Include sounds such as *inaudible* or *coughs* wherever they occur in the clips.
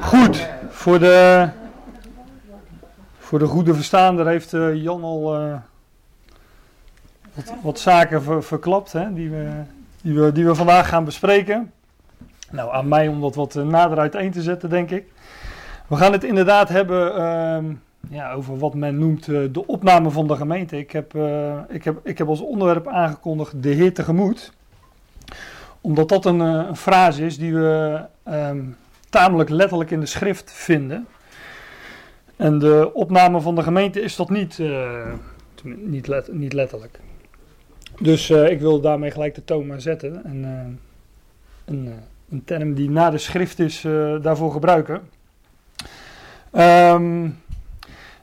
Goed, voor de, voor de goede verstaander heeft uh, Jan al uh, wat, zaken ver, verklapt hè, die, we, die, we, die we vandaag gaan bespreken. Nou, aan mij om dat wat nader uiteen te zetten, denk ik. We gaan het inderdaad hebben uh, ja, over wat men noemt de opname van de gemeente. Ik heb, ik, heb, ik heb als onderwerp aangekondigd de Heer tegemoet. Omdat dat een, een frase is die we um, tamelijk letterlijk in de schrift vinden. En de opname van de gemeente is dat niet, uh, niet, niet, letterlijk. Dus uh, ik wil daarmee gelijk de toon maar zetten. En uh, een, een, term die na de schrift is, daarvoor gebruiken. Um,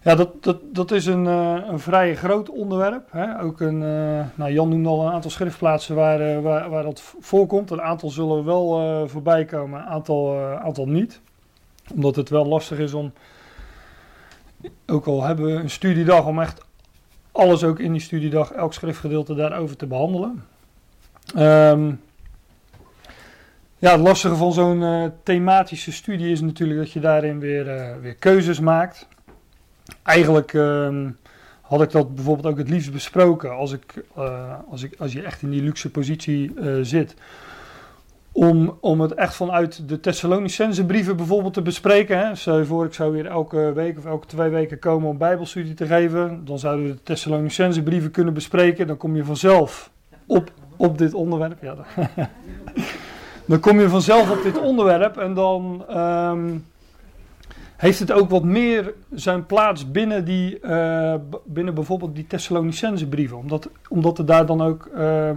ja, dat, dat, dat is een, een vrij groot onderwerp. Hè? Ook een, nou Jan noemde al een aantal schriftplaatsen waar, waar, waar dat voorkomt. Een aantal zullen wel voorbij komen, een aantal, aantal niet. Omdat het wel lastig is om ook al hebben we een studiedag om echt alles ook in die studiedag, elk schriftgedeelte daarover te behandelen. Um, ja, het lastige van zo'n thematische studie is natuurlijk dat je daarin weer, weer keuzes maakt. Eigenlijk um, had ik dat bijvoorbeeld ook het liefst besproken als, ik, uh, als, ik, als je echt in die luxe positie zit om, om het echt vanuit de Thessalonicense brieven bijvoorbeeld te bespreken. Hè. Stel je voor, ik zou weer elke week of elke twee weken komen om bijbelstudie te geven. Dan zouden we de Thessalonicense brieven kunnen bespreken. Dan kom je vanzelf op, op dit onderwerp. Ja, *laughs* dan kom je vanzelf op dit onderwerp en dan um, heeft het ook wat meer zijn plaats binnen, die, uh, binnen bijvoorbeeld die Thessalonicense brieven. Omdat, omdat er daar dan ook... Uh,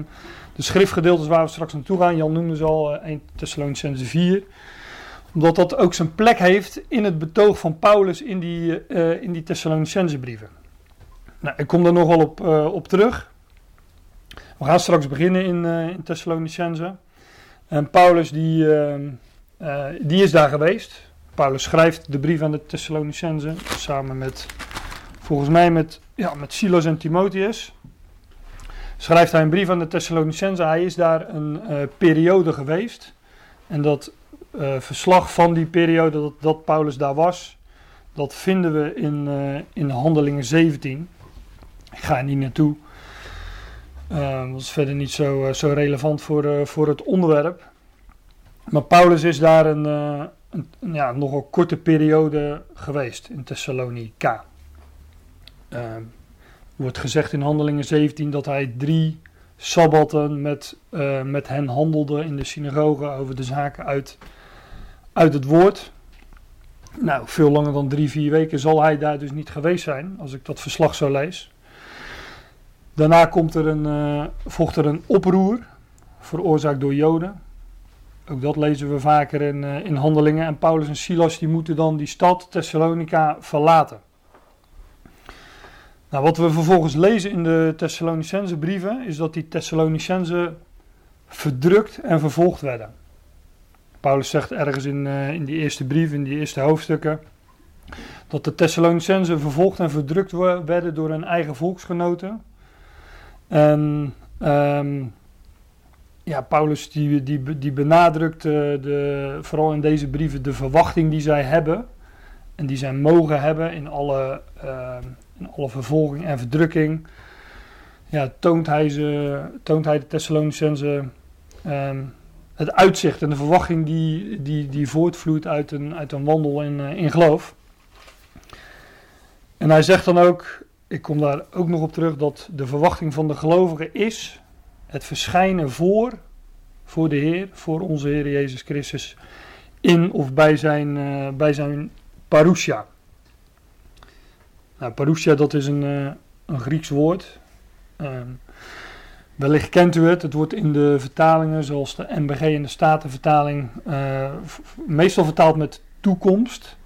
de schriftgedeeltes waar we straks naartoe gaan, Jan noemde ze al, 1 eh, Thessalonicense 4. Omdat dat ook zijn plek heeft in het betoog van Paulus in die, uh, in die Thessalonicense brieven. Nou, ik kom daar nog wel op, op terug. We gaan straks beginnen in, in. En Paulus die, die is daar geweest. Paulus schrijft de brief aan de Thessalonicense samen met, volgens mij met, ja, met Silas en Timotheus schrijft hij een brief aan de Thessalonicense. Hij is daar een uh, periode geweest. En dat uh, verslag van die periode dat, dat, Paulus daar was, dat vinden we in, uh, in Handelingen 17. Ik ga er niet naartoe. dat is verder niet zo, zo relevant voor, voor het onderwerp. Maar Paulus is daar een, een, ja, nogal korte periode geweest in Thessalonica wordt gezegd in Handelingen 17 dat hij drie sabbatten met, uh, met hen handelde in de synagoge over de zaken uit, uit het woord. Nou, veel langer dan drie, vier weken zal hij daar dus niet geweest zijn, als ik dat verslag zo lees. Daarna komt er een, uh, volgt er een oproer, veroorzaakt door Joden. Ook dat lezen we vaker in, uh, in handelingen. En Paulus en Silas die moeten dan die stad Thessalonica verlaten. Nou, wat we vervolgens lezen in de Thessalonicense brieven is dat die Thessalonicense verdrukt en vervolgd werden. Paulus zegt ergens in, uh, in die eerste brief, in die eerste hoofdstukken, dat de Thessalonicense vervolgd en verdrukt werden door hun eigen volksgenoten. En um, ja, Paulus die, die, die benadrukt de, vooral in deze brieven de verwachting die zij hebben en die zij mogen hebben in alle uh, in alle vervolging en verdrukking, ja, toont, hij ze, toont hij de Thessalonicense um, het uitzicht en de verwachting die, die, die voortvloeit uit een, uit een wandel in, uh, in geloof. En hij zegt dan ook, ik kom daar ook nog op terug, dat de verwachting van de gelovigen is het verschijnen voor, voor de Heer, voor onze Heer Jezus Christus, in of bij zijn, uh, bij zijn parousia. Nou, parousia, dat is een, uh, een Grieks woord. Uh, wellicht kent u het. Het wordt in de vertalingen, zoals de MBG en de Statenvertaling, uh, meestal vertaald met toekomst.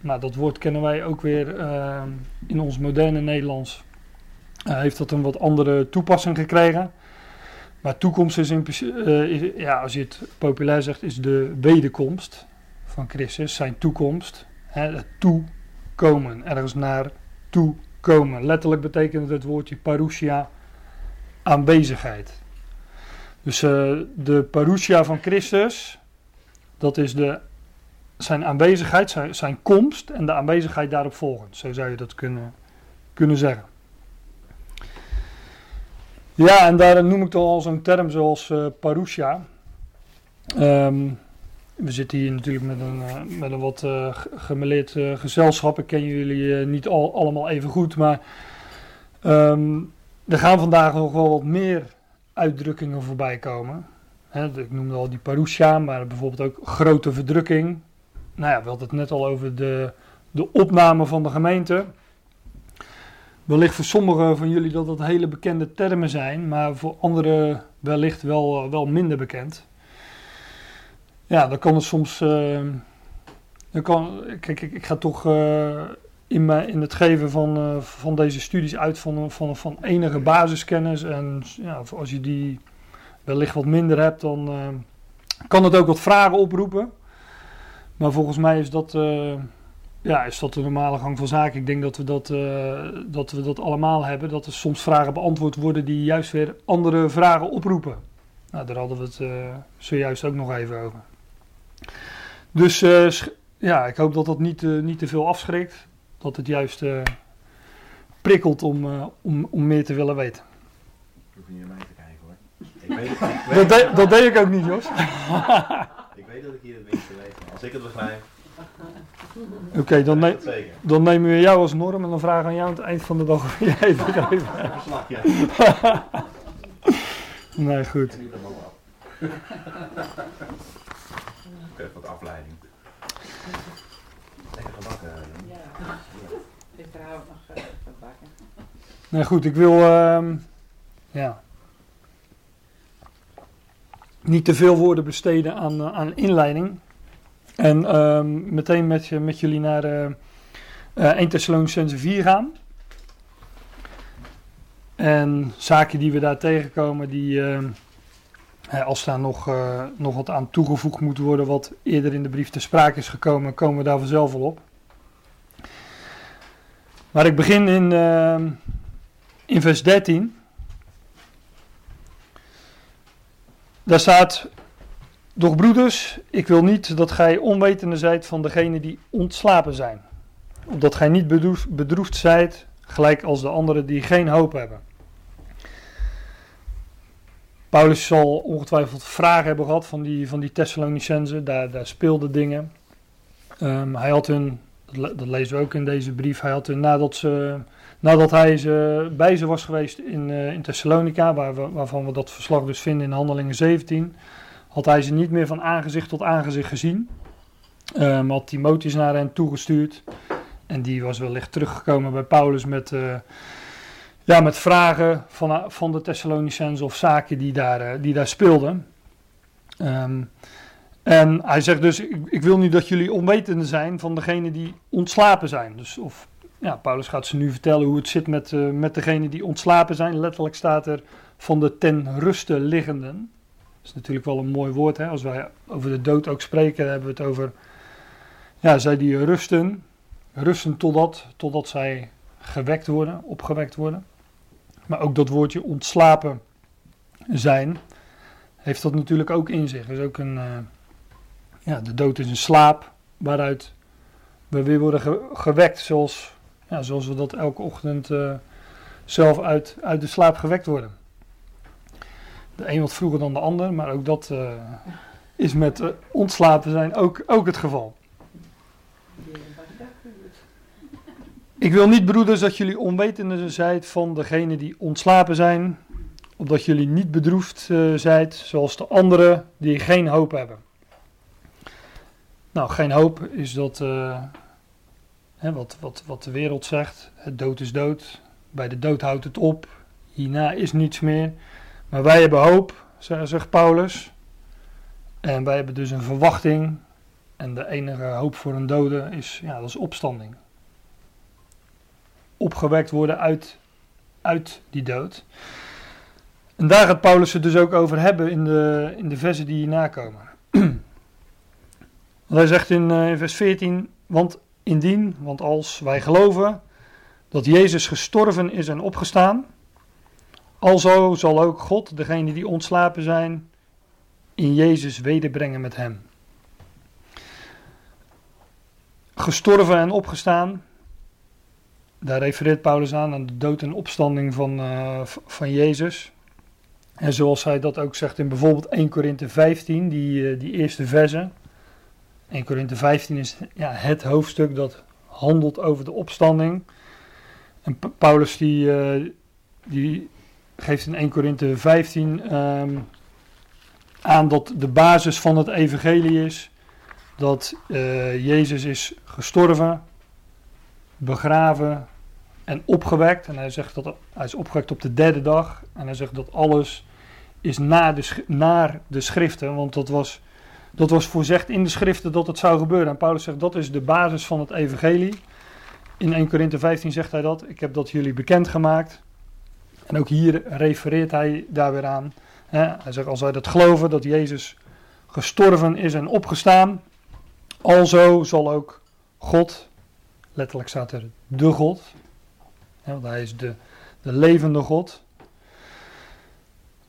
Nou, dat woord kennen wij ook weer ehm, in ons moderne Nederlands. Heeft dat een wat andere toepassing gekregen. Maar toekomst is in principe, ja, als je het populair zegt, is de wederkomst van Christus, zijn toekomst. Hè, het toe komen, ergens naartoe komen. Letterlijk betekent het woordje parousia aanwezigheid. Dus uh, de parousia van Christus, dat is de zijn aanwezigheid, zijn, zijn komst en de aanwezigheid daarop volgend. Zo zou je dat kunnen, kunnen zeggen. Ja, en daar noem ik dan al zo'n term zoals uh, parusha. Ehm, we zitten hier natuurlijk met een, uh, met een wat uh, gemeleerd gezelschap. Ik ken jullie niet al, allemaal even goed, maar um, er gaan vandaag nog wel wat meer uitdrukkingen voorbij komen. ik noemde al die parusha, maar bijvoorbeeld ook grote verdrukking. Nou ja, we hadden het net al over de, de opname van de gemeente. Wellicht voor sommigen van jullie dat dat hele bekende termen zijn, maar voor anderen wellicht wel, wel minder bekend. Ja, dan kan het soms. Uh, dan kan, kijk, ik, ik ga toch uh, in, mijn, in het geven van, uh, van deze studies uit van, van, van enige basiskennis. En ja, als je die wellicht wat minder hebt, dan kan het ook wat vragen oproepen. Maar volgens mij is dat ja, is dat de normale gang van zaken? Ik denk dat we dat, uh, dat we dat allemaal hebben. Dat er soms vragen beantwoord worden die juist weer andere vragen oproepen. Nou, daar hadden we het uh, zojuist ook nog even over. Dus uh, ja, ik hoop dat dat niet, niet te veel afschrikt. Dat het juist prikkelt om, om, om meer te willen weten. Ik hoef niet naar mij te kijken hoor. Ik *laughs* weet, ik weet, dat, de, dat deed ik ook niet, Jos. *laughs* ik weet dat ik hier het minste weet. Als ik het begrijp. *laughs* Oké, okay, dan, ne dan nemen we jou als norm en dan vragen we aan jou aan het eind van de dag of *laughs* jij het begrepen *laughs* nee, goed. Oké, wat afleiding. Lekker gebakken. Ja, ik trouw nog gebakken. Nee, goed, ik wil, uh, ja, niet te veel woorden besteden aan, uh, aan inleiding. En ehm, meteen met, met jullie naar uh, uh, 1 Thessalonicense 4 gaan. En zaken die we daar tegenkomen, die, uh, als daar nog, uh, nog wat aan toegevoegd moet worden, wat eerder in de brief te sprake is gekomen, komen we daar vanzelf wel op. Maar ik begin in, ehm, in vers 13. Daar staat doch broeders, ik wil niet dat gij onwetende zijt van degenen die ontslapen zijn. Opdat gij niet bedroefd, zijt, gelijk als de anderen die geen hoop hebben. Paulus zal ongetwijfeld vragen hebben gehad van die, van die Thessalonicenzen. Daar, daar speelden dingen. Um, hij had hun, dat lezen we ook in deze brief, hij had hun nadat, ze, nadat hij ze, bij ze was geweest in, uh, in Thessalonica, waar waarvan we dat verslag dus vinden in Handelingen 17 had hij ze niet meer van aangezicht tot aangezicht gezien. Um, had Timotheus naar hen toegestuurd. En die was wellicht teruggekomen bij Paulus met, uh, ja, met vragen van, van de Thessalonicenzen of zaken die daar, uh, die daar speelden. Um, en hij zegt dus, ik, ik, wil niet dat jullie onwetende zijn van degene die ontslapen zijn. Dus of, ja, Paulus gaat ze nu vertellen hoe het zit met, uh, met degene die ontslapen zijn. Letterlijk staat er van de ten ruste liggenden. Is natuurlijk wel een mooi woord. Hè? Als wij over de dood ook spreken, hebben we het over. Ja, zij die rusten. Rusten totdat, totdat zij gewekt worden, opgewekt worden. Maar ook dat woordje ontslapen zijn, heeft dat natuurlijk ook in zich. is ook een. Uh, ja, de dood is een slaap waaruit we weer worden ge gewekt, zoals, ja, zoals we dat elke ochtend uh, zelf uit, uit de slaap gewekt worden. De een wat vroeger dan de ander, maar ook dat uh, is met uh, zijn ook, ook het geval. Ik wil niet, broeders, dat jullie onwetende zijt van degenen die ontslapen zijn, opdat jullie niet bedroefd uh, zijt, zoals de anderen die geen hoop hebben. Nou, geen hoop is dat hè, wat, wat, wat de wereld zegt. Het dood is dood. Bij de dood houdt het op. Hierna is niets meer. Maar wij hebben hoop, zegt Paulus. En wij hebben dus een verwachting. En de enige hoop voor een dode is, ja, dat is opstanding. Opgewekt worden uit, uit die dood. En daar gaat Paulus het dus ook over hebben in de, in de versen die hierna komen. hij zegt in, uh, in vers 14, want indien, want als wij geloven dat Jezus gestorven is en opgestaan, Alzo zal ook God degene die ontslapen zijn in Jezus wederbrengen met hem. gestorven en opgestaan. Daar refereert Paulus aan, aan de dood en opstanding van, uh, van Jezus. En zoals hij dat ook zegt in bijvoorbeeld 1 Korinthe 15, die, uh, die eerste verse. 1 Korinthe 15 is ja, het hoofdstuk dat handelt over de opstanding. En Paulus die, uh, die geeft in 1 Korinthe 15 um, aan dat de basis van het evangelie is dat uh, Jezus is gestorven, begraven en opgewekt. En hij zegt dat hij is opgewekt op de derde dag. En hij zegt dat alles is naar de, naar de schriften, want dat was, dat was voorzegd in de schriften dat het zou gebeuren. En Paulus zegt dat is de basis van het evangelie. In 1 Korinthe 15 zegt hij dat. Ik heb dat jullie bekendgemaakt. En ook hier refereert hij daar weer aan. Hij zegt, als wij dat geloven, dat Jezus gestorven is en opgestaan, alzo zal ook God, letterlijk staat er de God, want hij is de, de levende God.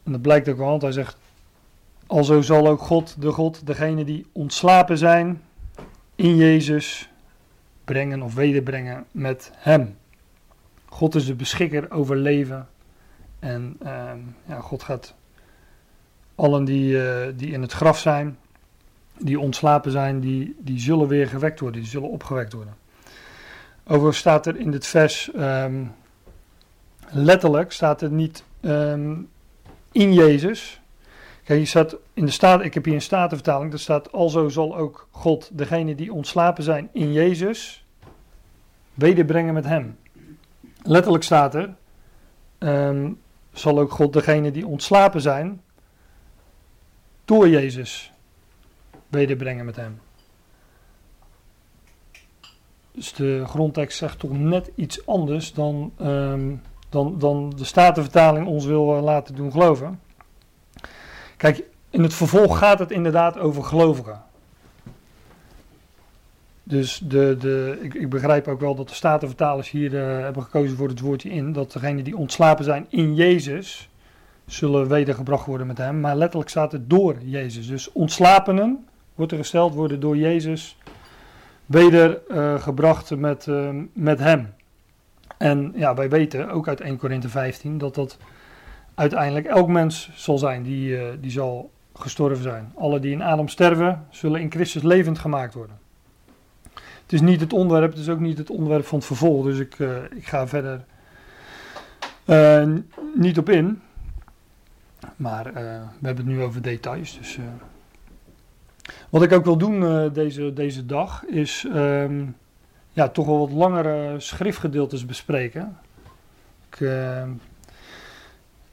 En dat blijkt ook wel, hij zegt, alzo zal ook God, de God, degene die ontslapen zijn in Jezus, brengen of wederbrengen met hem. God is de beschikker over leven. En uh, ja, God gaat allen die, uh, die in het graf zijn, die ontslapen zijn, die, die zullen weer gewekt worden, die zullen opgewekt worden. Overigens staat er in dit vers, um, letterlijk staat er niet um, in Jezus. Kijk, je staat in de staat, ik heb hier een statenvertaling, daar staat, alzo zal ook God degene die ontslapen zijn in Jezus, wederbrengen met hem. Letterlijk staat er, zal ook God degene die ontslapen zijn, door Jezus wederbrengen met hem. Dus de grondtekst zegt toch net iets anders dan, um, dan, dan de Statenvertaling ons wil uh, laten doen geloven. Kijk, in het vervolg gaat het inderdaad over gelovigen. Dus de, de, ik, ik, begrijp ook wel dat de Statenvertalers hier uh, hebben gekozen voor het woordje in. Dat degenen die ontslapen zijn in Jezus zullen wedergebracht worden met hem. Maar letterlijk staat het door Jezus. Dus ontslapenen, wordt er gesteld, worden door Jezus wedergebracht uh, met, uh, met hem. En ja, wij weten ook uit 1 Korinthe 15 dat dat uiteindelijk elk mens zal zijn die, uh, die zal gestorven zijn. Alle die in Adam sterven, zullen in Christus levend gemaakt worden. Is niet het onderwerp, het is ook niet het onderwerp van het vervolg, dus ik, ik ga verder niet op in. Maar uh, we hebben het nu over details. Dus, wat ik ook wil doen deze, deze dag is um, ja, toch wel wat langere schriftgedeeltes bespreken. Ik, ehm,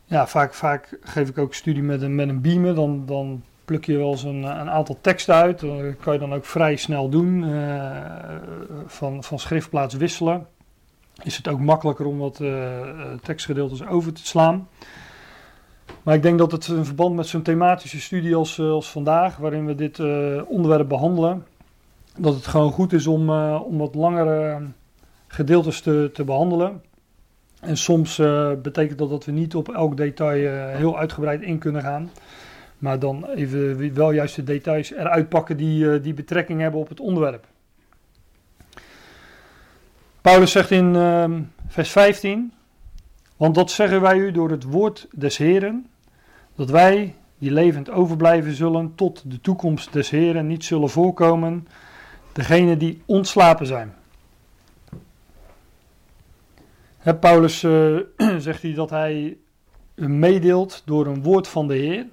ja, vaak, vaak geef ik ook studie met een, met een beamer. Dan, dan pluk je wel eens een, aantal teksten uit. Dat kan je dan ook vrij snel doen. van, van schriftplaats wisselen. Is het ook makkelijker om wat tekstgedeeltes over te slaan. Maar ik denk dat het in verband met zo'n thematische studie als, eh, als vandaag, waarin we dit onderwerp behandelen, dat het gewoon goed is om, om wat langere gedeeltes te, te behandelen. En soms betekent dat dat we niet op elk detail heel uitgebreid in kunnen gaan. Maar dan even wel juist de details eruit pakken die, die betrekking hebben op het onderwerp. Paulus zegt in ehm, vers 15. Want dat zeggen wij u door het woord des Heren, dat wij, die levend overblijven zullen, tot de toekomst des Heren niet zullen voorkomen, degene die ontslapen zijn. Paulus uh, *clears throat* zegt hij dat hij meedeelt door een woord van de Heer.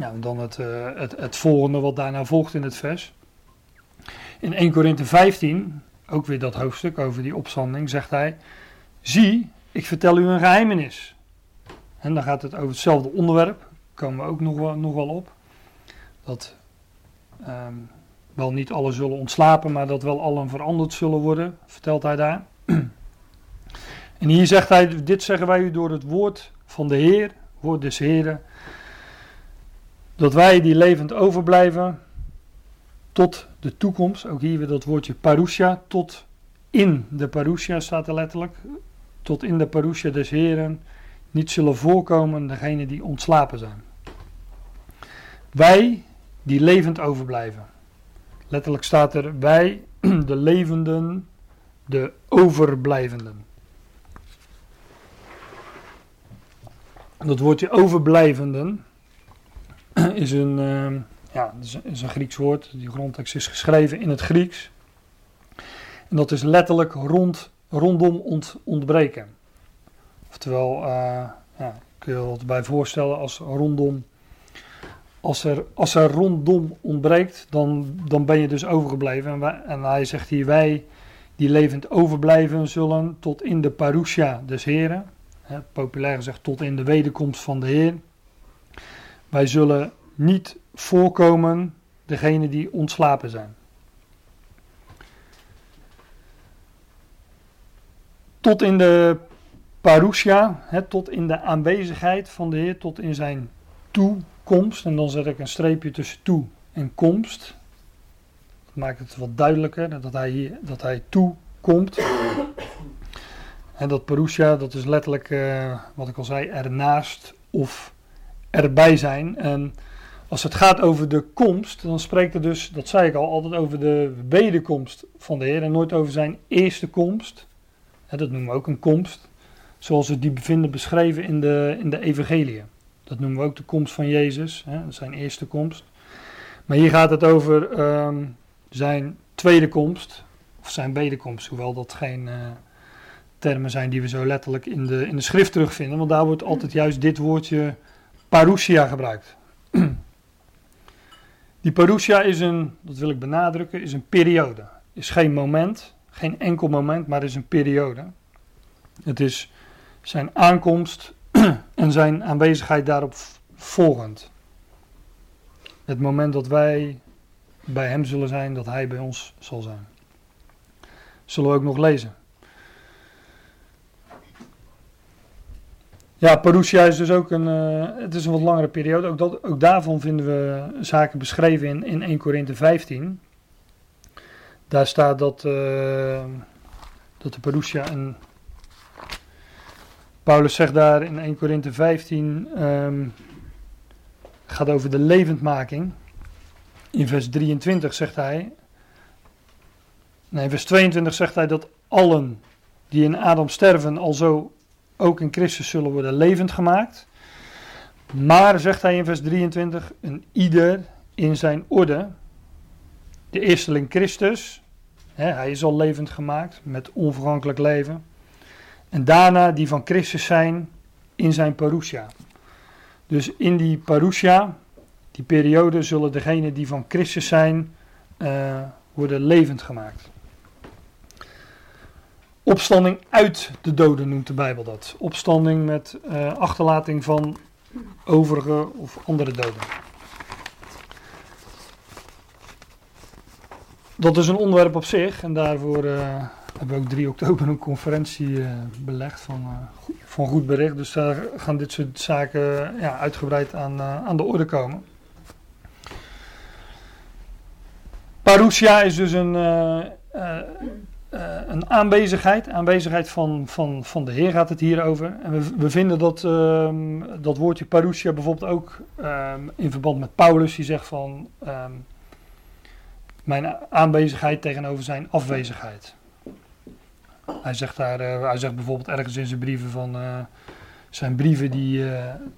Nou, en dan het, uh, het, het volgende wat daarna volgt in het vers. In 1 Korinthe 15, ook weer dat hoofdstuk over die opstanding, zegt hij: Zie, ik vertel u een geheimenis. En dan gaat het over hetzelfde onderwerp. Komen we ook nog wel, op. Dat um, wel niet alle zullen ontslapen, maar dat wel allen veranderd zullen worden, vertelt hij daar. *clears throat* En hier zegt hij, dit zeggen wij u door het woord van de Heer, woord des Heren, dat wij die levend overblijven tot de toekomst, ook hier weer dat woordje parousia, tot in de parousia staat er letterlijk, tot in de parousia des Heren niet zullen voorkomen degene die ontslapen zijn. Wij die levend overblijven. Letterlijk staat er wij *clears throat* de levenden, de overblijvenden. Dat woordje overblijvenden *clears throat* is een, uh, ja, is een Grieks woord. Die grondtekst is geschreven in het Grieks. En dat is letterlijk rond, rondom ont, ontbreken. Oftewel, uh, ja, kun je je wat bij voorstellen als rondom. Als er, als er rondom ontbreekt, dan, dan ben je dus overgebleven. En, en hij zegt hier: Wij die levend overblijven zullen tot in de parousia des Heren. populair gezegd, tot in de wederkomst van de Heer. Wij zullen niet voorkomen degene die ontslapen zijn. Tot in de parousia, tot in de aanwezigheid van de Heer, tot in zijn toekomst. En dan zet ik een streepje tussen toe en komst. Dat maakt het wat duidelijker dat hij, hier, dat hij toekomt. En dat parousia, dat is letterlijk, uh, wat ik al zei, ernaast of erbij zijn. En als het gaat over de komst, dan spreekt het dus, dat zei ik al, altijd over de wederkomst van de Heer en nooit over zijn eerste komst. dat noemen we ook een komst, zoals we die bevinden beschreven in de, in de evangelie. Dat noemen we ook de komst van Jezus, hè, zijn eerste komst. Maar hier gaat het over ehm, zijn tweede komst, of zijn wederkomst, hoewel dat geen uh, termen zijn die we zo letterlijk in de, in de schrift terugvinden, want daar wordt altijd juist dit woordje parousia gebruikt. *clears throat* Die parousia is een, dat wil ik benadrukken, is een periode. Is geen moment, geen enkel moment, maar is een periode. Het is zijn aankomst *clears throat* en zijn aanwezigheid daarop volgend. Het moment dat wij bij hem zullen zijn, dat hij bij ons zal zijn. Zullen we ook nog lezen. Ja, Parousia is dus ook een, uh, het is een wat langere periode. Ook, dat, ook daarvan vinden we zaken beschreven in, in 1 Korinthe 15. Daar staat dat, uh, dat de Parousia. Paulus zegt daar in 1 Korinthe 15, um, gaat over de levendmaking. In vers 23 zegt hij, nee, in vers 22 zegt hij dat allen die in Adam sterven al zo ook in Christus zullen worden levend gemaakt. Maar, zegt hij in vers 23, een ieder in zijn orde. De eersteling Christus, hè, hij is al levend gemaakt met onvergankelijk leven. En daarna die van Christus zijn in zijn parousia. Dus in die parousia, die periode, zullen degenen die van Christus zijn, uh, worden levend gemaakt. Opstanding uit de doden noemt de Bijbel dat. Opstanding met uh, achterlating van overige of andere doden. Dat is een onderwerp op zich en daarvoor uh, hebben we ook 3 oktober een conferentie uh, belegd van, van goed bericht. Dus daar gaan dit soort zaken ja, uitgebreid aan, aan de orde komen. Parousia is dus een een aanwezigheid, aanwezigheid van, van, van de Heer gaat het hier over. En we, vinden dat, um, dat woordje parousia bijvoorbeeld ook um, in verband met Paulus, die zegt van um, mijn aanwezigheid tegenover zijn afwezigheid. Hij zegt, daar, uh, hij zegt bijvoorbeeld ergens in zijn brieven van uh, zijn brieven die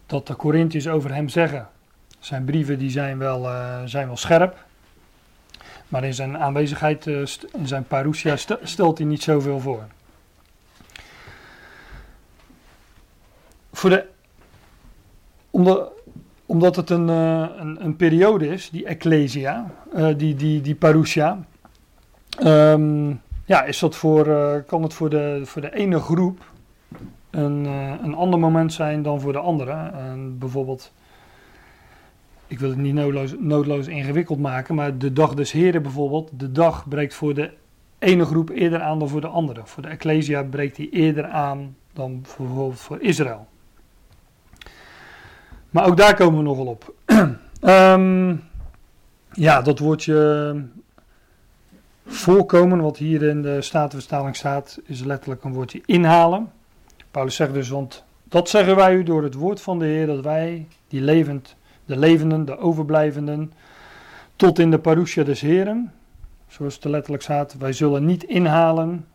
dat de Corinthiërs over hem zeggen. Zijn brieven die zijn wel, zijn wel scherp. Maar in zijn aanwezigheid, uh, in zijn parousia, stelt hij niet zoveel voor. voor de, omdat, het een, uh, een, een, periode is, die ecclesia, uh, die, die, die parousia, um, ja, is dat voor, kan het voor de, voor de ene groep een, een ander moment zijn dan voor de andere. En bijvoorbeeld ik wil het niet noodloos, noodloos ingewikkeld maken, maar de dag des Heren bijvoorbeeld, de dag breekt voor de ene groep eerder aan dan voor de andere. Voor de Ecclesia breekt die eerder aan dan bijvoorbeeld voor Israël. Maar ook daar komen we nogal op. um, *clears throat* ja, dat woordje voorkomen, wat hier in de Statenvertaling staat, is letterlijk een woordje inhalen. Paulus zegt dus, want dat zeggen wij u door het woord van de Heer, dat wij die levend de levenden, de overblijvenden, tot in de parousia des Heren, zoals het er letterlijk staat, wij zullen niet inhalen,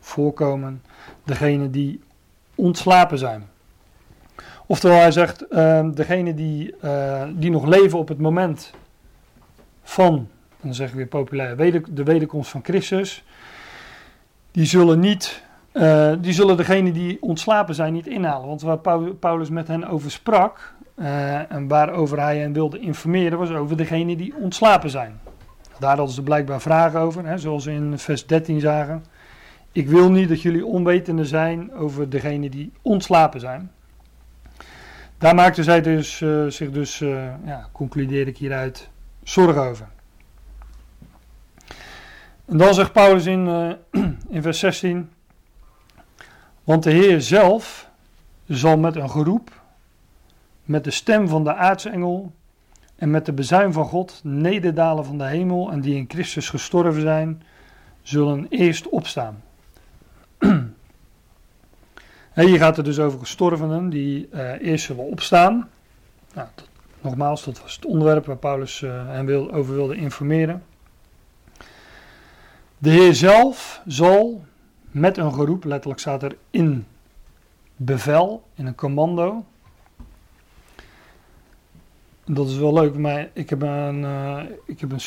voorkomen, degene die ontslapen zijn. Oftewel, hij zegt, uh, degene die, uh, die nog leven op het moment van, dan zeggen we weer populair, de wederkomst van Christus, die zullen niet, uh, die zullen degene die ontslapen zijn niet inhalen. Want waar Paulus met hen over sprak, uh, en waarover hij hen wilde informeren, was over degene die ontslapen zijn. Daar hadden ze blijkbaar vragen over, hè, zoals we in vers 13 zagen. Ik wil niet dat jullie onwetende zijn over degene die ontslapen zijn. Daar maakte zij dus, uh, zich dus, uh, ja, concludeer ik hieruit, zorgen over. En dan zegt Paulus in, *clears throat* in vers 16: Want de Heer zelf zal met een geroep, met de stem van de aartsengel en met de bezuin van God nederdalen van de hemel en die in Christus gestorven zijn, zullen eerst opstaan. *clears throat* hier gaat het dus over gestorvenen die uh, eerst zullen opstaan. Nou, nogmaals, dat was het onderwerp waar Paulus uh, hen wil, over wilde informeren. De Heer zelf zal met een geroep, letterlijk staat er in bevel, in een commando. Dat is wel leuk, maar ik heb een, uh, ik heb een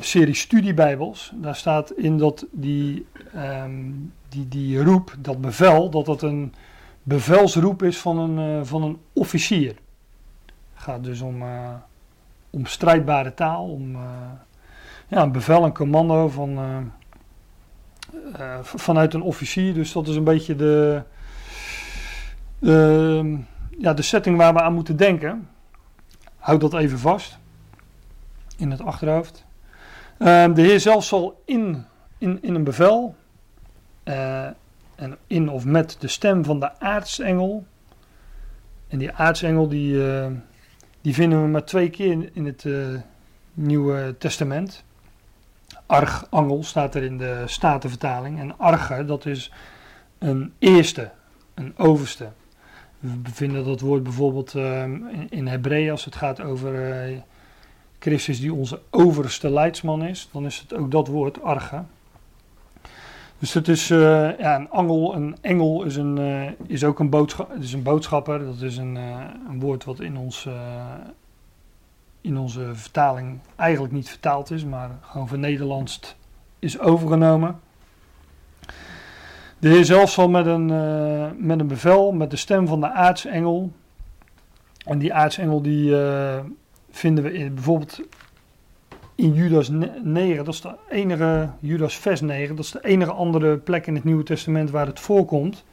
serie studiebijbels. Daar staat in dat die, um, die, die roep, dat bevel, dat dat een bevelsroep is van een, uh, van een officier. Het gaat dus om, uh, om strijdbare taal, om ja, een bevel, een commando van, vanuit een officier. Dus dat is een beetje de, ja, de setting waar we aan moeten denken. Houd dat even vast in het achterhoofd. Uh, de Heer zelf zal in, in, in een bevel, uh, en in of met de stem van de aartsengel. En die aartsengel die, uh, die vinden we maar twee keer in het Nieuwe Testament. Archangel staat er in de Statenvertaling. En arche, dat is een eerste, een overste. We vinden dat woord bijvoorbeeld uh, in, in Hebreeën als het gaat over uh, Christus die onze overste leidsman is. Dan is het ook dat woord, arge. Dus het is uh, ja, een angel, een engel is, een, is ook een, is een boodschapper. Dat is een, een woord wat in, ons, in onze vertaling eigenlijk niet vertaald is, maar gewoon van Nederlands is overgenomen. De Heer zelf zal met een, uh, met een bevel, met de stem van de aartsengel. En die aartsengel die uh, vinden we in, bijvoorbeeld in Judas 9, dat is de enige, Judas vers 9, dat is de enige andere plek in het Nieuwe Testament waar het voorkomt.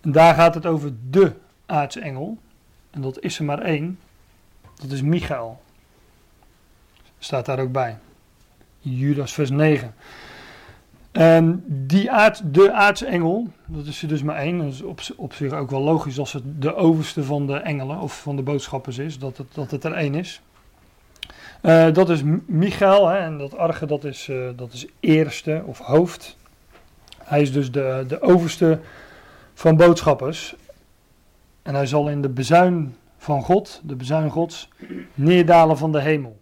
En daar gaat het over de aartsengel. En dat is er maar één. Dat is Michael. Staat daar ook bij. Judas vers 9. En die aard, de aartsengel, dat is er dus maar één. Dat is op, zich ook wel logisch als het de overste van de engelen of van de boodschappers is, dat het, dat het er één is. Uh, dat is Michael, hè, en dat arge dat is, uh, dat is eerste of hoofd. Hij is dus de, de overste van boodschappers. En hij zal in de bezuin van God, de bezuin Gods, neerdalen van de hemel.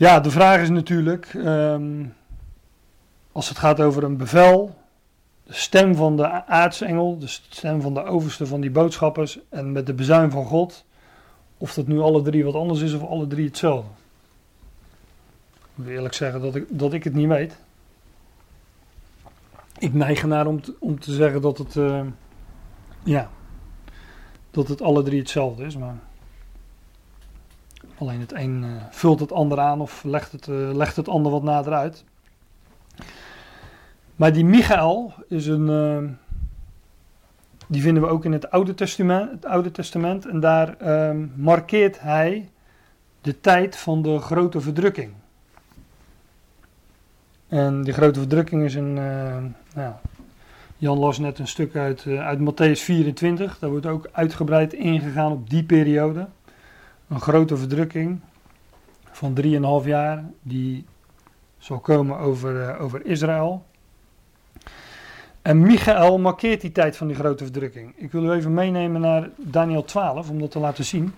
Ja, de vraag is natuurlijk, um, als het gaat over een bevel, de stem van de aartsengel, de stem van de overste van die boodschappers en met de bezuin van God, of dat nu alle drie wat anders is of alle drie hetzelfde. Ik moet eerlijk zeggen dat ik, dat ik het niet weet. Ik neig ernaar om te, om te zeggen dat het, uh, ja, dat het alle drie hetzelfde is, maar... Alleen het een uh, vult het ander aan of legt het, uh, legt het ander wat nader uit. Maar die Michael is een. Uh, die vinden we ook in het Oude Testament. Het Oude Testament en daar ehm, markeert hij de tijd van de grote verdrukking. En die grote verdrukking is een. Nou, Jan las net een stuk uit, uit Matthäus 24. Daar wordt ook uitgebreid ingegaan op die periode een grote verdrukking van 3,5 jaar die zal komen over, uh, over Israël. En Michael markeert die tijd van die grote verdrukking. Ik wil u even meenemen naar Daniel 12 om dat te laten zien.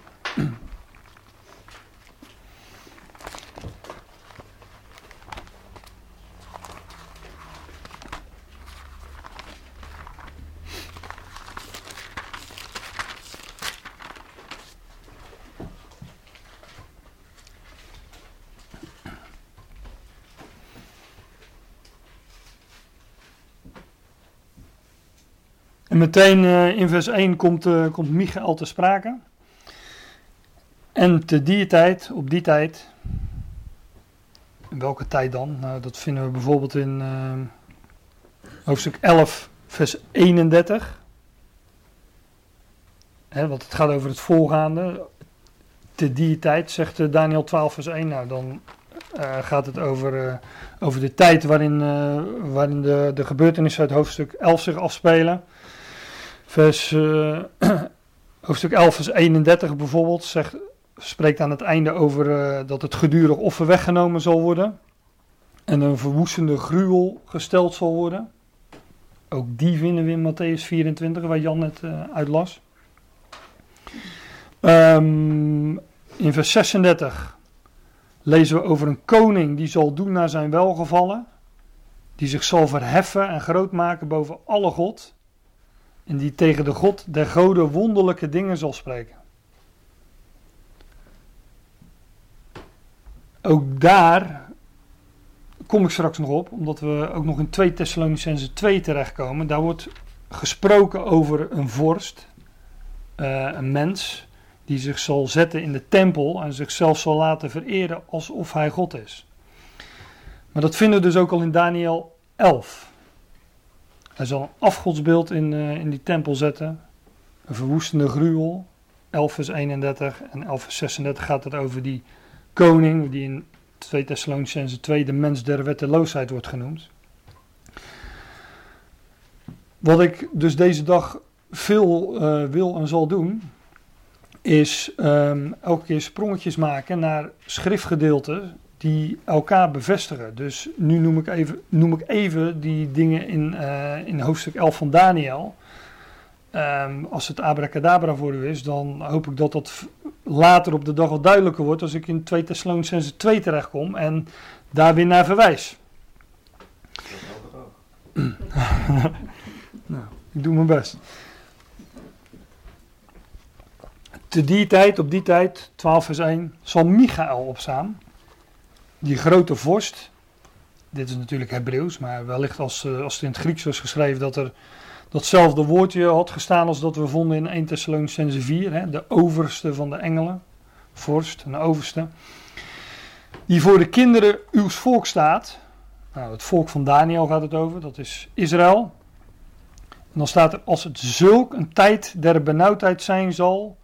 En meteen eh, in vers 1 komt, eh, komt Michael te sprake. En te die tijd, op die tijd, in welke tijd dan? Nou, dat vinden we bijvoorbeeld in eh, hoofdstuk 11, vers 31. Hè, want het gaat over het voorgaande. Te die tijd, zegt Daniel 12, vers 1. Nou, dan gaat het over, over de tijd waarin, waarin de, de gebeurtenissen uit hoofdstuk 11 zich afspelen. Vers, eh, *clears throat* hoofdstuk 11, vers 31 bijvoorbeeld, zegt, spreekt aan het einde over eh, dat het gedurig offer weggenomen zal worden. En een verwoestende gruwel gesteld zal worden. Ook die vinden we in Matthäus 24, waar Jan net eh, uit las. Ehm, in vers 36 lezen we over een koning die zal doen naar zijn welgevallen. Die zich zal verheffen en groot maken boven alle God. En die tegen de God der goden wonderlijke dingen zal spreken. Ook daar kom ik straks nog op, omdat we ook nog in 2 Thessalonicense 2 terechtkomen. Daar wordt gesproken over een vorst, eh, een mens, die zich zal zetten in de tempel en zichzelf zal laten vereren alsof hij God is. Maar dat vinden we dus ook al in Daniel 11. Hij zal een afgodsbeeld in, eh, in die tempel zetten, een verwoestende gruwel. 11 vers 31 en 11 vers 36 gaat het over die koning, die in 2 Thessalonicense 2 de mens der wetteloosheid wordt genoemd. Wat ik dus deze dag veel eh, wil en zal doen, is ehm, elke keer sprongetjes maken naar schriftgedeelten die elkaar bevestigen. Dus nu noem ik even, noem ik even die dingen in, eh, in hoofdstuk 11 van Daniel. Ehm, als het abracadabra voor u is, dan hoop ik dat dat later op de dag wat duidelijker wordt als ik in 2 Thessalonicense 2 terechtkom en daar weer naar verwijs. *clears throat* Nou, ik doe mijn best. Te die tijd, op die tijd, 12 vers 1, zal Michael opstaan. Die grote vorst. Dit is natuurlijk Hebreeuws, maar wellicht als, eh, als het in het Grieks was geschreven dat er datzelfde woordje had gestaan als dat we vonden in 1 Thessalonicense 4. Hè, de overste van de engelen. Vorst, een overste. Die voor de kinderen uw volk staat. Nou, het volk van Daniel gaat het over, dat is Israël. En dan staat er, als het zulk een tijd der benauwdheid zijn zal,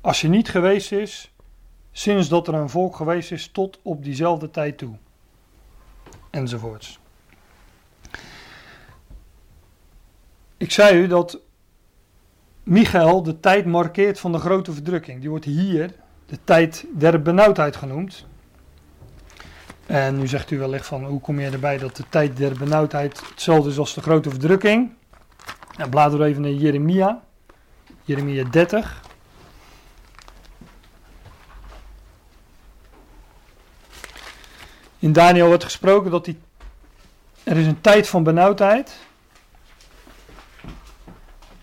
als je niet geweest is, sinds dat er een volk geweest is tot op diezelfde tijd toe. Enzovoorts. Ik zei u dat Michael de tijd markeert van de grote verdrukking. Die wordt hier de tijd der benauwdheid genoemd. En nu zegt u wellicht van, hoe kom je erbij dat de tijd der benauwdheid hetzelfde is als de grote verdrukking? Nou, bladeren we even naar Jeremia. Jeremia 30. In Daniel wordt gesproken dat die, er is een tijd van benauwdheid.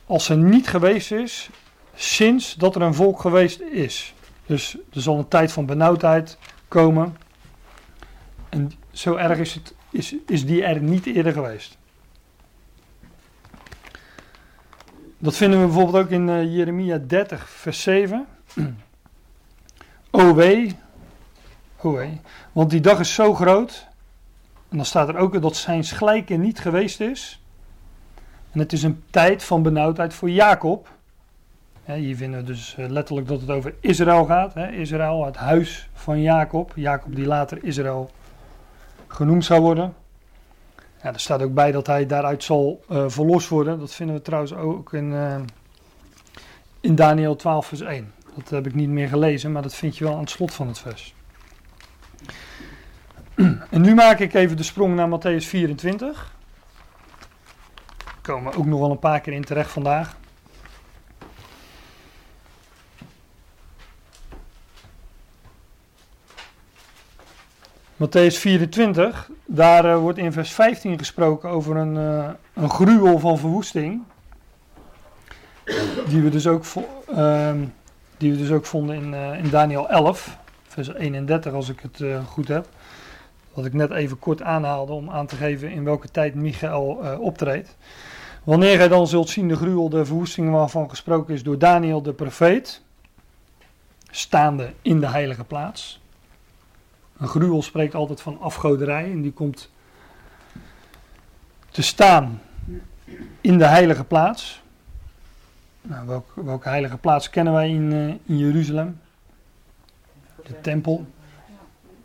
Als er niet geweest is, sinds dat er een volk geweest is. Dus er zal een tijd van benauwdheid komen. En zo erg is, het, is, is die er niet eerder geweest. Dat vinden we bijvoorbeeld ook in uh, Jeremia 30, vers 7. *clears throat* O wee, want die dag is zo groot. En dan staat er ook dat zijn gelijke niet geweest is. En het is een tijd van benauwdheid voor Jacob. Hier vinden we dus uh, letterlijk dat het over Israël gaat. Israël, het huis van Jacob. Jacob die later Israël genoemd zou worden. Ja, er staat ook bij dat hij daaruit zal uh, verlost worden. Dat vinden we trouwens ook in, uh, in Daniel 12, vers 1. Dat heb ik niet meer gelezen, maar dat vind je wel aan het slot van het vers. En nu maak ik even de sprong naar Matthäus 24. Daar komen ook nog wel een paar keer in terecht vandaag. Matthäus 24, daar uh, wordt in vers 15 gesproken over een, uh, een gruwel van verwoesting. Die we dus ook, uh, die we dus ook vonden in, uh, in Daniel 11, vers 31 als ik het goed heb. Wat ik net even kort aanhaalde om aan te geven in welke tijd Michael optreedt. Wanneer gij dan zult zien de gruwel der verwoesting waarvan gesproken is door Daniel de profeet, staande in de heilige plaats. Een gruwel spreekt altijd van afgoderij en die komt te staan in de heilige plaats. Nou, welke, welke heilige plaats kennen wij in, uh, in Jeruzalem? De tempel.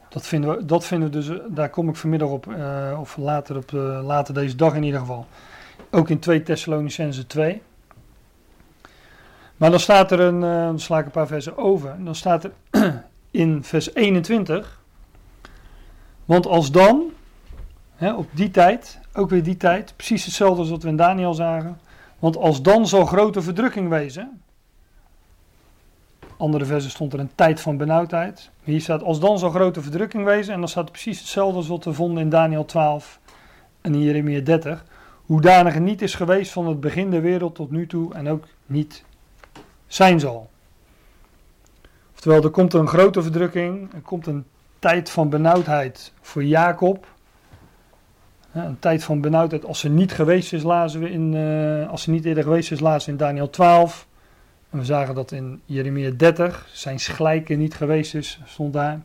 Dat vinden we, dat vinden we dus, daar kom ik vanmiddag op, uh, of later, op, uh, later deze dag in ieder geval. Ook in 2 Thessalonicense 2. Maar dan staat er een, dan sla ik een paar versen over. Dan staat er *clears throat* in vers 21. Want als dan, hè, op die tijd, ook weer die tijd, precies hetzelfde als wat we in Daniel zagen. Want als dan zal grote verdrukking wezen. Andere versen stond er een tijd van benauwdheid. Hier staat als dan zal grote verdrukking wezen. En dan staat precies hetzelfde als wat we vonden in Daniel 12 en in Jeremia 30. Hoedanig niet is geweest van het begin der wereld tot nu toe en ook niet zijn zal. Oftewel, er komt een grote verdrukking, er komt een tijd van benauwdheid voor Jacob. Een tijd van benauwdheid als ze niet geweest is, lazen we in, uh, als ze niet eerder geweest is, lazen we in Daniel 12. En we zagen dat in Jeremia 30, zijn gelijke niet geweest is, stond daar.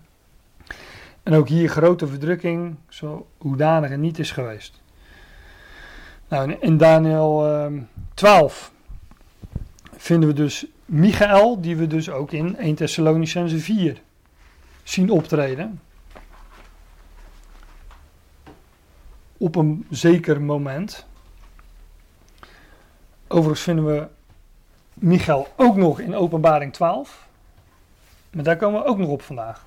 En ook hier grote verdrukking, zo hoedanig er niet is geweest. Nou, in Daniel uh, 12 vinden we dus Michael, die we dus ook in 1 Thessalonicense 4 zien optreden. Op een zeker moment. Overigens vinden we Michael ook nog in Openbaring 12. Maar daar komen we ook nog op vandaag.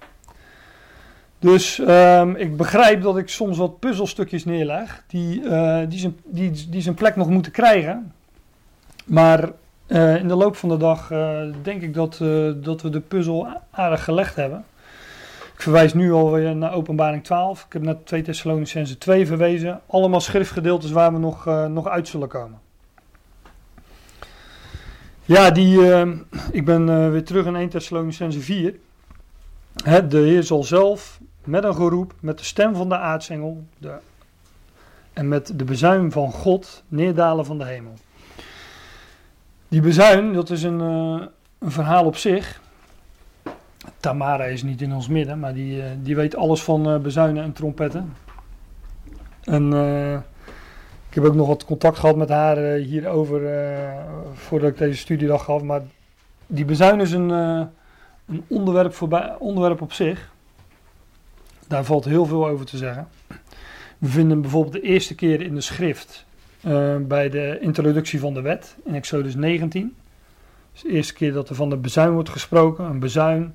Dus um, ik begrijp dat ik soms wat puzzelstukjes neerleg die, uh, die, zijn, die, die zijn plek nog moeten krijgen. Maar uh, in de loop van de dag uh, denk ik dat, dat we de puzzel aardig gelegd hebben. Ik verwijs nu alweer naar openbaring 12. Ik heb naar 2 Thessalonicense 2 verwezen. Allemaal schriftgedeeltes waar we nog, nog uit zullen komen. Ja, die, ehm, ik ben weer terug in 1 Thessalonicense 4. Hè, de Heer zal zelf met een geroep, met de stem van de aartsengel de, en met de bezuin van God neerdalen van de hemel. Die bezuin, dat is een, uh, een verhaal op zich. Tamara is niet in ons midden, maar die, uh, die weet alles van bezuinen en trompetten. En heb ook nog wat contact gehad met haar hierover voordat ik deze studiedag gaf. Maar die bezuin is een, een onderwerp, voorbij, onderwerp op zich. Daar valt heel veel over te zeggen. We vinden bijvoorbeeld de eerste keer in de schrift bij de introductie van de wet in Exodus 19. Dus de eerste keer dat er van de bezuin wordt gesproken. Een bezuin,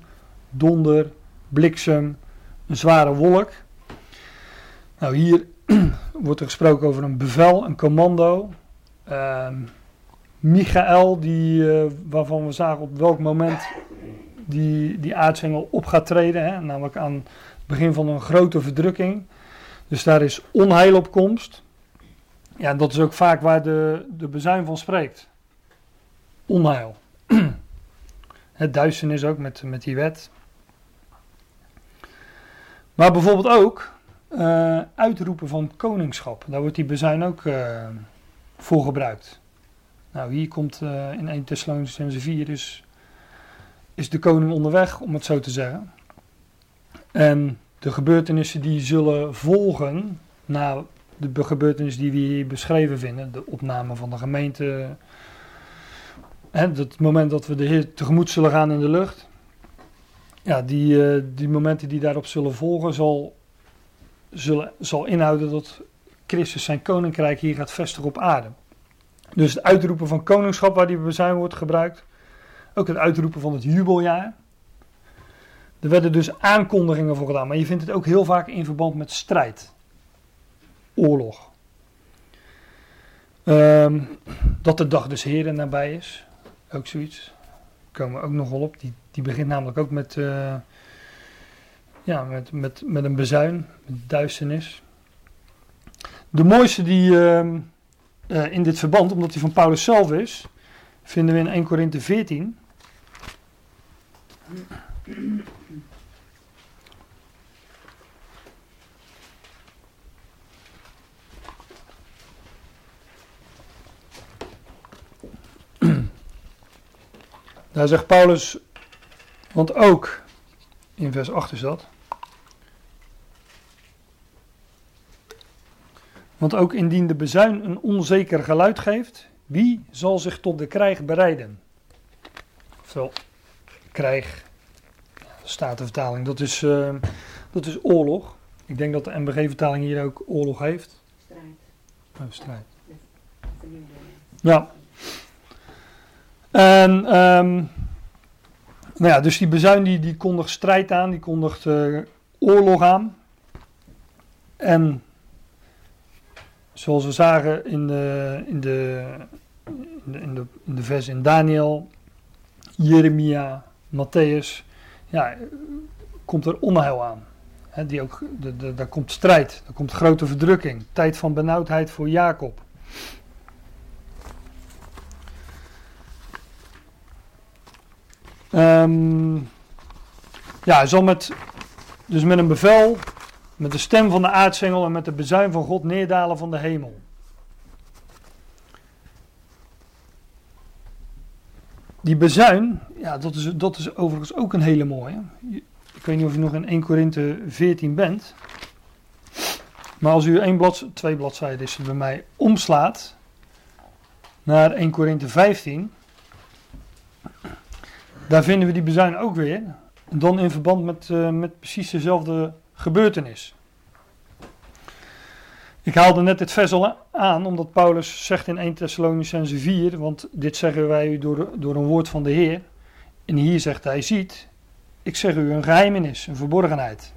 donder, bliksem, een zware wolk. Nou, hier *clears throat* wordt er gesproken over een bevel, een commando. Uh, Michael, die, uh, waarvan we zagen op welk moment die, die aartsengel op gaat treden. Hè, namelijk aan begin van een grote verdrukking. Dus daar is onheil op komst. Ja, dat is ook vaak waar de, de bezuin van spreekt. Onheil. *clears throat* Het duisternis ook met, met die wet. Maar bijvoorbeeld ook uh, uitroepen van koningschap. Daar wordt die bezuin ook uh, voor gebruikt. Nou, hier komt uh, in 1 Thessalonicense 4 is, is de koning onderweg, om het zo te zeggen. En de gebeurtenissen die zullen volgen na de gebeurtenissen die we hier beschreven vinden, de opname van de gemeente, hè, het moment dat we de Heer tegemoet zullen gaan in de lucht, ja, die, die momenten die daarop zullen volgen, zal, zullen, zal inhouden dat Christus zijn koninkrijk hier gaat vestigen op aarde. Dus het uitroepen van koningschap, waar die bezuin wordt gebruikt, ook het uitroepen van het jubeljaar. Er werden dus aankondigingen voor gedaan, maar je vindt het ook heel vaak in verband met strijd, oorlog. Um, dat de dag des Heren nabij is, ook zoiets. Komen we ook nog wel op. Die, die begint namelijk ook met, uh, ja, met, met, met een bezuin, met duisternis. De mooiste die ehm, eh, in dit verband, omdat die van Paulus zelf is, vinden we in 1 Korinthe 14. Daar zegt Paulus, want ook, in vers 8 is dat, Want ook indien de bezuin een onzeker geluid geeft, wie zal zich tot de krijg bereiden? Oftewel, krijg, statenvertaling, dat is, uh, dat is oorlog. Ik denk dat de MBG-vertaling hier ook oorlog heeft. Strijd. Oh, strijd. Ja. En, um, nou ja, dus die bezuin die, die kondigt strijd aan, die kondigt uh, oorlog aan. En zoals we zagen in de, in de, in de, de, vers in Daniel, Jeremia, Matthäus, ja, komt er onheil aan. He, die ook, de, de, daar komt strijd, daar komt grote verdrukking, tijd van benauwdheid voor Jacob. Um, ja, zal met, dus met een bevel, met de stem van de aartsengel en met de bezuin van God neerdalen van de hemel. Die bezuin, ja, dat is, dat is overigens ook een hele mooie. Ik weet niet of u nog in 1 Korinthe 14 bent. Maar als u één blad, twee bladzijden is bij mij, omslaat naar 1 Korinthe 15, daar vinden we die bezuin ook weer. En dan in verband met, uh, met precies dezelfde gebeurtenis. Ik haalde net dit vers al aan, omdat Paulus zegt in 1 Thessalonicense 4, want dit zeggen wij u door, door een woord van de Heer. En hier zegt hij, ziet, ik zeg u een geheimenis, een verborgenheid.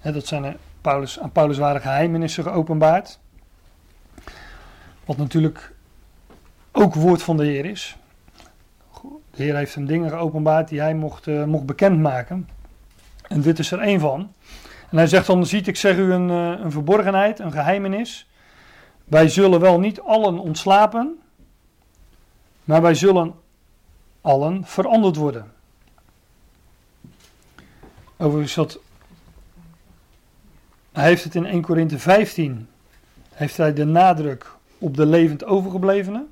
He, dat zijn Paulus, aan Paulus waren geheimenissen geopenbaard. Wat natuurlijk ook woord van de Heer is. De Heer heeft hem dingen geopenbaard die hij mocht, uh, mocht bekendmaken. En dit is er één van. En hij zegt dan, ziet ik zeg u een, uh, een verborgenheid, een geheimenis. Wij zullen wel niet allen ontslapen, maar wij zullen allen veranderd worden. Overigens dat, hij heeft het in 1 Korinthe 15, heeft hij de nadruk op de levend overgeblevenen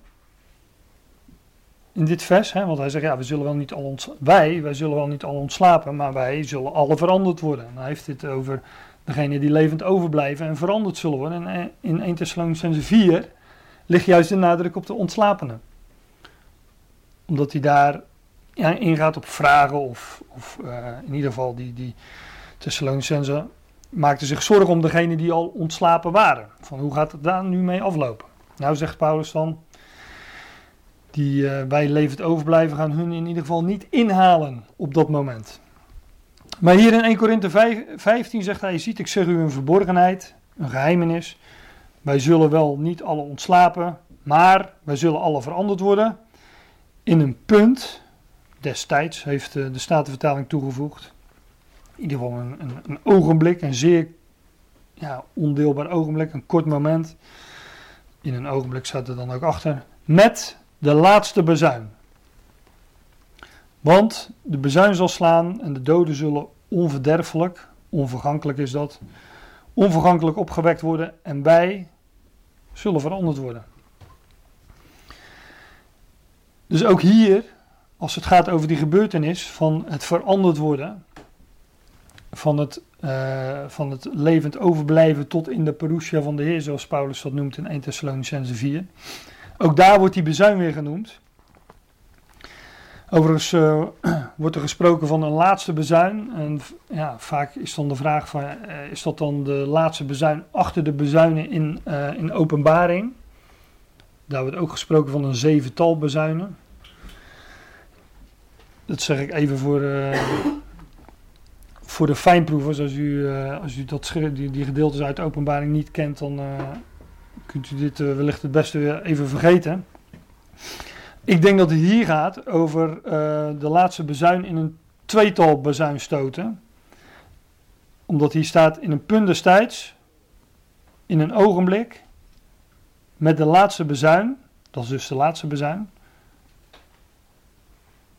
in dit vers. Hè, want hij zegt, ja, we zullen wel niet al ons, wij, wij zullen wel niet al ontslapen, maar wij zullen alle veranderd worden. En hij heeft het over degene die levend overblijven en veranderd zullen worden. En eh, in 1 Thessalonicense 4 ligt juist de nadruk op de ontslapenen. Omdat hij daar ja, ingaat op vragen of, of uh, in ieder geval die, die maakte zich zorgen om degene die al ontslapen waren. Van hoe gaat het daar nu mee aflopen? Nou zegt Paulus dan, die uh, bij levend overblijven gaan hun in ieder geval niet inhalen op dat moment. Maar hier in 1 Korinthe 15 zegt hij, ziet ik zeg u een verborgenheid, een geheimenis. Wij zullen wel niet alle ontslapen, maar wij zullen alle veranderd worden. In een punt, destijds heeft uh, de Statenvertaling toegevoegd. In ieder geval een, een, een ogenblik, een zeer ja, ondeelbaar ogenblik, een kort moment. In een ogenblik staat er dan ook achter. Met de laatste bezuin. Want de bezuin zal slaan en de doden zullen onverderfelijk, onvergankelijk is dat, onvergankelijk opgewekt worden en wij zullen veranderd worden. Dus ook hier, als het gaat over die gebeurtenis van het veranderd worden, van het, uh, van het levend overblijven tot in de parousia van de Heer, zoals Paulus dat noemt in 1 Thessalonicense 4 ook daar wordt die bezuin weer genoemd. Overigens uh, *clears throat* wordt er gesproken van een laatste bezuin. En ja, vaak is dan de vraag van, uh, is dat dan de laatste bezuin achter de bezuinen in, uh, in openbaring? Daar wordt ook gesproken van een zevental bezuinen. Dat zeg ik even voor, voor de fijnproevers. Als u, als u dat, die, die gedeeltes uit de openbaring niet kent, dan kunt u dit uh, wellicht het beste even vergeten. Ik denk dat het hier gaat over uh, de laatste bezuin in een tweetal bezuinstoten. Omdat hier staat in een punt destijds, in een ogenblik, met de laatste bezuin. Dat is dus de laatste bezuin.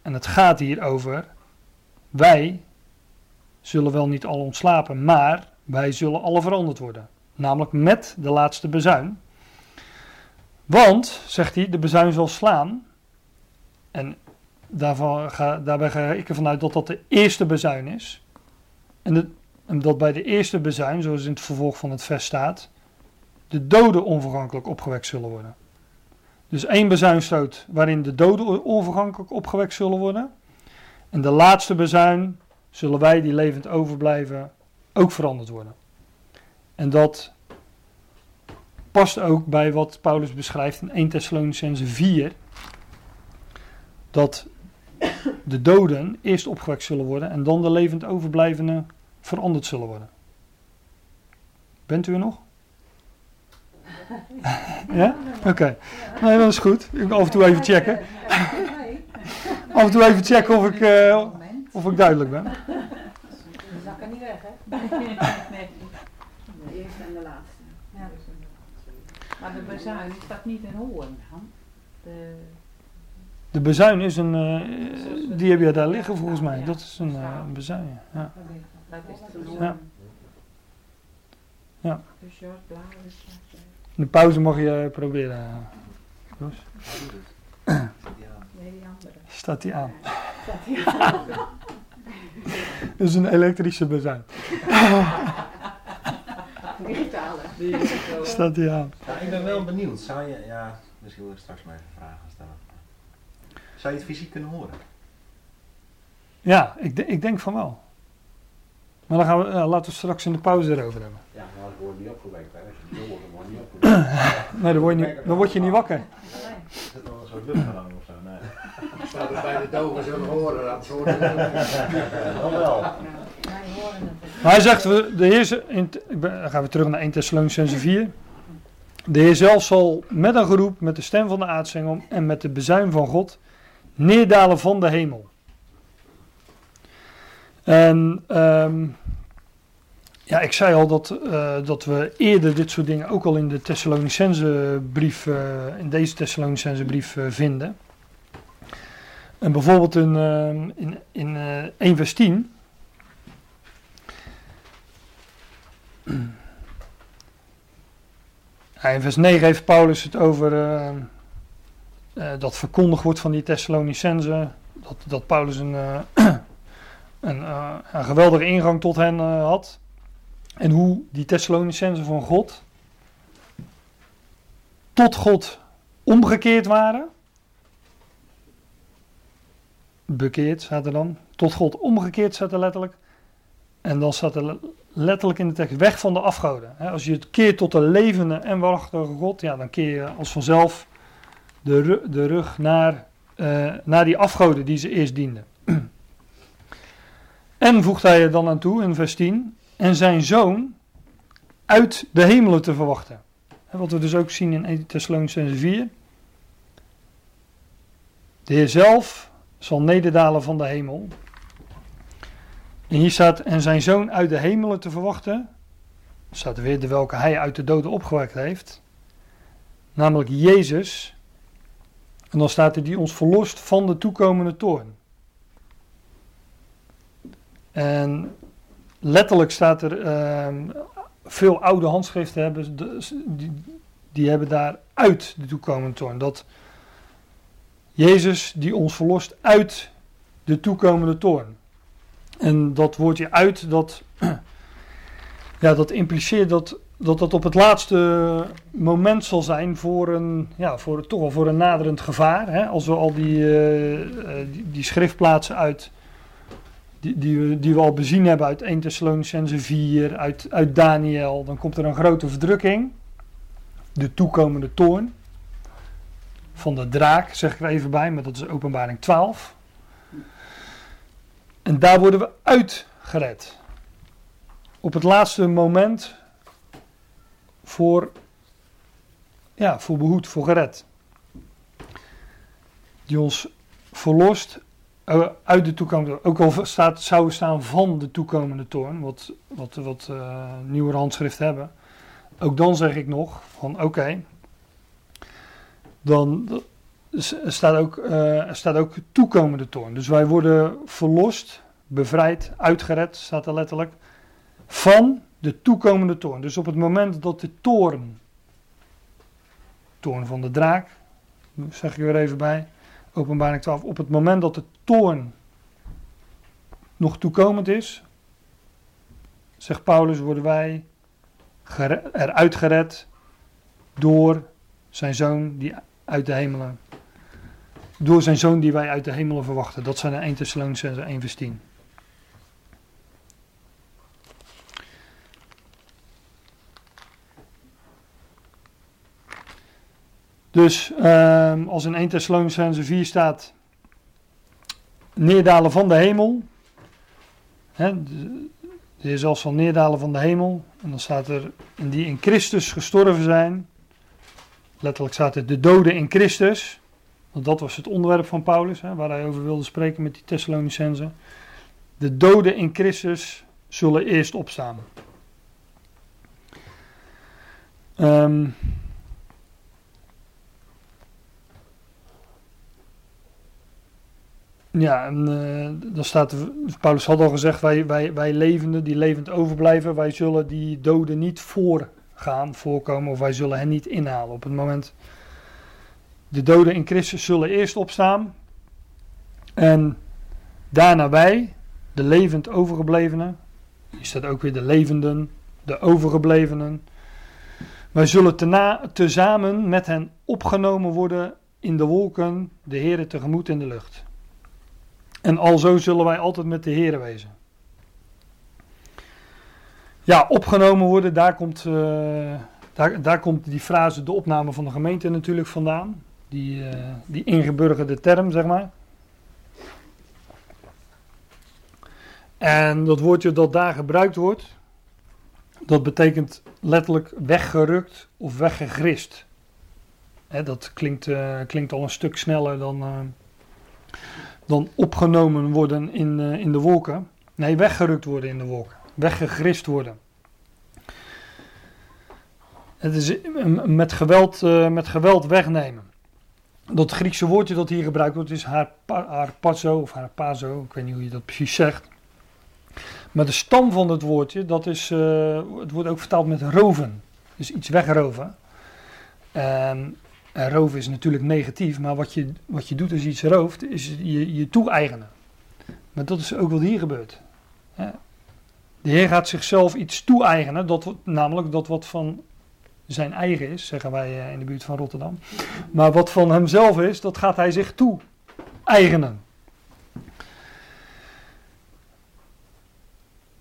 En het gaat hier over, wij zullen wel niet al ontslapen, maar wij zullen alle veranderd worden namelijk met de laatste bezuin. Want, zegt hij, de bezuin zal slaan. En daarvan ga, daarbij ga ik ervan uit dat dat de eerste bezuin is. En, en dat bij de eerste bezuin, zoals in het vervolg van het vers staat, de doden onvergankelijk opgewekt zullen worden. Dus één bezuinstoot waarin de doden onvergankelijk opgewekt zullen worden. En de laatste bezuin zullen wij die levend overblijven ook veranderd worden. En dat past ook bij wat Paulus beschrijft in 1 Thessalonicense 4. Dat de doden eerst opgewekt zullen worden en dan de levend overblijvenden veranderd zullen worden. Bent u er nog? *laughs* Ja? Oké. Nee, dat is goed. Ik af en toe even checken. Af en toe even checken of ik, uh, of ik duidelijk ben. De zakken niet weg, hè? Nee. De eerste en de laatste. Ja. Maar de bezuin is dat niet in Hoorn dan? De... De bezuin is een, uh, die heb je daar liggen volgens mij. Dat is een uh, bezuin, ja. Dat is de Ja. Ja. De pauze mag je proberen. Jos. Nee, die andere. Staat die aan. Dat die *laughs* Dat is een elektrische bezuin. *laughs* *laughs* digitale. Staat die aan. Ja, ik ben wel benieuwd. Zou je, ja, misschien wil ik straks maar even vragen stellen. Zou je het fysiek kunnen horen? Ja, ik, ik denk van wel. Maar dan gaan we, ja, laten we straks in de pauze erover hebben. Ja, maar ik word niet opgewekt. Hè. Als je het hoort, dan word je niet opgewekt. *coughs* Nee, dan word je niet, dan word je niet wakker. Is dat wel een soort luchtverwarming of zo? Nee. Staat er bij de doven zullen horen. Dat soort *laughs* Dan wel. Maar hij zegt, de Heer, in, ik ben- dan gaan we terug naar 1 Thessalonicense 4. De Heer zelf zal met een geroep, met de stem van de aartsengel en met de bezuin van God neerdalen van de hemel. En ehm, ja, ik zei al dat, eh, dat we eerder dit soort dingen ook al in de Thessalonicense brief, eh, in deze Thessalonicense brief eh, vinden. En bijvoorbeeld in, ehm, in, in eh, 1 vers 10. In vers 9 heeft Paulus het over eh, eh, dat verkondigd wordt van die Thessalonicenzen. Dat, dat Paulus een, eh, *clears throat* een, een geweldige ingang tot hen had. En hoe die Thessalonicenzen van God tot God omgekeerd waren. Bekeerd staat er dan. Tot God omgekeerd staat er letterlijk. En dan staat er letterlijk in de tekst weg van de afgoden. Als je het keert tot de levende en waarachtige God, ja, dan keer je als vanzelf de, ru- de rug naar, eh, naar die afgoden die ze eerst dienden. *clears throat* en voegt hij er dan aan toe in vers 10, en zijn zoon uit de hemelen te verwachten. Wat we dus ook zien in 1 Thessalonicense 4. De Heer zelf zal nederdalen van de hemel en hier staat, en zijn zoon uit de hemelen te verwachten. Staat er weer de welke hij uit de doden opgewekt heeft. Namelijk Jezus. En dan staat er die ons verlost van de toekomende toorn. En letterlijk staat er, ehm, veel oude handschriften hebben, die, die hebben daar uit de toekomende toorn. Dat Jezus die ons verlost uit de toekomende toorn. En dat woordje uit, dat, *clears throat* ja, dat impliceert dat, dat dat op het laatste moment zal zijn voor een, ja, voor, toch wel voor een naderend gevaar. Hè? Als we al die, eh, eh, die, die schriftplaatsen uit, die, die, we, die we al bezien hebben uit 1 Thessalonicense 4, uit, uit Daniel, dan komt er een grote verdrukking. De toekomende toorn. Van de draak, zeg ik er even bij, maar dat is openbaring 12. En daar worden we uitgered. Op het laatste moment voor, ja, voor behoed, voor gered. Die ons verlost eh, uit de toekomende, ook al staat, zou staan van de toekomende toorn, wat, wat, wat eh nieuwe handschriften hebben. Ook dan zeg ik nog van oké, dan staat ook, er staat ook toekomende toorn. Dus wij worden verlost, bevrijd, uitgered, staat er letterlijk, van de toekomende toorn. Dus op het moment dat de toorn, toorn van de draak, zeg ik er even bij, openbaring 12, op het moment dat de toorn nog toekomend is, zegt Paulus, worden wij eruit gered door zijn zoon die uit de hemelen, door zijn zoon die wij uit de hemelen verwachten. Dat zijn de 1 Thessalonicenzen 1 vers 10. Dus ehm, als in 1 Thessalonicenzen 4 staat, neerdalen van de hemel. Hè, de heer zelfs van neerdalen van de hemel. En dan staat er, die in Christus gestorven zijn. Letterlijk staat er de doden in Christus. Dat was het onderwerp van Paulus, hè, waar hij over wilde spreken met die Thessalonicenzen. De doden in Christus zullen eerst opstaan. Ehm Ja, en dan staat, Paulus had al gezegd, wij, wij, wij levenden die levend overblijven, wij zullen die doden niet voorgaan, voorkomen, of wij zullen hen niet inhalen. Op het moment, de doden in Christus zullen eerst opstaan, en daarna wij, de levend overgeblevenen, hier staat ook weer de levenden, de overgeblevenen, wij zullen tena, tezamen met hen opgenomen worden in de wolken, de Heeren tegemoet in de lucht. En alzo zullen wij altijd met de Heeren wezen. Ja, opgenomen worden, daar komt, eh, daar, daar komt die frase de opname van de gemeente natuurlijk vandaan. Die, eh, die ingeburgerde term, zeg maar. En dat woordje dat daar gebruikt wordt, dat betekent letterlijk weggerukt of weggegrist. Hè, dat klinkt, eh, klinkt al een stuk sneller dan, eh, dan opgenomen worden in, in de wolken. Nee, weggerukt worden in de wolken. Weggegrist worden. Het is met geweld, met geweld wegnemen. Dat Griekse woordje dat hier gebruikt wordt is harpa- harpazo of harpazo. Ik weet niet hoe je dat precies zegt. Maar de stam van het woordje, dat is, eh, het wordt ook vertaald met roven. Dus iets wegroven. En, en roven is natuurlijk negatief, maar wat je, wat je doet als iets rooft, is je, je toe-eigenen. Maar dat is ook wat hier gebeurt. De Heer gaat zichzelf iets toe-eigenen, dat, namelijk dat wat van zijn eigen is, zeggen wij eh, in de buurt van Rotterdam. Maar wat van hemzelf is, dat gaat hij zich toe-eigenen.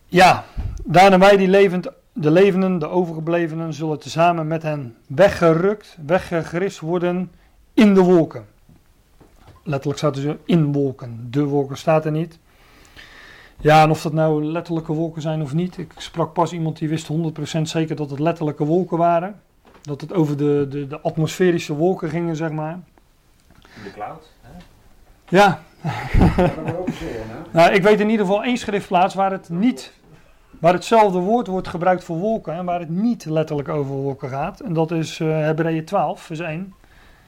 Ja, daarna wij die levend, de levenden, de overgeblevenen, zullen tezamen met hen weggerukt, weggegrist worden in de wolken. Letterlijk staat zo in wolken. De wolken staat er niet. Ja, en of dat nou letterlijke wolken zijn of niet. Ik sprak pas iemand die wist 100% zeker dat het letterlijke wolken waren. Dat het over de, de, de atmosferische wolken gingen, zeg maar. De cloud. Hè? Ja, ook hè? *laughs* nou, ik weet in ieder geval één schriftplaats waar het niet, waar hetzelfde woord wordt gebruikt voor wolken en waar het niet letterlijk over wolken gaat. En dat is eh Hebreeën 12, vers 1.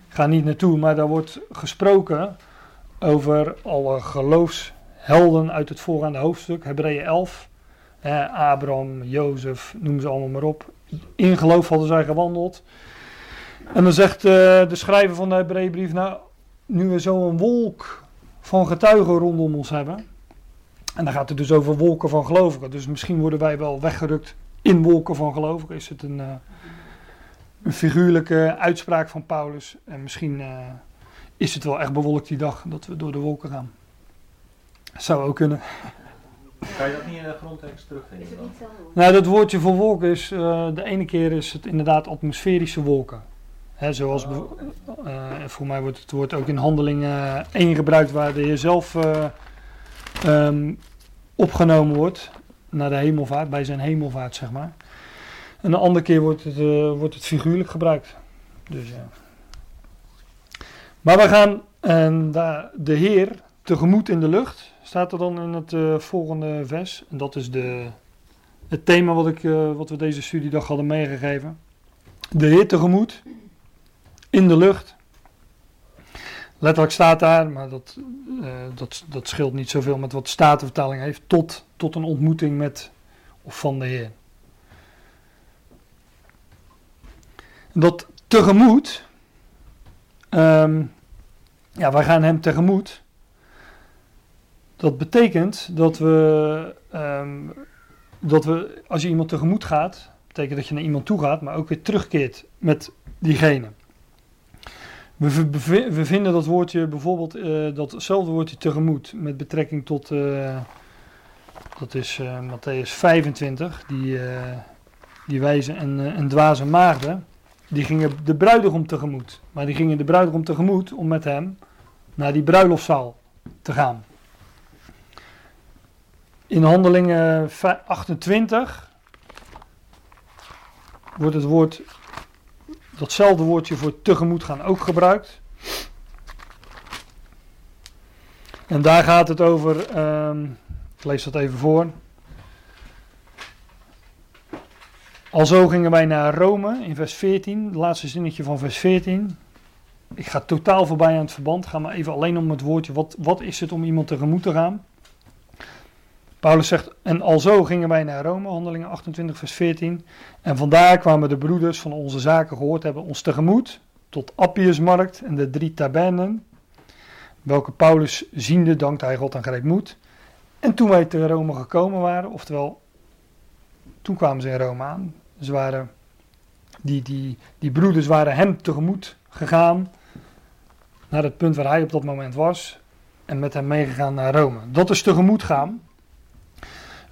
Ik ga niet naartoe, maar daar wordt gesproken over alle geloofshelden uit het voorgaande hoofdstuk, Hebreeën 11. Eh, Abraham, Jozef, noem ze allemaal maar op. In geloof hadden zij gewandeld. En dan zegt eh, de schrijver van de Hebreeënbrief, nou, nu we zo'n wolk van getuigen rondom ons hebben. En dan gaat het dus over wolken van gelovigen. Dus misschien worden wij wel weggerukt in wolken van gelovigen. Is het een, eh, een figuurlijke uitspraak van Paulus. En misschien eh, is het wel echt bewolkt die dag dat we door de wolken gaan. Zou ook kunnen. Kan je dat niet in de grondtekst terugvinden Is het dan? niet zo? Nou, dat woordje voor wolken is, eh, de ene keer is het inderdaad atmosferische wolken. Hè, zoals, bev- eh, voor mij wordt het woord ook in handeling eh 1 gebruikt, waar de Heer zelf eh, ehm, opgenomen wordt naar de hemelvaart, bij zijn hemelvaart zeg maar. En de andere keer wordt het, eh, wordt het figuurlijk gebruikt. Dus ja. Maar we gaan en daar de Heer tegemoet in de lucht, staat er dan in het eh, volgende vers. En dat is de, het thema wat, ik, eh, wat we deze studiedag hadden meegegeven. De Heer tegemoet in de lucht. Letterlijk staat daar, maar dat, eh, dat, dat scheelt niet zoveel met wat de Statenvertaling heeft. Tot, tot een ontmoeting met of van de Heer. Dat tegemoet, ehm, ja, wij gaan hem tegemoet. Dat betekent dat we, ehm, dat we, als je iemand tegemoet gaat, betekent dat je naar iemand toe gaat, maar ook weer terugkeert met diegene. We, we vinden dat woordje bijvoorbeeld, eh, datzelfde woordje tegemoet met betrekking tot, eh, dat is eh Matthäus 25, die, die wijze en, en dwaze maagden, die gingen de bruidegom tegemoet. Maar die gingen de bruidegom tegemoet om met hem naar die bruiloftszaal te gaan. In handelingen vij- 28 wordt het woord, datzelfde woordje voor tegemoet gaan ook gebruikt. En daar gaat het over, ehm, ik lees dat even voor. Alzo gingen wij naar Rome in vers 14, het laatste zinnetje van vers 14. Ik ga totaal voorbij aan het verband, ga maar even alleen om het woordje, wat, wat is het om iemand tegemoet te gaan? Paulus zegt, en alzo gingen wij naar Rome, handelingen 28 vers 14. En vandaar kwamen de broeders van onze zaken gehoord hebben ons tegemoet, tot Appiusmarkt en de drie tabernen, welke Paulus ziende dankte hij God en greep moed. En toen wij te Rome gekomen waren, oftewel, toen kwamen ze in Rome aan. Ze waren, die, die, die broeders waren hem tegemoet gegaan, naar het punt waar hij op dat moment was, en met hem meegegaan naar Rome. Dat is tegemoet gaan.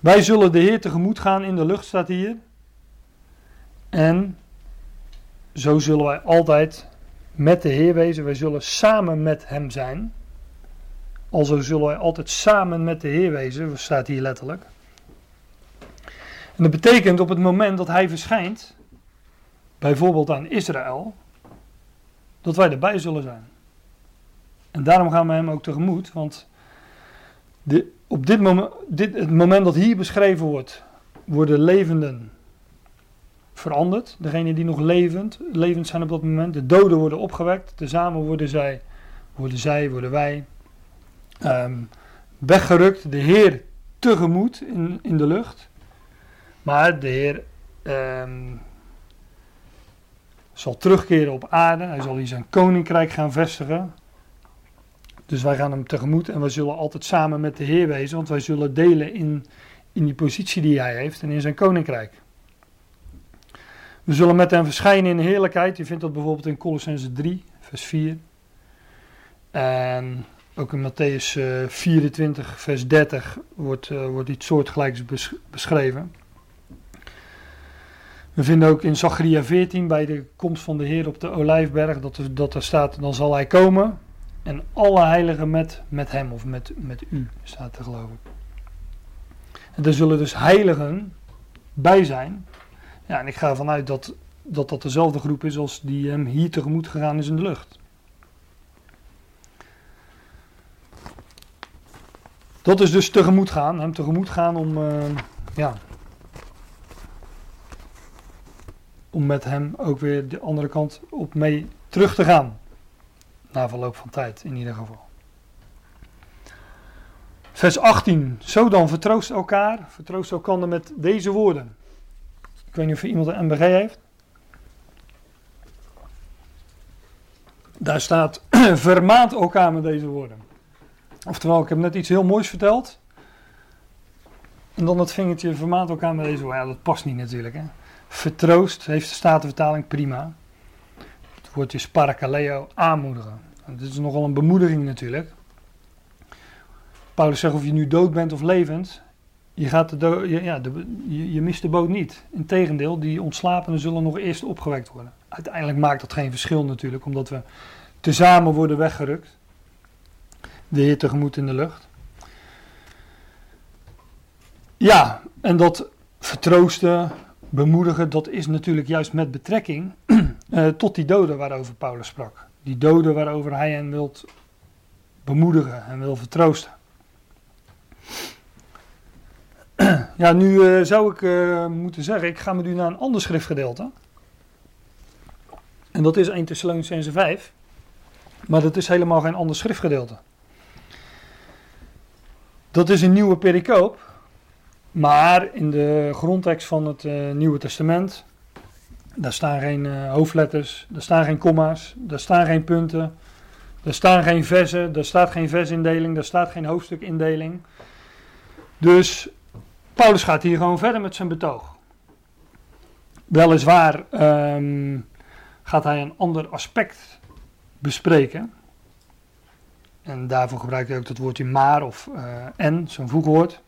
Wij zullen de Heer tegemoet gaan in de lucht, staat hier. En zo zullen wij altijd met de Heer wezen. Wij zullen samen met Hem zijn. Alzo zullen wij altijd samen met de Heer wezen, staat hier letterlijk. En dat betekent op het moment dat Hij verschijnt, bijvoorbeeld aan Israël, dat wij erbij zullen zijn. En daarom gaan we Hem ook tegemoet, want de, op dit moment, dit, het moment dat hier beschreven wordt, worden levenden veranderd. Degenen die nog levend, levend zijn op dat moment. De doden worden opgewekt. Tezamen worden zij, worden, zij, worden wij ehm, weggerukt. De Heer tegemoet in, in de lucht. Maar de Heer ehm, zal terugkeren op aarde. Hij zal hier zijn koninkrijk gaan vestigen. Dus wij gaan hem tegemoet en wij zullen altijd samen met de Heer wezen, want wij zullen delen in, in die positie die hij heeft en in zijn koninkrijk. We zullen met hem verschijnen in heerlijkheid. Je vindt dat bijvoorbeeld in Colossense 3, vers 4. En ook in Matthäus eh, 24, vers 30 wordt, eh, wordt iets soortgelijks besch- beschreven. We vinden ook in Zacharia 14 bij de komst van de Heer op de Olijfberg dat dat er staat, dan zal hij komen. En alle heiligen met, met hem of met, met u, staat geloof ik. En er zullen dus heiligen bij zijn. Ja, en ik ga ervan uit dat, dat dat dezelfde groep is als die hem hier tegemoet gegaan is in de lucht. Dat is dus tegemoet gaan, hem tegemoet gaan om, eh, ja, om met hem ook weer de andere kant op mee terug te gaan. Na verloop van tijd in ieder geval. Vers 18. Zo dan, vertroost elkaar, vertroost elkaar met deze woorden. Ik weet niet of iemand een MBG heeft. Daar staat, *clears throat* vermaant elkaar met deze woorden. Oftewel, ik heb net iets heel moois verteld. En dan het vingertje, vermaant elkaar met deze woorden. Ja, dat past niet natuurlijk. Hè. Vertroost heeft de Statenvertaling prima. Het woordje is parakaleo, aanmoedigen. Dit is nogal een bemoediging natuurlijk. Paulus zegt of je nu dood bent of levend, je, gaat de je, ja, de, je, je mist de boot niet. Integendeel, die ontslapenen zullen nog eerst opgewekt worden. Uiteindelijk maakt dat geen verschil natuurlijk, omdat we tezamen worden weggerukt. De Heer tegemoet in de lucht. Ja, en dat vertroosten, bemoedigen, dat is natuurlijk juist met betrekking *clears throat* eh, tot die doden waarover Paulus sprak. Die doden waarover hij hen wilt bemoedigen en wil vertroosten. *clears throat* Ja, nu eh, zou ik eh, moeten zeggen, ik ga met u naar een ander schriftgedeelte. En dat is 1 Thessalonicense 5. Maar dat is helemaal geen ander schriftgedeelte. Dat is een nieuwe pericoop. Maar in de grondtekst van het eh, Nieuwe Testament, daar staan geen eh, hoofdletters, daar staan geen komma's, daar staan geen punten, Er staan geen versen, er staat geen versindeling, er staat geen hoofdstukindeling. Dus Paulus gaat hier gewoon verder met zijn betoog. Weliswaar ehm, gaat hij een ander aspect bespreken. En daarvoor gebruikt hij ook dat woordje maar of uh, en, zo'n voegwoord.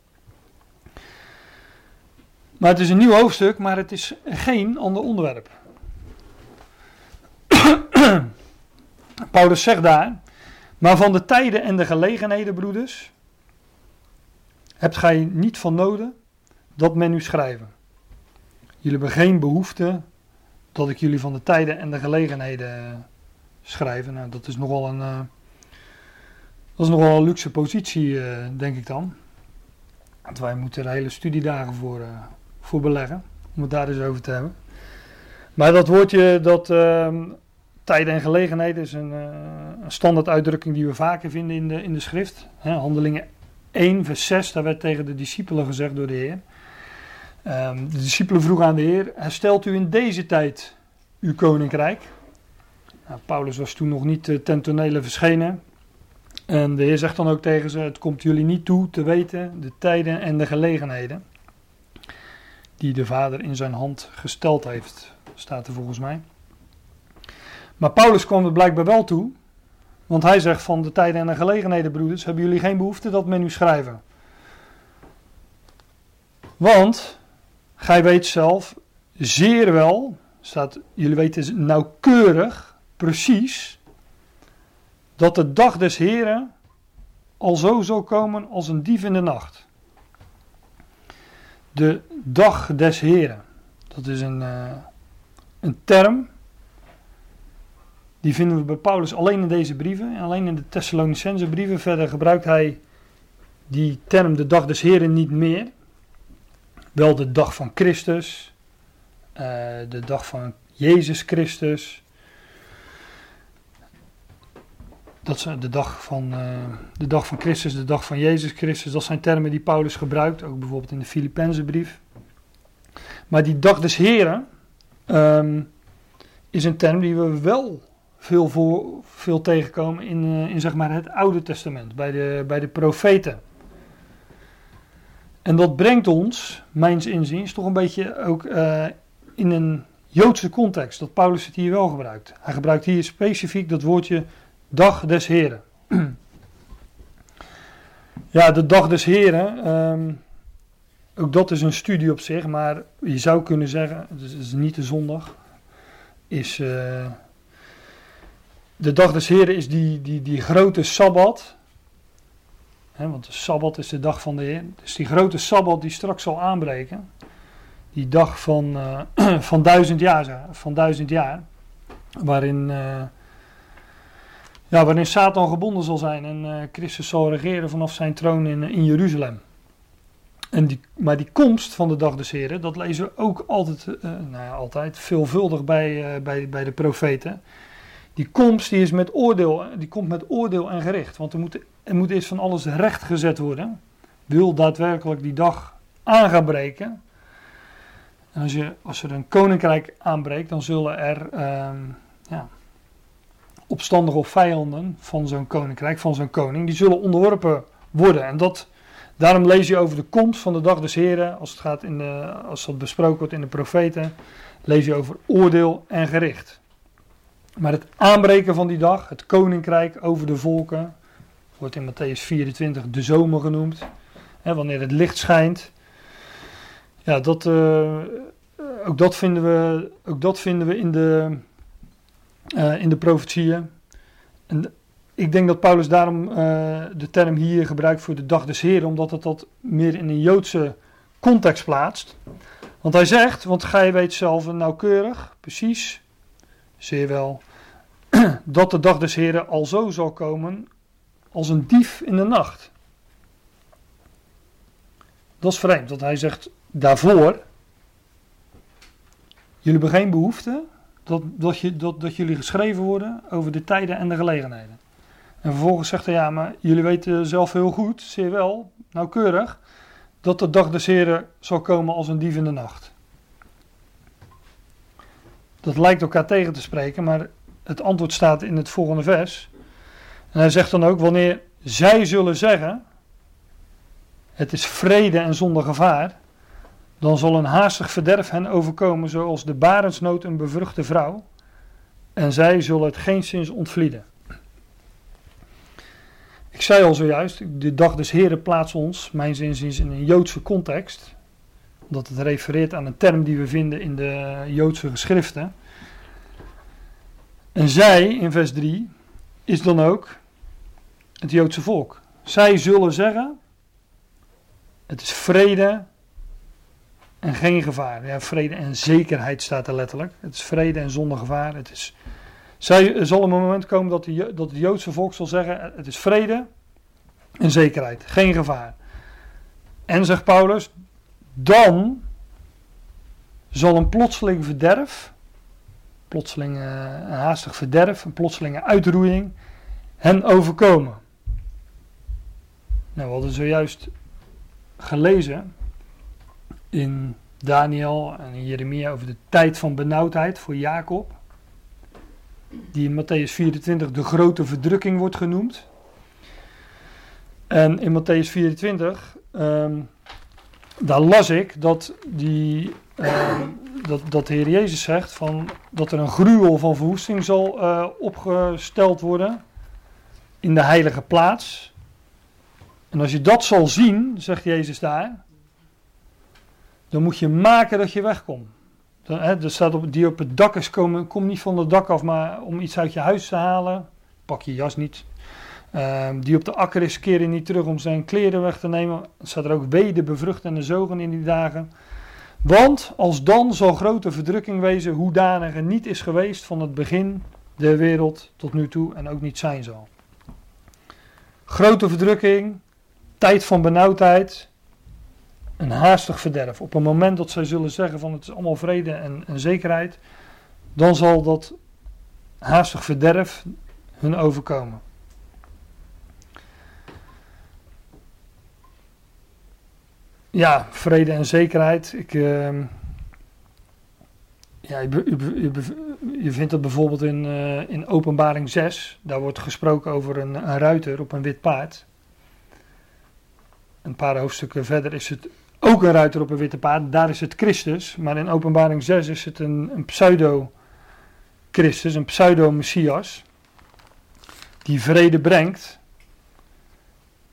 Maar het is een nieuw hoofdstuk, maar het is geen ander onderwerp. *clears throat* Paulus zegt daar, maar van de tijden en de gelegenheden, broeders, hebt gij niet van noden dat men u schrijven. Jullie hebben geen behoefte dat ik jullie van de tijden en de gelegenheden schrijf. Nou, dat is nogal een, uh, dat is nogal een luxe positie, uh, denk ik dan. Want wij moeten er hele studiedagen voor, uh, voor beleggen, om het daar eens over te hebben. Maar dat woordje, dat ehm, tijden en gelegenheden, is een, een standaard uitdrukking die we vaker vinden in de, in de schrift. Handelingen 1, vers 6, daar werd tegen de discipelen gezegd door de Heer. Um, de discipelen vroegen aan de Heer: Herstelt u in deze tijd uw koninkrijk? Nou, Paulus was toen nog niet uh, ten tonele verschenen. En de Heer zegt dan ook tegen ze: Het komt jullie niet toe te weten de tijden en de gelegenheden. Die de Vader in zijn hand gesteld heeft, staat er volgens mij. Maar Paulus kwam er blijkbaar wel toe want hij zegt van de tijden en de gelegenheden, broeders, hebben jullie geen behoefte dat men u schrijven. Want gij weet zelf zeer wel, staat, jullie weten nauwkeurig, precies, dat de dag des Heren al zo zal komen als een dief in de nacht. De dag des Heren, dat is een, uh, een term die vinden we bij Paulus alleen in deze brieven, en alleen in de Thessalonicense brieven. Verder gebruikt hij die term de dag des Heren niet meer. Wel de dag van Christus, uh, de dag van Jezus Christus. Dat de dag, van, uh, de dag van Christus, de dag van Jezus Christus. Dat zijn termen die Paulus gebruikt, ook bijvoorbeeld in de Filippense brief. Maar die dag des Heren um, is een term die we wel veel, voor, veel tegenkomen in, uh, in zeg maar het Oude Testament, bij de, bij de profeten. En dat brengt ons, mijns inziens, toch een beetje ook uh, in een Joodse context, dat Paulus het hier wel gebruikt. Hij gebruikt hier specifiek dat woordje dag des Heren. ja, de dag des Heren, um, ook dat is een studie op zich, maar je zou kunnen zeggen, het is niet de zondag, is... Uh, de dag des Heren is die, die, die grote Sabbat. want de Sabbat is de dag van de Heer. Dus die grote Sabbat die straks zal aanbreken. Die dag van, uh, *clears throat* van, duizend, jaar, van duizend jaar. Waarin, uh, ja, waarin Satan gebonden zal zijn en uh, Christus zal regeren vanaf zijn troon in, in Jeruzalem. En die, maar die komst van de dag des Heren, dat lezen we ook altijd, nou ja, altijd veelvuldig bij, bij, bij de profeten. Die komst die is met oordeel, die komt met oordeel en gericht. Want er moet, er moet eerst van alles recht gezet worden. Wil daadwerkelijk die dag aan gaan breken. En als, je, als er een koninkrijk aanbreekt, dan zullen er uh, ja, opstandige of vijanden van zo'n koninkrijk, van zo'n koning, die zullen onderworpen worden. En dat, daarom lees je over de komst van de dag des Heren, als, het gaat in de, als dat besproken wordt in de profeten, lees je over oordeel en gericht. Maar het aanbreken van die dag, het koninkrijk over de volken, wordt in Matthäus 24 de zomer genoemd. Hè, wanneer het licht schijnt. Ja, dat, uh, ook, dat vinden we, ook dat vinden we in de, in de profetieën. En ik denk dat Paulus daarom uh, de term hier gebruikt voor de dag des Heren, omdat het dat meer in een Joodse context plaatst. Want hij zegt, want gij weet zelf nauwkeurig, precies, zeer wel, *clears throat* dat de dag des Heren al zo zal komen als een dief in de nacht. Dat is vreemd, want hij zegt daarvoor, jullie hebben geen behoefte dat, dat, dat, dat jullie geschreven worden over de tijden en de gelegenheden. En vervolgens zegt hij, ja, maar jullie weten zelf heel goed, zeer wel, nauwkeurig, dat de dag des Heren zal komen als een dief in de nacht. Dat lijkt elkaar tegen te spreken, maar het antwoord staat in het volgende vers. En hij zegt dan ook, wanneer zij zullen zeggen, het is vrede en zonder gevaar, dan zal een haastig verderf hen overkomen zoals de barensnood een bevruchte vrouw, en zij zullen het geen geenszins ontvlieden. Ik zei al zojuist, de dag des Heren plaatst ons, mijn zinziens, in een Joodse context. Omdat het refereert aan een term die we vinden in de Joodse geschriften. En zij, in vers 3, is dan ook het Joodse volk. Zij zullen zeggen, het is vrede en geen gevaar. Ja, vrede en zekerheid staat er letterlijk. Het is vrede en zonder gevaar. Het is er zal een moment komen dat, de, dat het Joodse volk zal zeggen: het is vrede en zekerheid, geen gevaar. En zegt Paulus: dan zal een plotseling verderf, plotseling uh, een haastig verderf, een plotselinge uitroeiing hen overkomen. Nou, we hadden zojuist gelezen in Daniel en Jeremia over de tijd van benauwdheid voor Jacob die in Matthäus 24 de grote verdrukking wordt genoemd. En in Matthäus 24, ehm, daar las ik dat, die, ehm, dat, dat de Heer Jezus zegt van, dat er een gruwel van verwoesting zal uh, opgesteld worden in de heilige plaats. En als je dat zal zien, zegt Jezus daar, dan moet je maken dat je wegkomt. Hè, staat op, die op het dak is komen, kom niet van het dak af, maar om iets uit je huis te halen, pak je jas niet. Ehm, die op de akker is, keren niet terug om zijn kleren weg te nemen. Er staat er ook weder bevrucht en de zogen in die dagen. Want als dan zal grote verdrukking wezen, hoedanig er niet is geweest van het begin der wereld tot nu toe en ook niet zijn zal. Grote verdrukking, tijd van benauwdheid, een haastig verderf. Op een moment dat zij zullen zeggen van het is allemaal vrede en, en zekerheid, dan zal dat haastig verderf hun overkomen. Ja, vrede en zekerheid. Ik, uh, ja, je, vindt dat bijvoorbeeld in, uh, in Openbaring 6. Daar wordt gesproken over een, een ruiter op een wit paard. Een paar hoofdstukken verder is het ook een ruiter op een witte paard. Daar is het Christus. Maar in openbaring 6 is het een, een pseudo-Christus, een pseudo-Messias. Die vrede brengt.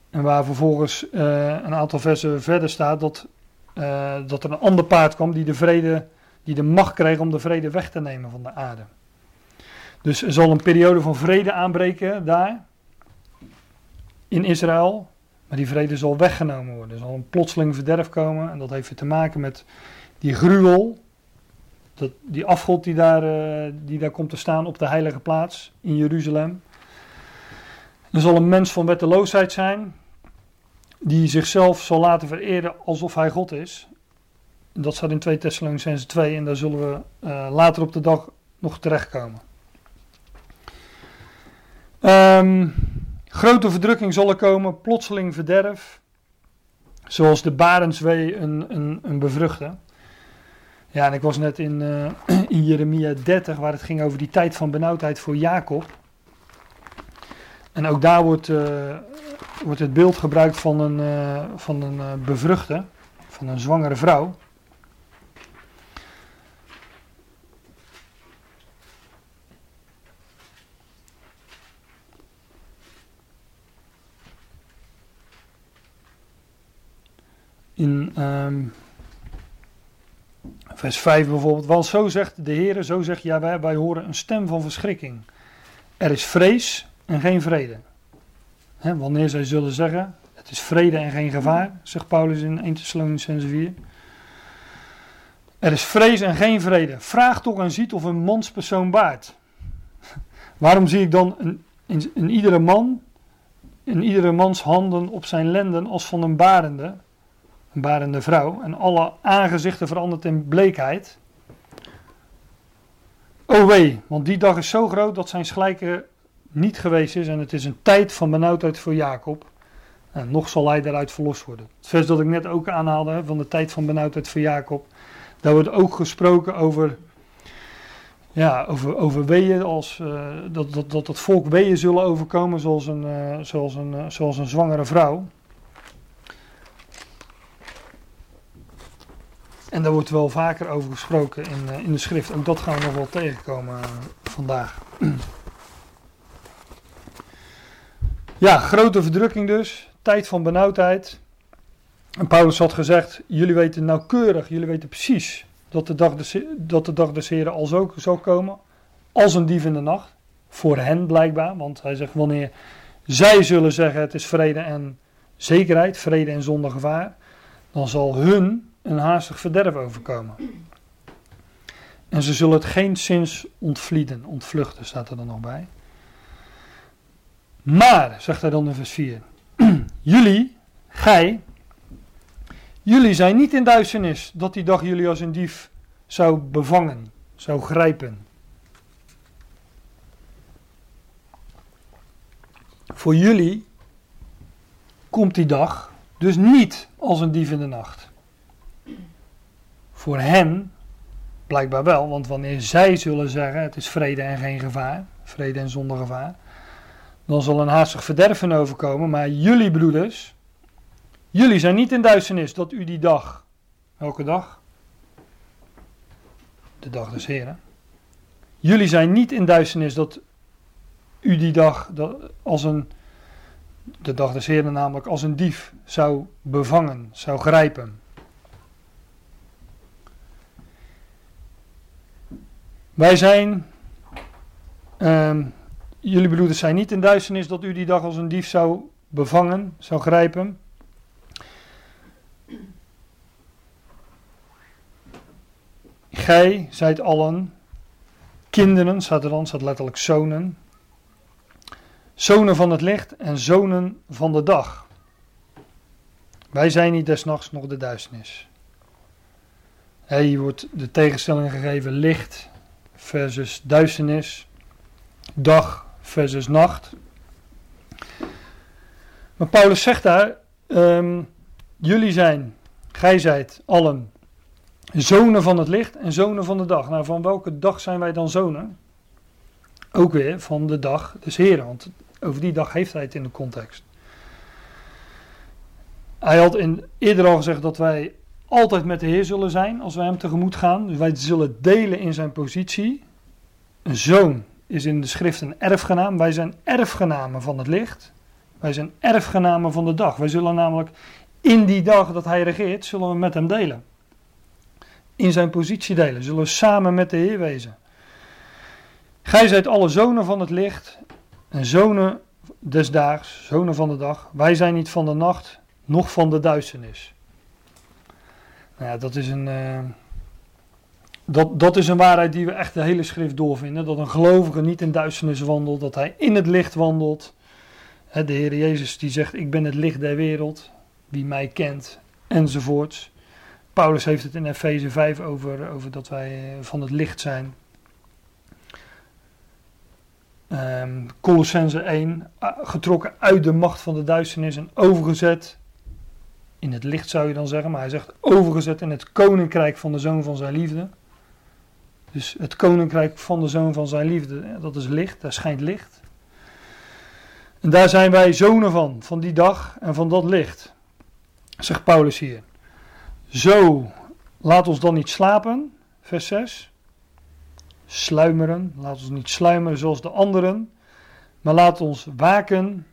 En waar vervolgens uh, een aantal versen verder staat dat, uh, dat er een ander paard kwam die de vrede, die de macht kreeg om de vrede weg te nemen van de aarde. Dus er zal een periode van vrede aanbreken daar in Israël. Maar die vrede zal weggenomen worden. Er zal een plotseling verderf komen. En dat heeft te maken met die gruwel. Dat, die afgod die daar, uh, die daar komt te staan op de heilige plaats in Jeruzalem. Er zal een mens van wetteloosheid zijn. Die zichzelf zal laten vereren alsof hij God is. Dat staat in 2 Thessalonicense 2. En daar zullen we uh, later op de dag nog terechtkomen. Um, Grote verdrukking zal er komen, plotseling verderf. Zoals de barenswee een, een, een bevruchte. Ja, en ik was net in, uh, *clears throat* in Jeremia 30, waar het ging over die tijd van benauwdheid voor Jacob. En ook daar wordt, uh, wordt het beeld gebruikt van een, uh, van een bevruchte, van een zwangere vrouw. In um, vers 5 bijvoorbeeld. Want zo zegt de Heer, zo zegt ja, wij, horen een stem van verschrikking. Er is vrees en geen vrede. Wanneer zij zullen zeggen, het is vrede en geen gevaar, zegt Paulus in 1 Thessalonicense 4. Er is vrees en geen vrede. Vraag toch en ziet of een manspersoon baart. *laughs* Waarom zie ik dan een, in, in, iedere man, in iedere mans handen op zijn lenden als van een barende, barende vrouw. En alle aangezichten verandert in bleekheid. O wee, want die dag is zo groot dat zijn gelijke niet geweest is. En het is een tijd van benauwdheid voor Jacob. En nog zal hij daaruit verlost worden. Het vers dat ik net ook aanhaalde, van de tijd van benauwdheid voor Jacob. Daar wordt ook gesproken over ja, over, over weeën, als, eh, dat, dat, dat het volk weeën zullen overkomen zoals een, eh, zoals, een, eh, zoals een zwangere vrouw. En daar wordt wel vaker over gesproken in, eh, in de schrift. Ook dat gaan we nog wel tegenkomen eh, vandaag. *clears throat* Ja, grote verdrukking dus. Tijd van benauwdheid. En Paulus had gezegd, jullie weten nauwkeurig, jullie weten precies dat de dag des, dat de dag Heren al zo zal komen. Als een dief in de nacht. Voor hen blijkbaar. Want hij zegt wanneer zij zullen zeggen het is vrede en zekerheid, vrede en zonder gevaar. Dan zal hun een haastig verderf overkomen. En ze zullen het geen zins ontvlieden, ontvluchten staat er dan nog bij. Maar, zegt hij dan in vers 4, *clears throat* jullie, gij, jullie zijn niet in duisternis dat die dag jullie als een dief zou bevangen, zou grijpen. Voor jullie komt die dag dus niet als een dief in de nacht. Voor hen blijkbaar wel, want wanneer zij zullen zeggen het is vrede en geen gevaar, vrede en zonder gevaar, dan zal een haastig verderven overkomen. Maar jullie broeders, jullie zijn niet in duisternis dat u die dag, welke dag? De dag des Heren. Jullie zijn niet in duisternis dat u die dag dat als een, de dag des Heren namelijk, als een dief zou bevangen, zou grijpen. Wij zijn, ehm, jullie broeders zijn niet in duisternis dat u die dag als een dief zou bevangen, zou grijpen. Gij zijt allen kinderen, staat er dan, staat letterlijk zonen. Zonen van het licht en zonen van de dag. Wij zijn niet des nachts nog de duisternis. Hier wordt de tegenstelling gegeven licht versus duisternis, dag versus nacht. Maar Paulus zegt daar, ehm, jullie zijn, gij zijt allen zonen van het licht en zonen van de dag. Nou, van welke dag zijn wij dan zonen? Ook weer van de dag des Heren, want over die dag heeft hij het in de context. Hij had in, eerder al gezegd dat wij altijd met de Heer zullen zijn als wij hem tegemoet gaan. Dus wij zullen delen in zijn positie. Een zoon is in de schrift een erfgenaam. Wij zijn erfgenamen van het licht. Wij zijn erfgenamen van de dag. Wij zullen namelijk in die dag dat hij regeert, zullen we met hem delen. In zijn positie delen. Zullen we samen met de Heer wezen. Gij zijt alle zonen van het licht en zonen des daags, zonen van de dag. Wij zijn niet van de nacht, noch van de duisternis. Nou ja, dat is een, uh, dat, dat is een waarheid die we echt de hele schrift doorvinden. Dat een gelovige niet in duisternis wandelt, dat hij in het licht wandelt. De Heer Jezus die zegt, ik ben het licht der wereld, wie mij kent, enzovoorts. Paulus heeft het in Efeze 5 over, over dat wij van het licht zijn. Um, Colossense 1, getrokken uit de macht van de duisternis en overgezet in het licht zou je dan zeggen, maar hij zegt overgezet in het koninkrijk van de zoon van zijn liefde. Dus het koninkrijk van de zoon van zijn liefde, dat is licht, daar schijnt licht. En daar zijn wij zonen van, van die dag en van dat licht, zegt Paulus hier. Zo, laat ons dan niet slapen, vers 6. Sluimeren, laat ons niet sluimeren zoals de anderen, maar laat ons waken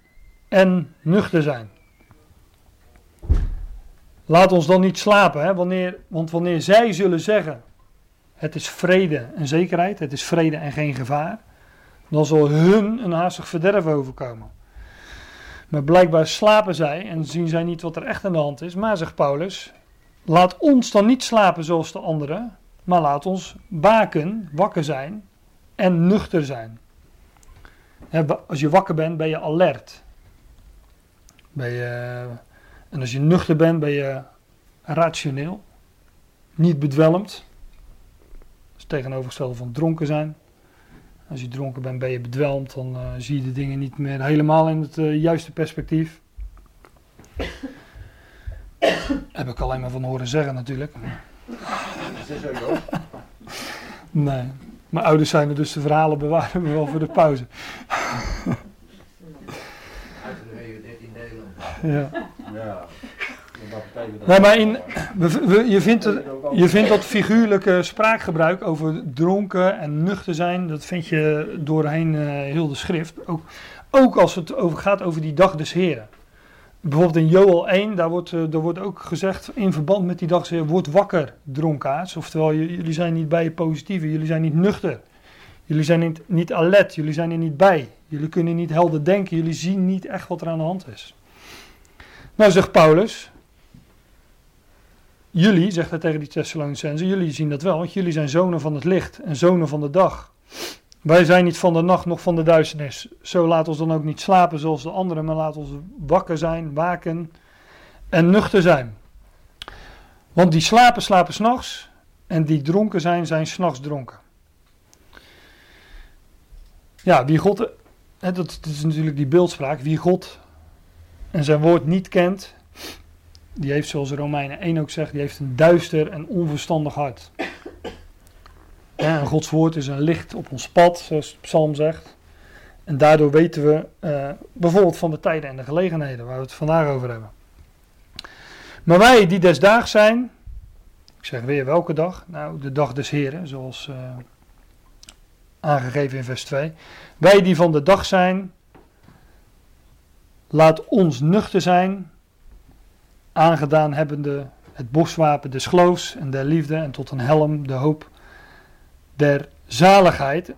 en nuchter zijn. Laat ons dan niet slapen, hè? Wanneer, want wanneer zij zullen zeggen: Het is vrede en zekerheid, het is vrede en geen gevaar, dan zal hun een haastig verderf overkomen. Maar blijkbaar slapen zij en zien zij niet wat er echt aan de hand is. Maar zegt Paulus: Laat ons dan niet slapen zoals de anderen, maar laat ons baken, wakker zijn en nuchter zijn. Als je wakker bent, ben je alert. Ben je en als je nuchter bent, ben je rationeel, niet bedwelmd. Dat is het tegenovergestelde van dronken zijn. Als je dronken bent, ben je bedwelmd, dan uh, zie je de dingen niet meer helemaal in het uh, juiste perspectief. *coughs* Heb ik alleen maar van horen zeggen natuurlijk. Dat is ook *laughs* Nee. Mijn ouders zijn er dus de verhalen bewaren we wel voor de pauze. Uitgegeven 13 delen. Ja. Maar in, je, vindt je vindt dat figuurlijke spraakgebruik over dronken en nuchter zijn, dat vind je doorheen eh, heel de schrift. Ook, ook als het over gaat over die dag des Heren. Bijvoorbeeld in Joel 1, daar wordt, eh, wordt ook gezegd in verband met die dag word wakker dronkaards. Oftewel, jullie zijn niet bij je positieve, jullie zijn niet nuchter. Jullie zijn niet, niet alert, jullie zijn er niet bij. Jullie kunnen niet helder denken, jullie zien niet echt wat er aan de hand is. Nou zegt Paulus, Jullie, zegt hij tegen die Thessalonicenzen, jullie zien dat wel, want jullie zijn zonen van het licht en zonen van de dag. Wij zijn niet van de nacht, nog van de duisternis. Zo laat ons dan ook niet slapen zoals de anderen, maar laat ons wakker zijn, waken en nuchter zijn. Want die slapen, slapen s'nachts en die dronken zijn, zijn s'nachts dronken. Ja, wie God, dat is natuurlijk die beeldspraak, wie God en zijn woord niet kent, die heeft, zoals Romeinen 1 ook zegt, die heeft een duister en onverstandig hart. En Gods woord is een licht op ons pad, zoals de psalm zegt. En daardoor weten we eh, bijvoorbeeld van de tijden en de gelegenheden waar we het vandaag over hebben. Maar wij die desdaags zijn, ik zeg weer welke dag? Nou, de dag des Heren, zoals eh, aangegeven in vers 2. Wij die van de dag zijn, laat ons nuchter zijn, aangedaan hebbende het boswapen des geloofs en der liefde en tot een helm de hoop der zaligheid.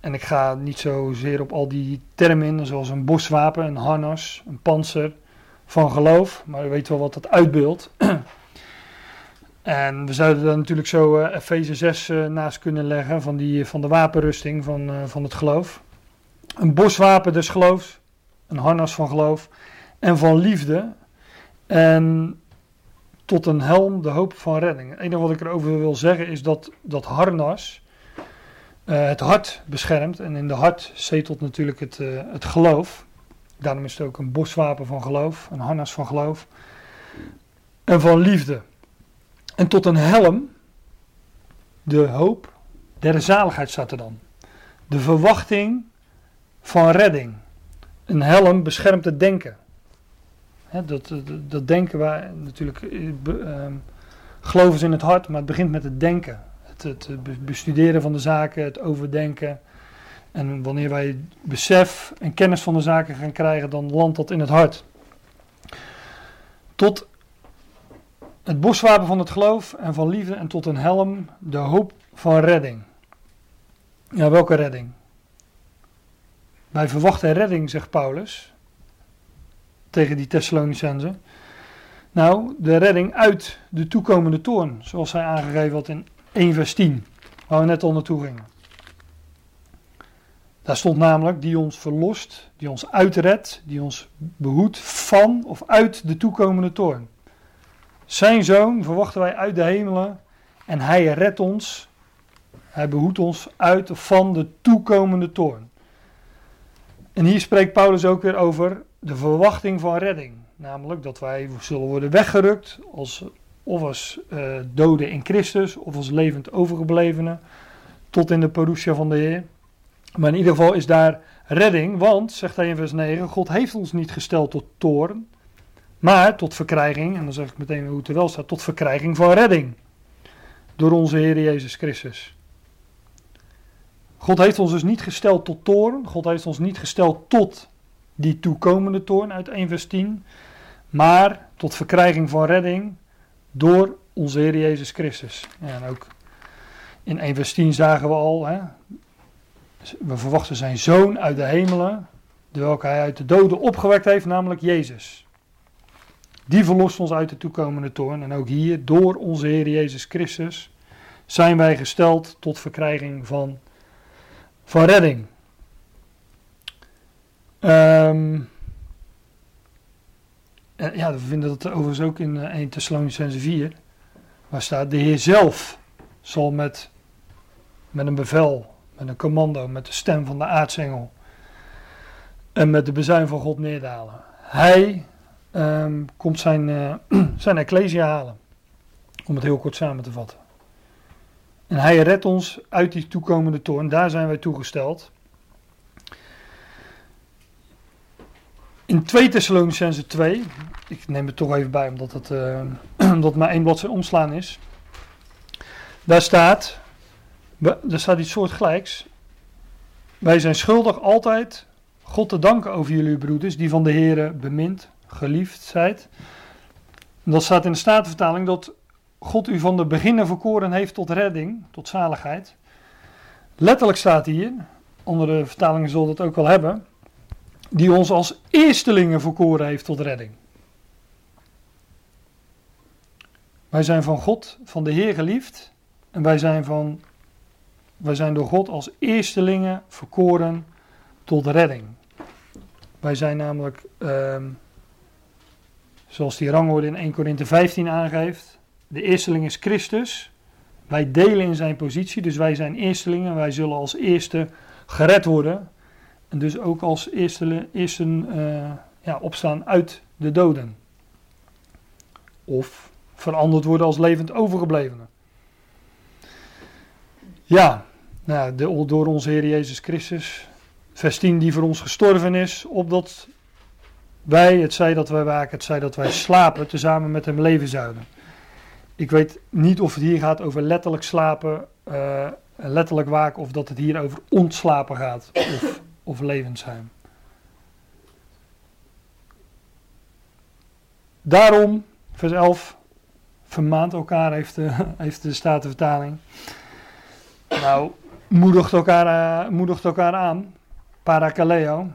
En ik ga niet zozeer op al die termen in, zoals een boswapen, een harnas, een panzer van geloof, maar u weet wel wat dat uitbeeldt. *clears throat* en we zouden daar natuurlijk zo uh, Efeze 6 uh, naast kunnen leggen van, die, van de wapenrusting van, uh, van het geloof. Een boswapen des geloofs, een harnas van geloof en van liefde. En tot een helm de hoop van redding. Het enige wat ik erover wil zeggen is dat dat harnas uh, het hart beschermt. En in de hart zetelt natuurlijk het, uh, het geloof. Daarom is het ook een boswapen van geloof, een harnas van geloof. En van liefde. En tot een helm, de hoop der zaligheid staat er dan. De verwachting van redding. Een helm beschermt het denken. Dat, dat, denken wij natuurlijk, uh, geloof is in het hart, maar het begint met het denken. Het, het, bestuderen van de zaken, het overdenken. En wanneer wij besef en kennis van de zaken gaan krijgen, dan landt dat in het hart. Tot het boswapen van het geloof en van liefde en tot een helm, de hoop van redding. Ja, welke redding? Wij verwachten redding, zegt Paulus tegen die Thessalonicenzen. Nou, de redding uit de toekomende toorn, zoals hij aangegeven had in 1 vers 10, waar we net al naartoe gingen. Daar stond namelijk die ons verlost, die ons uitredt, die ons behoedt van of uit de toekomende toorn. Zijn zoon verwachten wij uit de hemelen en hij redt ons, hij behoedt ons uit of van de toekomende toorn. En hier spreekt Paulus ook weer over de verwachting van redding. Namelijk dat wij zullen worden weggerukt als, of als uh, doden in Christus of als levend overgeblevenen tot in de parousia van de Heer. Maar in ieder geval is daar redding, want, zegt hij in vers 9, God heeft ons niet gesteld tot toorn, maar tot verkrijging, en dan zeg ik meteen hoe het er wel staat, tot verkrijging van redding. Door onze Heer Jezus Christus. God heeft ons dus niet gesteld tot toorn, God heeft ons niet gesteld tot die toekomende toorn uit 1 vers 10, maar tot verkrijging van redding door onze Heer Jezus Christus. En ook in 1 vers 10 zagen we al, hè, we verwachten zijn zoon uit de hemelen, welke hij uit de doden opgewekt heeft, namelijk Jezus. Die verlost ons uit de toekomende toorn. En ook hier, door onze Heer Jezus Christus, zijn wij gesteld tot verkrijging van, van redding. Um, en ja, we vinden dat overigens ook in 1 Thessalonicense 4, waar staat, de Heer zelf zal met, met een bevel, met een commando, met de stem van de aartsengel en met de bezuin van God neerdalen. Hij um, komt zijn, uh, *clears throat* zijn ecclesia halen, om het heel kort samen te vatten. En hij redt ons uit die toekomende toorn. Daar zijn wij toegesteld. In 2 Thessalonicense 2, ik neem het toch even bij omdat het, uh, *clears throat* omdat maar één bladzijde omslaan is. Daar staat, er staat iets soortgelijks. Wij zijn schuldig altijd God te danken over jullie broeders, die van de Here bemind, geliefd zijt. Dat staat in de Statenvertaling dat God u van de beginnen verkoren heeft tot redding, tot zaligheid. Letterlijk staat hier, andere vertalingen zullen het ook wel hebben, die ons als eerstelingen verkoren heeft tot redding. Wij zijn van God, van de Heer geliefd en wij zijn, van, wij zijn door God als eerstelingen verkoren tot redding. Wij zijn namelijk, uh, zoals die rangorde in 1 Korinthe 15 aangeeft, de eersteling is Christus. Wij delen in zijn positie, dus wij zijn eerstelingen. Wij zullen als eerste gered worden. En dus ook als eerste, eerste uh, ja, opstaan uit de doden. Of veranderd worden als levend overgeblevenen. Ja, nou, de, door onze Heer Jezus Christus. Vers 10, die voor ons gestorven is, opdat wij, het zij dat wij waken, het zij dat wij slapen, tezamen met hem leven zouden. Ik weet niet of het hier gaat over letterlijk slapen, uh, letterlijk waken, of dat het hier over ontslapen gaat, of, of levend. Daarom, vers 11, vermaant elkaar, heeft de, *laughs* heeft de Statenvertaling. Nou, moedigt elkaar, uh, moedigt elkaar aan, parakaleo,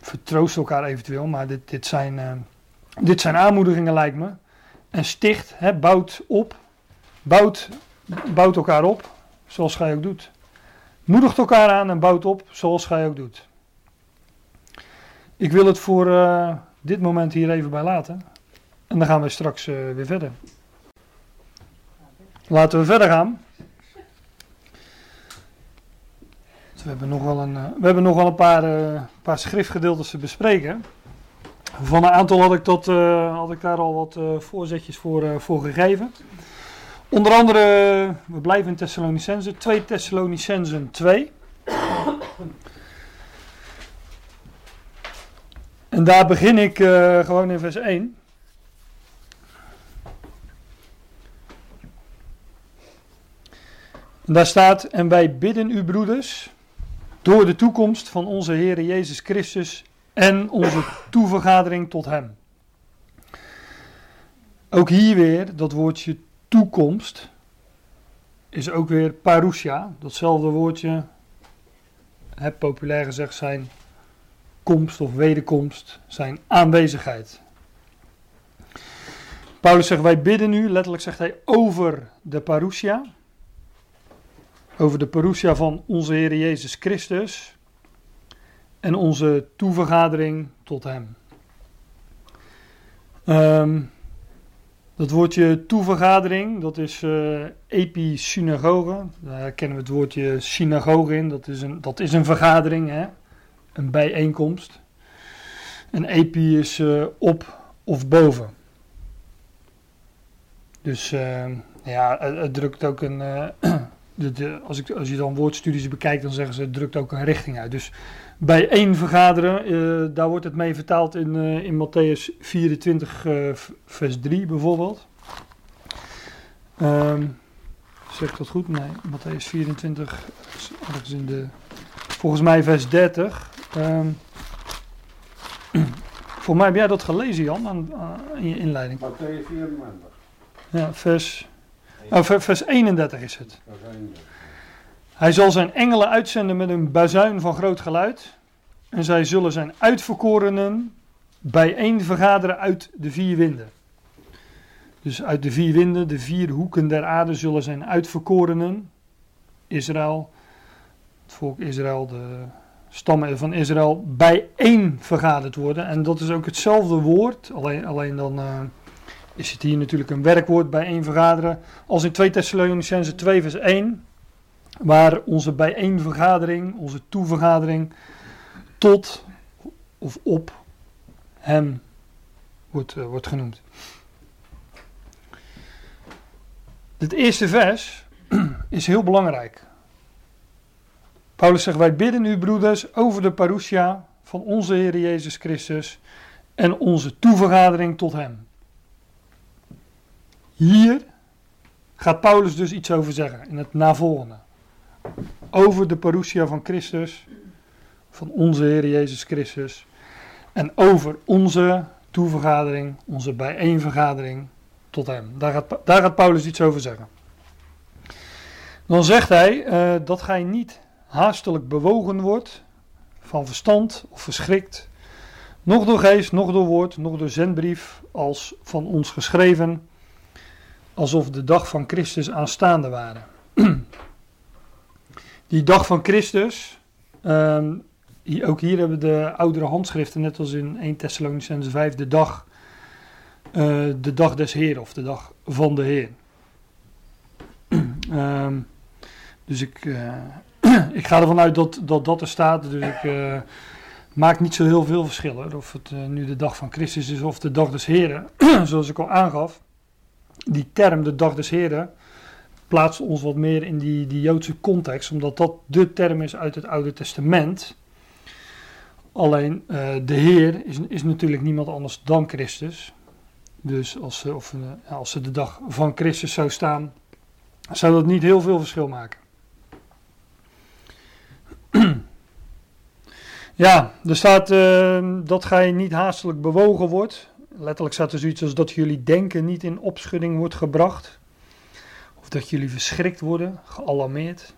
vertroost elkaar eventueel, maar dit, dit, zijn, uh, dit zijn aanmoedigingen lijkt me en sticht, hè, bouwt op, bouwt, bouwt elkaar op, zoals gij ook doet. Moedigt elkaar aan en bouwt op, zoals gij ook doet. Ik wil het voor uh, dit moment hier even bij laten. En dan gaan we straks uh, weer verder. Laten we verder gaan. We hebben nog wel een, uh, we hebben nog wel een paar, paar schriftgedeeltes te bespreken. Van een aantal had ik, dat, uh, had ik daar al wat uh, voorzetjes voor, uh, voor gegeven. Onder andere, we blijven in Thessalonicense, 2 Thessalonicensen 2. En daar begin ik gewoon in vers 1. En daar staat, en wij bidden u broeders, door de toekomst van onze Heer Jezus Christus en onze toevergadering tot Hem. Ook hier weer, dat woordje toekomst is ook weer parousia, datzelfde woordje, heb populair gezegd zijn komst of wederkomst, zijn aanwezigheid. Paulus zegt, wij bidden nu, letterlijk zegt hij, over de parousia, over de parousia van onze Heer Jezus Christus, en onze toevergadering tot Hem. Um, dat woordje toevergadering, dat is uh, episynagoge. Daar kennen we het woordje synagoge in. Dat is een, dat is een vergadering, hè? een bijeenkomst. En epi is uh, op of boven. Dus uh, ja, het, drukt ook een. *clears throat* De, de, als, ik, als je dan woordstudies bekijkt, dan zeggen ze het drukt ook een richting uit. Dus bij één vergaderen, uh, daar wordt het mee vertaald in, uh, in Matthäus 24, uh, vers 3 bijvoorbeeld. Um, zeg ik dat goed? Nee, Matthäus 24, ergens in de, volgens mij vers 30. Um, voor mij heb jij dat gelezen, Jan, aan, aan, in je inleiding. Matthäus 24. Ja, vers, oh, vers 31 is het. Hij zal zijn engelen uitzenden met een bazuin van groot geluid. En zij zullen zijn uitverkorenen bijeen vergaderen uit de vier winden. Dus uit de vier winden, de vier hoeken der aarde, zullen zijn uitverkorenen. Israël, het volk Israël, de stammen van Israël, bijeen vergaderd worden. En dat is ook hetzelfde woord, alleen, alleen dan uh, is het hier natuurlijk een werkwoord, bijeen vergaderen. Als in 2 Thessalonicense 2 vers 1 waar onze bijeenvergadering, onze toevergadering tot of op hem wordt, uh, wordt genoemd. Het eerste vers *clears throat* is heel belangrijk. Paulus zegt, wij bidden u broeders over de parousia van onze Heer Jezus Christus en onze toevergadering tot Hem. Hier gaat Paulus dus iets over zeggen in het navolgende. Over de parousia van Christus, van onze Heer Jezus Christus en over onze toevergadering, onze bijeenvergadering tot Hem. Daar gaat, daar gaat Paulus iets over zeggen. Dan zegt hij uh, dat gij niet haastelijk bewogen wordt van verstand of verschrikt, nog door geest, nog door woord, nog door zendbrief als van ons geschreven, alsof de dag van Christus aanstaande waren. *clears throat* Die dag van Christus, um, ook hier hebben de oudere handschriften, net als in 1 Thessalonicense 5, de dag, uh, de dag des Heer of de dag van de Heer. um, *clears throat* dus ik, uh, *clears throat* ik ga ervan uit dat, dat dat er staat. Dus ik uh, maak niet zo heel veel verschil. Of het nu de dag van Christus is of de dag des Heren. *clears throat* Zoals ik al aangaf. Die term, de dag des Heren, plaatst ons wat meer in die, die Joodse context. Omdat dat de term is uit het Oude Testament. Alleen uh, de Heer is, is natuurlijk niemand anders dan Christus. Dus als ze, of, als ze de dag van Christus zou staan, zou dat niet heel veel verschil maken. *clears throat* Ja, er staat uh, dat gij niet haastelijk bewogen wordt. Letterlijk staat er zoiets als dat jullie denken niet in opschudding wordt gebracht. Of dat jullie verschrikt worden, gealarmeerd.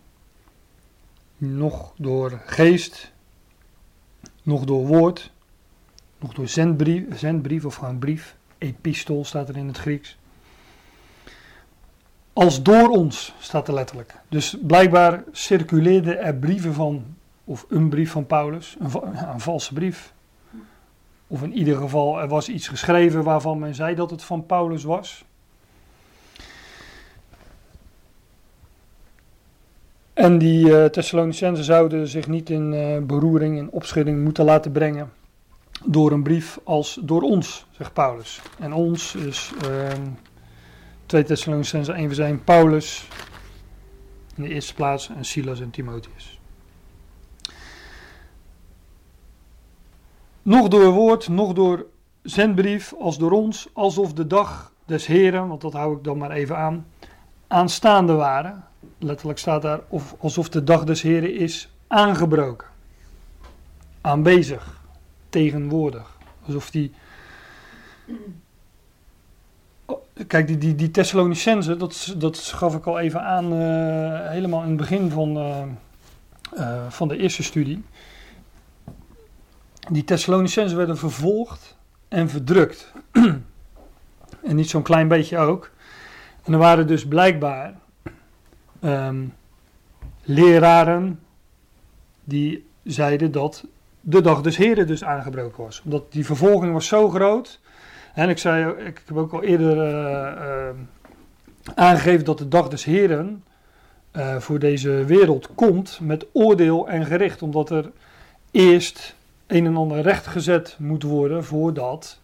Nog door geest, nog door woord, nog door zendbrief, zendbrief of gewoon brief. Epistol staat er in het Grieks. Als door ons staat er letterlijk. Dus blijkbaar circuleerden er brieven van of een brief van Paulus, een, een, valse brief. Of in ieder geval, er was iets geschreven waarvan men zei dat het van Paulus was. En die uh, zouden zich niet in uh, beroering en opschudding moeten laten brengen door een brief als door ons, zegt Paulus. En ons is uh, 2 Thessalonicenzen 1 vers 1, Paulus in de eerste plaats en Silas en Timotheus. nog door woord, nog door zendbrief, als door ons, alsof de dag des Heren, want dat hou ik dan maar even aan, aanstaande waren. Letterlijk staat daar of, alsof de dag des Heren is aangebroken. Aanwezig, tegenwoordig. Alsof die. Oh, kijk, die, die, die Thessalonicense, dat, dat gaf ik al even aan, uh, helemaal in het begin van, uh, uh, van de eerste studie die Thessalonicenzen werden vervolgd en verdrukt. *clears throat* en niet zo'n klein beetje ook. En er waren dus blijkbaar um, leraren die zeiden dat de dag des Heren dus aangebroken was. Omdat die vervolging was zo groot. En ik, zei, ik heb ook al eerder uh, uh, aangegeven dat de dag des Heren uh, voor deze wereld komt met oordeel en gericht. Omdat er eerst een en ander rechtgezet moet worden voordat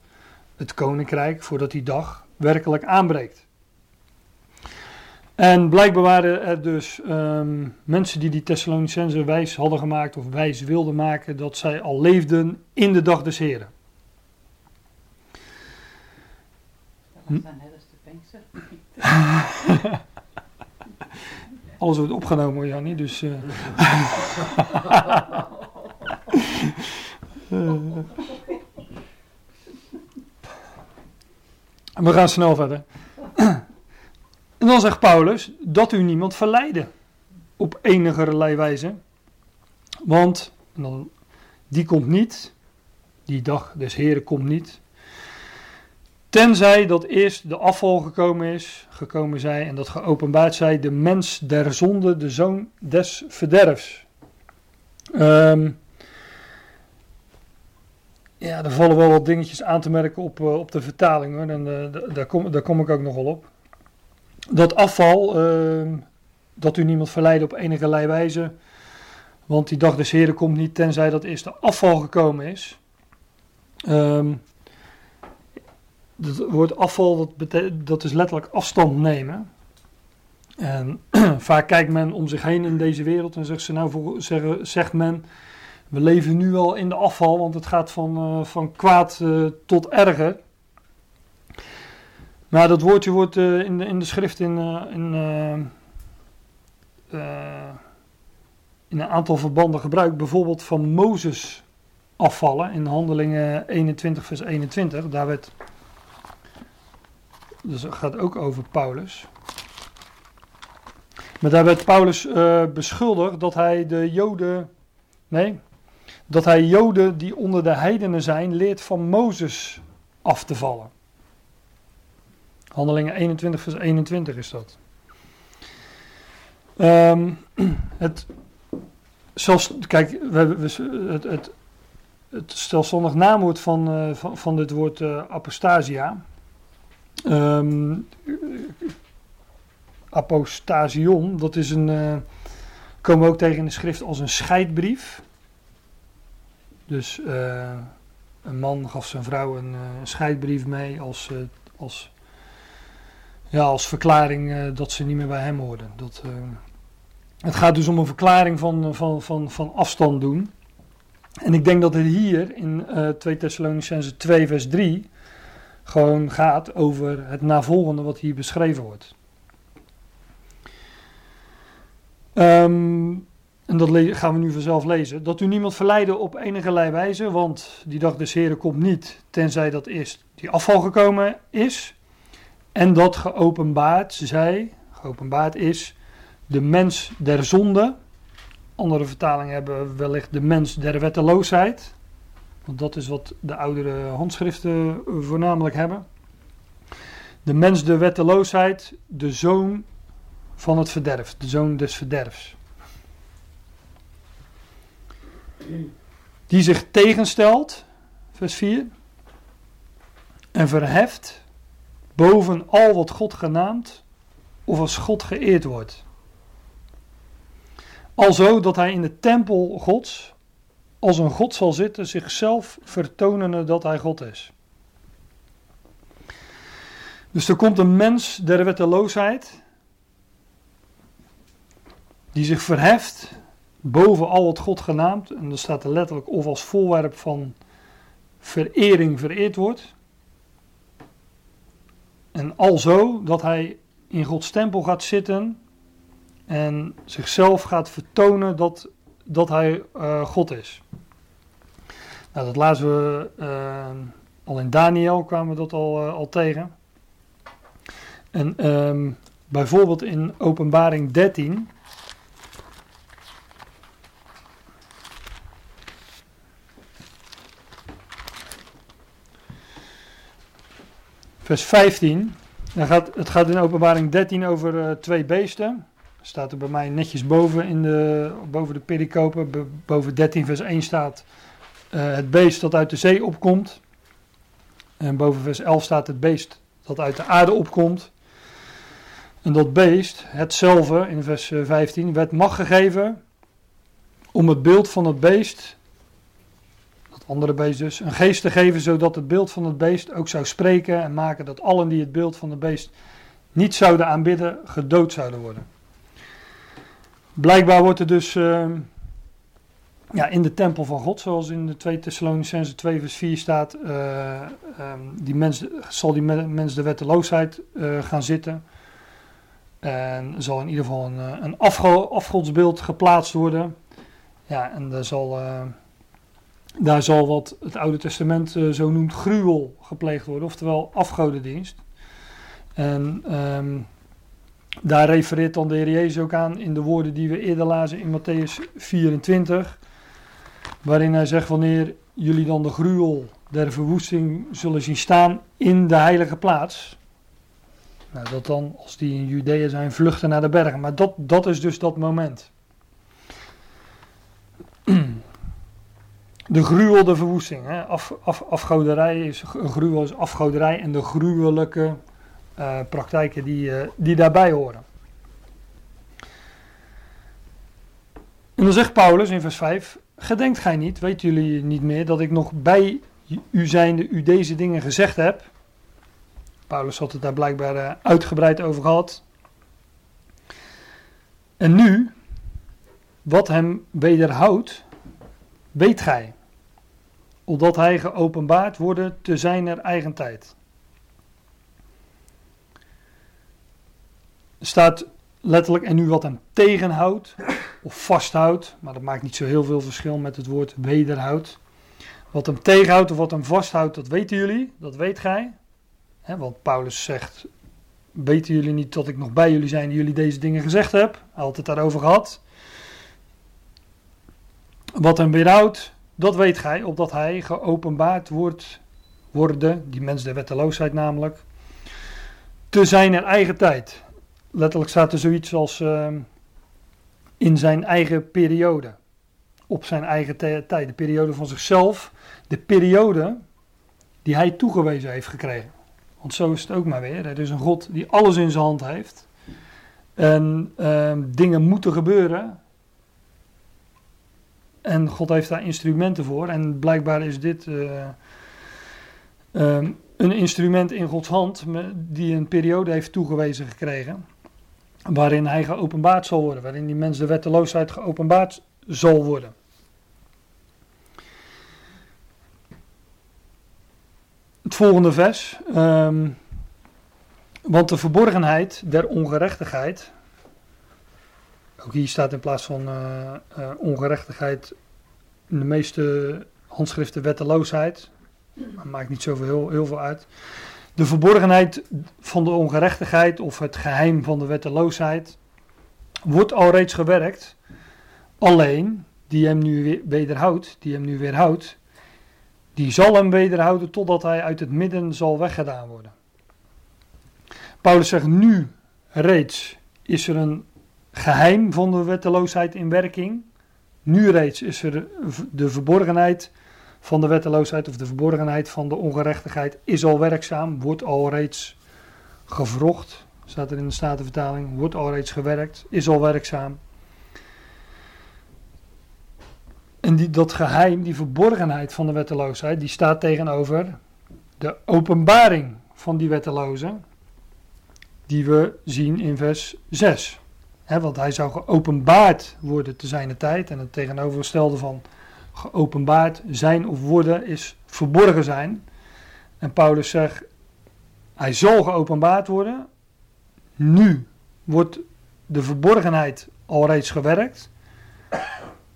het koninkrijk, voordat die dag werkelijk aanbreekt. En blijkbaar waren er dus um, mensen die die Thessalonicenzen wijs hadden gemaakt of wijs wilden maken dat zij al leefden in de dag des Heren. Dat zijn de *laughs* Alles wordt opgenomen Jannie, dus... Uh... *laughs* We gaan snel verder. *laughs* En dan zegt Paulus dat u niemand verleiden op enige wijze. Want dan, die komt niet, die dag des Heren komt niet. Tenzij dat eerst de afval gekomen is, gekomen zij en dat geopenbaard zij, de mens der zonde, de zoon des verderfs. Um, ja, er vallen wel wat dingetjes aan te merken op, uh, op de vertaling hoor. En uh, daar, kom, daar kom ik ook nog op. Dat afval, uh, dat u niemand verleiden op enige wijze. Want die dag des Heren komt niet tenzij dat eerst de afval gekomen is. Um, het woord afval, dat, dat is letterlijk afstand nemen. En *clears throat* vaak kijkt men om zich heen in deze wereld en zegt, ze nou zeggen, zegt men, we leven nu al in de afval, want het gaat van, uh, van kwaad uh, tot erger. Maar dat woordje wordt uh, in, de, in de schrift in, in, in een aantal verbanden gebruikt. Bijvoorbeeld van Mozes afvallen in handelingen 21 vers 21. Daar werd, dus het gaat ook over Paulus. Maar daar werd Paulus beschuldigd dat hij de Joden, nee, dat hij Joden die onder de heidenen zijn, leert van Mozes af te vallen. Handelingen 21 vers 21 is dat. Um, *clears throat* het, zoals, kijk, we, we, het, het, het naamwoord van, uh, van, van dit woord uh, apostasia. Um, apostasion, dat is een, uh, komen we ook tegen in de schrift als een scheidbrief. Dus een man gaf zijn vrouw een, uh, scheidbrief mee als, als, ja, als verklaring dat ze niet meer bij hem hoorden. Dat, het gaat dus om een verklaring van, van, van, van afstand doen. En ik denk dat het hier in 2 Thessalonicense 2 vers 3 gewoon gaat over het navolgende wat hier beschreven wordt. Um, en dat gaan we nu vanzelf lezen. Dat u niemand verleiden op enige wijze, want die dag des Heren komt niet, tenzij dat eerst die afval gekomen is. En dat geopenbaard zij, geopenbaard is, de mens der zonde. Andere vertalingen hebben wellicht de mens der wetteloosheid. Want dat is wat de oudere handschriften voornamelijk hebben. De mens der wetteloosheid, de zoon van het verderf, de zoon des verderfs. Die zich tegenstelt, vers 4, en verheft boven al wat God genaamd of als God geëerd wordt. Alzo dat hij in de tempel Gods als een God zal zitten, zichzelf vertonende dat hij God is. Dus er komt een mens der wetteloosheid die zich verheft boven al wat God genaamd, en dan staat er letterlijk of als voorwerp van verering vereerd wordt. En alzo dat hij in Gods tempel gaat zitten en zichzelf gaat vertonen dat, dat hij uh, God is. Nou, dat lazen we uh, al in Daniel, kwamen we dat al, uh, al tegen. En um, bijvoorbeeld in Openbaring 13, vers 15. Dan gaat, het gaat in openbaring 13 over uh, twee beesten. Staat er bij mij netjes boven, in de, boven de pericopen. boven 13 vers 1 staat uh, het beest dat uit de zee opkomt. En boven vers 11 staat het beest dat uit de aarde opkomt. En dat beest, hetzelfde in vers 15, werd macht gegeven om het beeld van het beest andere beest dus, een geest te geven zodat het beeld van het beest ook zou spreken en maken dat allen die het beeld van het beest niet zouden aanbidden, gedood zouden worden. Blijkbaar wordt er dus uh, ja, in de tempel van God, zoals in de 2 Thessalonicense 2 vers 4 staat, uh, um, die zal die mens de wetteloosheid uh, gaan zitten. En zal in ieder geval een, een afgodsbeeld geplaatst worden. Ja, en er zal daar zal wat het Oude Testament uh, zo noemt gruwel gepleegd worden, oftewel afgodendienst. En um, daar refereert dan de Heer Jezus ook aan in de woorden die we eerder lazen in Matthäus 24, waarin hij zegt wanneer jullie dan de gruwel der verwoesting zullen zien staan in de heilige plaats. Nou, dat dan, als die in Judea zijn, vluchten naar de bergen. Maar dat, dat is dus dat moment. *clears throat* de gruwel, de verwoesting. Hè? Af, af, afgoderij is, gruwel is afgoderij en de gruwelijke uh, praktijken die, uh, die daarbij horen. En dan zegt Paulus in vers 5: Gedenkt gij niet, weten jullie niet meer, dat ik nog bij u zijnde u deze dingen gezegd heb? Paulus had het daar blijkbaar uh, uitgebreid over gehad. En nu, wat hem wederhoudt, weet gij, opdat hij geopenbaard worden te zijner eigen tijd. Er staat letterlijk en nu wat hem tegenhoudt of vasthoudt, maar dat maakt niet zo heel veel verschil met het woord wederhoudt. Wat hem tegenhoudt of wat hem vasthoudt, dat weten jullie, dat weet gij. Want Paulus zegt, weten jullie niet dat ik nog bij jullie zijn en jullie deze dingen gezegd heb? Hij had het daarover gehad. Wat hem weerhoudt, dat weet gij, opdat hij geopenbaard wordt, worden, die mens der wetteloosheid namelijk, te zijn er eigen tijd. Letterlijk staat er zoiets als uh, in zijn eigen periode. Op zijn eigen tijd, de periode van zichzelf. De periode die hij toegewezen heeft gekregen. Want zo is het ook maar weer. Er is een God die alles in zijn hand heeft. En uh, dingen moeten gebeuren. En God heeft daar instrumenten voor. En blijkbaar is dit uh, um, een instrument in Gods hand. Die een periode heeft toegewezen gekregen waarin hij geopenbaard zal worden, waarin die mens de wetteloosheid geopenbaard zal worden. Het volgende vers. Um, want de verborgenheid der ongerechtigheid. Ook hier staat in plaats van uh, uh, ongerechtigheid in de meeste handschriften wetteloosheid. Dat maakt niet zoveel heel, heel veel uit. De verborgenheid van de ongerechtigheid of het geheim van de wetteloosheid wordt al reeds gewerkt. Alleen die hem nu wederhoudt, die hem nu weerhoudt, die zal hem wederhouden totdat hij uit het midden zal weggedaan worden. Paulus zegt nu reeds is er een geheim van de wetteloosheid in werking. Nu reeds is er de verborgenheid van de wetteloosheid of de verborgenheid van de ongerechtigheid is al werkzaam, wordt al reeds gevrocht, staat er in de Statenvertaling, wordt al reeds gewerkt, is al werkzaam. En dat geheim, die verborgenheid van de wetteloosheid, die staat tegenover de openbaring van die wetteloze, die we zien in vers 6. Want hij zou geopenbaard worden te zijn tijd en het tegenovergestelde van geopenbaard zijn of worden is verborgen zijn. En Paulus zegt, hij zal geopenbaard worden. Nu wordt de verborgenheid al reeds gewerkt.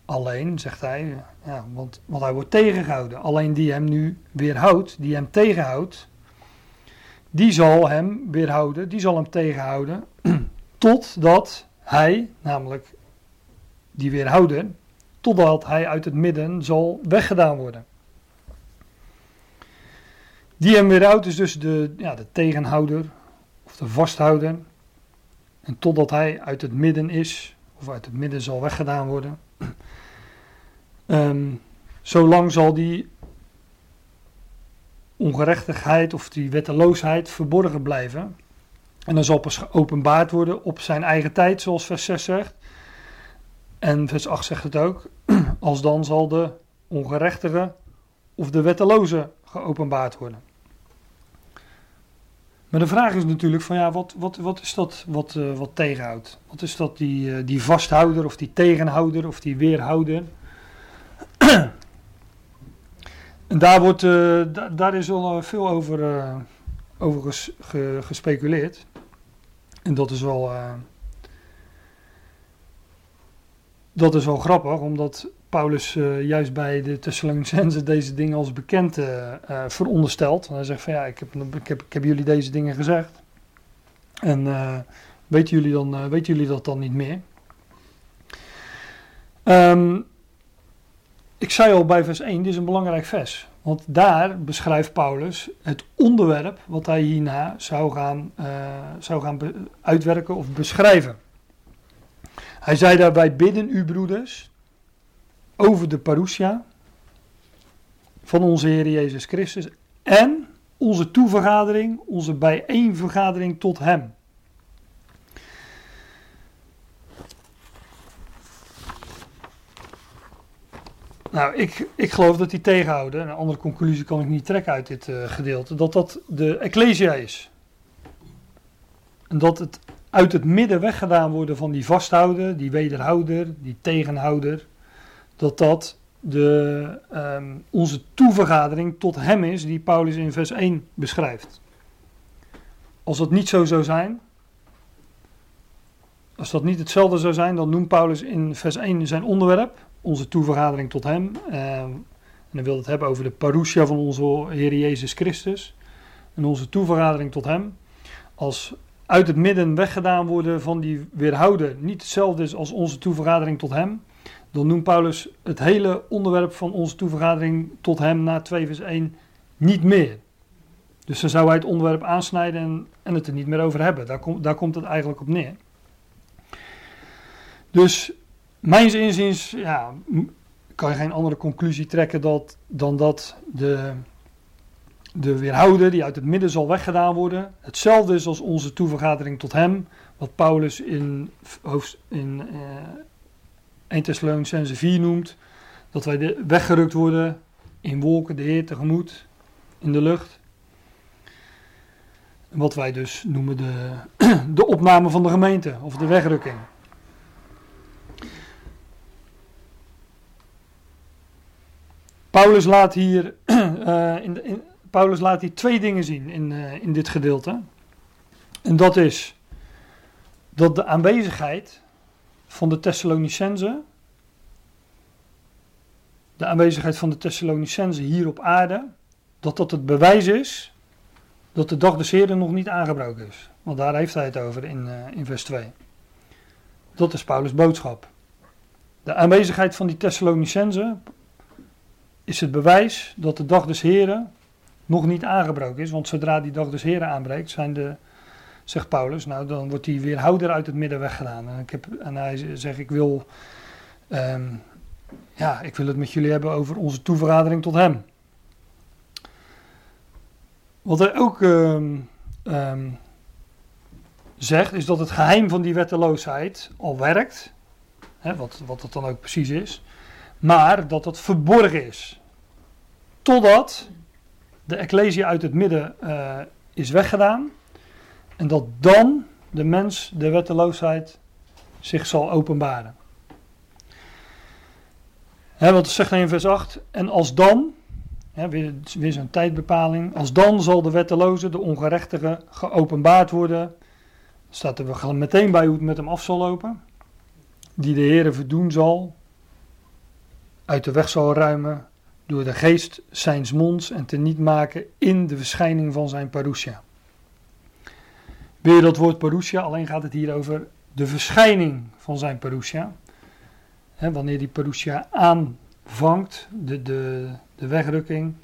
Alleen, zegt hij, ja, want, want hij wordt tegengehouden. Alleen die hem nu weerhoudt, die hem tegenhoudt, die zal hem weerhouden, die zal hem tegenhouden, *clears throat* totdat hij, namelijk die weerhouden, totdat hij uit het midden zal weggedaan worden. Die hem weerhoudt is dus de, ja, de tegenhouder of de vasthouder. En totdat hij uit het midden is, of uit het midden zal weggedaan worden. *clears throat* Um, zolang zal die ongerechtigheid of die wetteloosheid verborgen blijven. En dan zal pas geopenbaard worden op zijn eigen tijd, zoals vers 6 zegt. En vers 8 zegt het ook, *clears throat* als dan zal de ongerechtige of de wetteloze geopenbaard worden. Maar de vraag is natuurlijk van ja, wat, wat, wat is dat wat, uh, wat tegenhoudt? Wat is dat die, uh, die vasthouder of die tegenhouder of die weerhouder? *clears throat* en daar, wordt, uh, da daar is al veel over, over ges ge gespeculeerd. En dat is wel dat is wel grappig, omdat Paulus uh, juist bij de Thessalonicenzen deze dingen als bekend uh, veronderstelt. Hij zegt van ja, ik heb, ik, heb, ik heb jullie deze dingen gezegd. En weten, jullie dan, weten jullie dat dan niet meer? Um, ik zei al bij vers 1, dit is een belangrijk vers. Want daar beschrijft Paulus het onderwerp wat hij hierna zou gaan, zou gaan uitwerken of beschrijven. Hij zei daarbij: Bidden u, broeders, over de parousia van onze Heer Jezus Christus en onze toevergadering, onze bijeenvergadering tot Hem. Nou, ik, ik geloof dat die tegenhouden, een andere conclusie kan ik niet trekken uit dit uh, gedeelte, dat dat de Ecclesia is. En dat het uit het midden weggedaan worden van die vasthouder, die wederhouder, die tegenhouder, dat dat de, ehm, onze toevergadering tot hem is die Paulus in vers 1 beschrijft. Als dat niet zo zou zijn, als dat niet hetzelfde zou zijn, dan noemt Paulus in vers 1 zijn onderwerp, onze toevergadering tot hem. Ehm, en dan wil het hebben over de parousia van onze Heer Jezus Christus. En onze toevergadering tot hem. Als uit het midden weggedaan worden van die weerhouden niet hetzelfde is als onze toevergadering tot hem, dan noemt Paulus het hele onderwerp van onze toevergadering tot hem na 2 vers 1 niet meer. Dus dan zou hij het onderwerp aansnijden en, en het er niet meer over hebben. Daar, komt daar komt het eigenlijk op neer. Dus mijns inziens ja, kan je geen andere conclusie trekken dan dat de, de weerhouder die uit het midden zal weggedaan worden, hetzelfde is als onze toevergadering tot hem, wat Paulus in, in uh, 1 Thessalonicense 4 noemt, dat wij weggerukt worden in wolken de Heer tegemoet, in de lucht. Wat wij dus noemen de, *clears throat* de opname van de gemeente, of de wegrukking. Paulus laat hier, uh, *clears throat* in, in, Paulus laat hier twee dingen zien in, uh, in dit gedeelte. En dat is dat de aanwezigheid van de Thessalonicense, de aanwezigheid van de Thessalonicense hier op aarde, dat dat het bewijs is dat de dag des Heren nog niet aangebroken is. Want daar heeft hij het over in, uh, in vers 2. Dat is Paulus' boodschap. De aanwezigheid van die Thessalonicense, is het bewijs dat de dag des Heren nog niet aangebroken is. Want zodra die dag des Heren aanbreekt, zijn de, zegt Paulus, nou dan wordt die weerhouder uit het midden weggedaan. En, ik heb, en hij zegt, ik wil, um, ja, ik wil het met jullie hebben over onze toevergadering tot hem. Wat hij ook um, um, zegt, is dat het geheim van die wetteloosheid al werkt. Hè, wat, wat dat dan ook precies is maar dat het verborgen is. Totdat de Ecclesia uit het midden uh, is weggedaan. En dat dan de mens, de wetteloosheid, zich zal openbaren. Hè, want het zegt hij in vers 8. En als dan, weer, weer zo'n tijdbepaling. Als dan zal de wetteloze, de ongerechtige, geopenbaard worden. Staat er meteen bij hoe het met hem af zal lopen. Die de Heer verdoen zal uit de weg zal ruimen door de geest zijns monds en te niet maken in de verschijning van zijn parousia. Weer dat woord parousia, alleen gaat het hier over de verschijning van zijn parousia. Wanneer die parousia aanvangt, de, de, de wegrukking,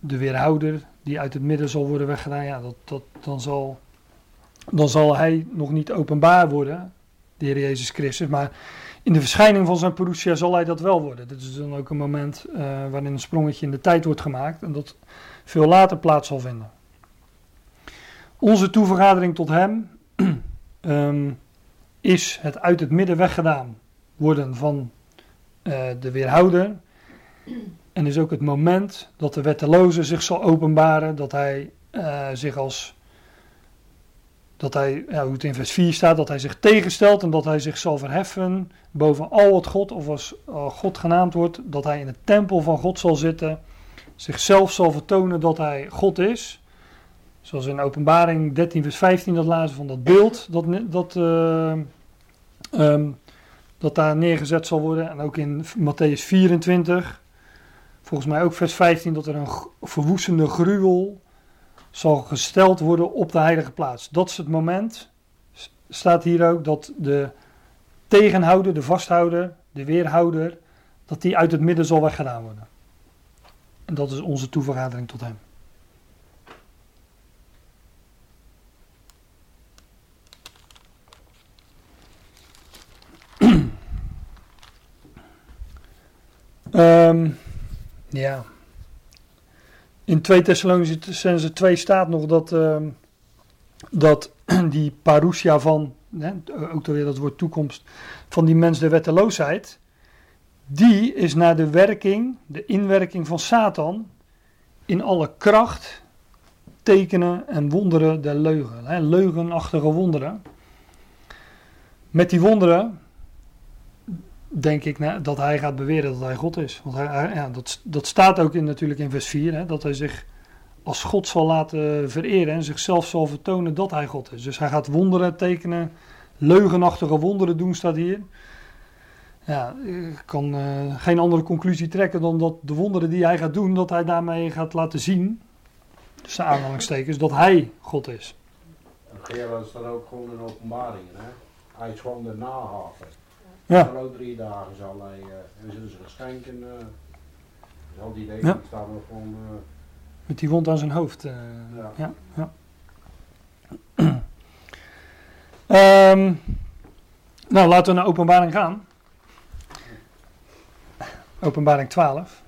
de weerhouder die uit het midden zal worden weggedaan, ja, dat, dat, dan, zal, dan zal hij nog niet openbaar worden, de Heer Jezus Christus, maar in de verschijning van zijn parousia zal hij dat wel worden. Dit is dan ook een moment uh, waarin een sprongetje in de tijd wordt gemaakt en dat veel later plaats zal vinden. Onze toevergadering tot hem um, *clears throat* is het uit het midden weggedaan worden van uh, de weerhouder. En is ook het moment dat de wetteloze zich zal openbaren, dat hij uh, zich als dat hij, hoe het in vers 4 staat, dat hij zich tegenstelt en dat hij zich zal verheffen boven al wat God of als uh, God genaamd wordt, dat hij in de tempel van God zal zitten, zichzelf zal vertonen dat hij God is. Zoals in openbaring 13 vers 15 dat lazen van dat beeld dat, dat, uh, um, dat daar neergezet zal worden. En ook in Matthäus 24, volgens mij ook vers 15, dat er een verwoestende gruwel zal gesteld worden op de heilige plaats. Dat is het moment, staat hier ook, dat de tegenhouder, de vasthouder, de weerhouder, dat die uit het midden zal weggedaan worden. En dat is onze toevergadering tot hem. um, *clears throat* ja. In 2 Thessalonicense 2 staat nog dat, uh, dat *clears throat* die parousia van, hè, ook weer dat woord toekomst, van die mens de wetteloosheid, die is naar de werking, de inwerking van Satan in alle kracht tekenen en wonderen der leugen. Hè, leugenachtige wonderen. Met die wonderen denk ik dat hij gaat beweren dat hij God is. Want ja, dat, dat staat ook in, natuurlijk in vers 4, hè, dat hij zich als God zal laten vereren en zichzelf zal vertonen dat hij God is. Dus hij gaat wonderen tekenen, leugenachtige wonderen doen, staat hier. Ja, ik kan eh, geen andere conclusie trekken dan dat de wonderen die hij gaat doen, dat hij daarmee gaat laten zien, tussen aanhalingstekens, dat hij God is. En staat ook gewoon in openbaringen, hè. Hij is gewoon de nahaver. Ja. Zal ook drie dagen zal hij, eh, en zullen ze geschenken, eh zal die Ja. dingen staan we gewoon, eh, Met die wond aan zijn hoofd. eh, Ja. ja. ja. *clears throat* Ehm, nou, laten we naar openbaring gaan. Openbaring 12.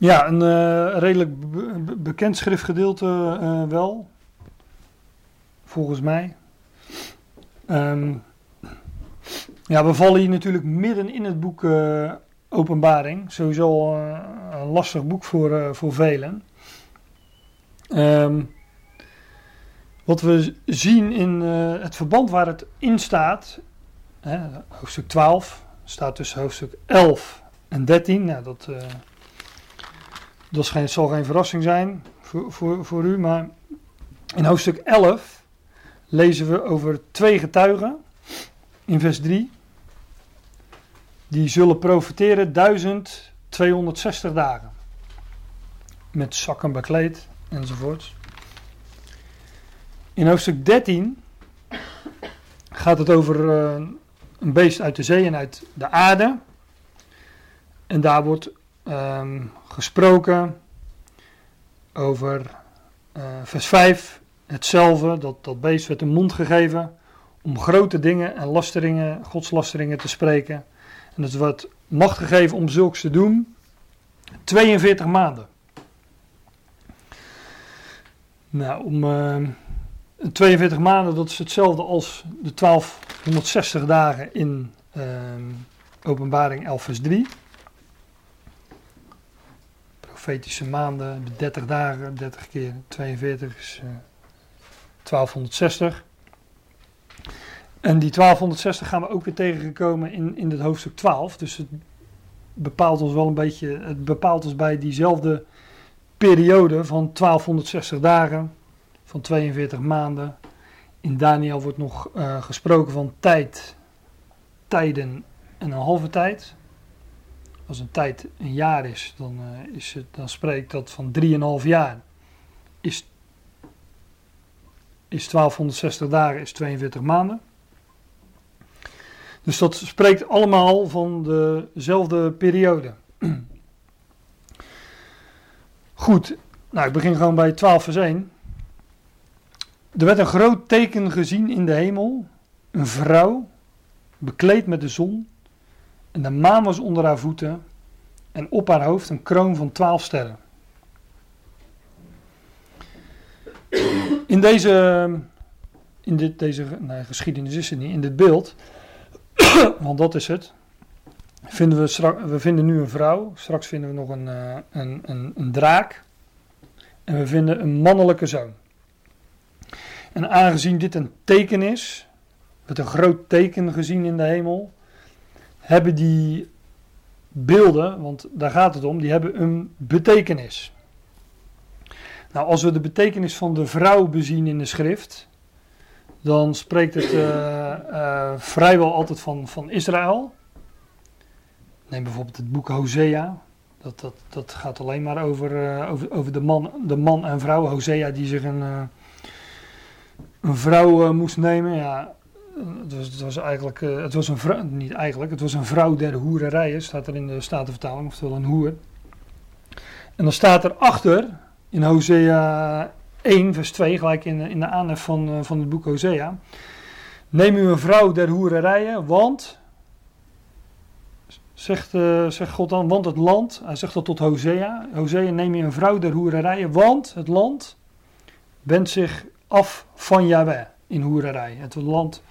Ja, een eh, redelijk be- be- bekend schriftgedeelte eh, wel. Volgens mij. Ehm, ja, we vallen hier natuurlijk midden in het boek eh, Openbaring. Sowieso een lastig boek voor, voor velen. Ehm, wat we zien in het verband waar het in staat, hè, hoofdstuk 12, staat tussen hoofdstuk 11 en 13. Nou, dat, dat zal geen verrassing zijn voor, voor, voor u, maar in hoofdstuk 11 lezen we over twee getuigen in vers 3. Die zullen profiteren 1260 dagen. Met zakken bekleed enzovoort. In hoofdstuk 13 gaat het over eh, een beest uit de zee en uit de aarde. En daar wordt ehm, gesproken over eh, vers 5. Hetzelfde, dat, dat beest werd een mond gegeven om grote dingen en lasteringen, godslasteringen te spreken. En het wordt macht gegeven om zulks te doen. 42 maanden. Nou, om eh, 42 maanden, dat is hetzelfde als de 1260 dagen in ehm, openbaring 11 vers 3 profetische maanden, de 30 dagen, 30 keer 42 is eh, 1260. En die 1260 gaan we ook weer tegengekomen in, in het hoofdstuk 12. Dus het bepaalt ons wel een beetje, het bepaalt ons bij diezelfde periode van 1260 dagen, van 42 maanden. In Daniel wordt nog eh, gesproken van tijd, tijden en een halve tijd als een tijd een jaar is, dan, eh, is het, dan spreekt dat van 3,5 jaar. Is, is 1260 dagen, is 42 maanden. Dus dat spreekt allemaal van dezelfde periode. *clears throat* Goed, nou ik begin gewoon bij 12 vers 1. Er werd een groot teken gezien in de hemel. Een vrouw, bekleed met de zon, en de maan was onder haar voeten en op haar hoofd een kroon van twaalf sterren. In deze, in dit, deze nee, geschiedenis is het niet, in dit beeld, *coughs* want dat is het, vinden we, we vinden nu een vrouw, straks vinden we nog een, eh, een, een, een draak en we vinden een mannelijke zoon. En aangezien dit een teken is, met een groot teken gezien in de hemel, hebben die beelden, want daar gaat het om, die hebben een betekenis. Nou, als we de betekenis van de vrouw bezien in de schrift, dan spreekt het eh, eh, vrijwel altijd van, van Israël. Neem bijvoorbeeld het boek Hosea. Dat, dat, dat gaat alleen maar over, eh, over, over de, man, de man en vrouw. Hosea die zich een, een vrouw moest nemen. Ja, het was, eigenlijk, eh, het was een vrouw, niet eigenlijk, het was een vrouw der hoererijen, staat er in de Statenvertaling, oftewel een hoer. En dan staat er achter, in Hosea 1, vers 2, gelijk in, in de aanhef van, eh, van het boek Hosea. Neem u een vrouw der hoererijen, want zegt, eh, zegt God dan, want het land, hij zegt dat tot Hosea, Hosea neem je een vrouw der hoererijen, want het land wendt zich af van Yahweh in hoererij. Het land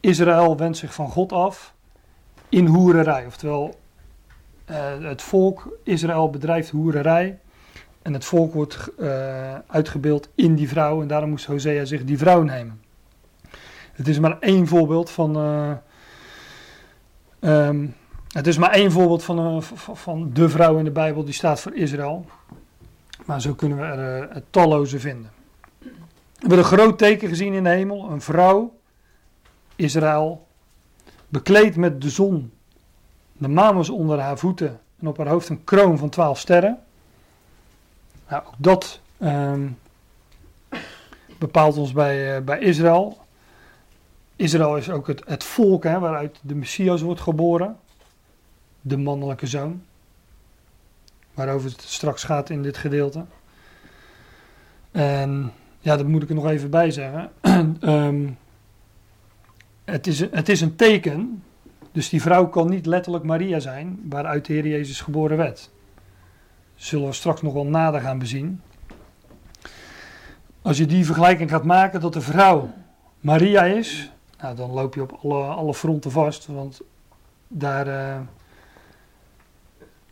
Israël wendt zich van God af in hoererij. Oftewel, eh, het volk Israël bedrijft hoererij. En het volk wordt eh, uitgebeeld in die vrouw. En daarom moest Hosea zich die vrouw nemen. Het is maar één voorbeeld van. ehm, het is maar één voorbeeld van, van de vrouw in de Bijbel die staat voor Israël. Maar zo kunnen we er talloze vinden. We hebben een groot teken gezien in de hemel. Een vrouw, Israël, bekleed met de zon. De maan was onder haar voeten en op haar hoofd een kroon van twaalf sterren. Nou, ook dat ehm, bepaalt ons bij, eh, bij Israël. Israël is ook het, het volk hè, waaruit de Messias wordt geboren. De mannelijke zoon. Waarover het straks gaat in dit gedeelte. En ja, dat moet ik er nog even bij zeggen. *clears throat* Ehm, het, is, een- het is een teken. Dus die vrouw kan niet letterlijk Maria zijn, waaruit de Heer Jezus geboren werd. Zullen we straks nog wel nader gaan bezien. Als je die vergelijking gaat maken dat de vrouw Maria is, nou, dan loop je op alle, alle fronten vast. Want daar. eh,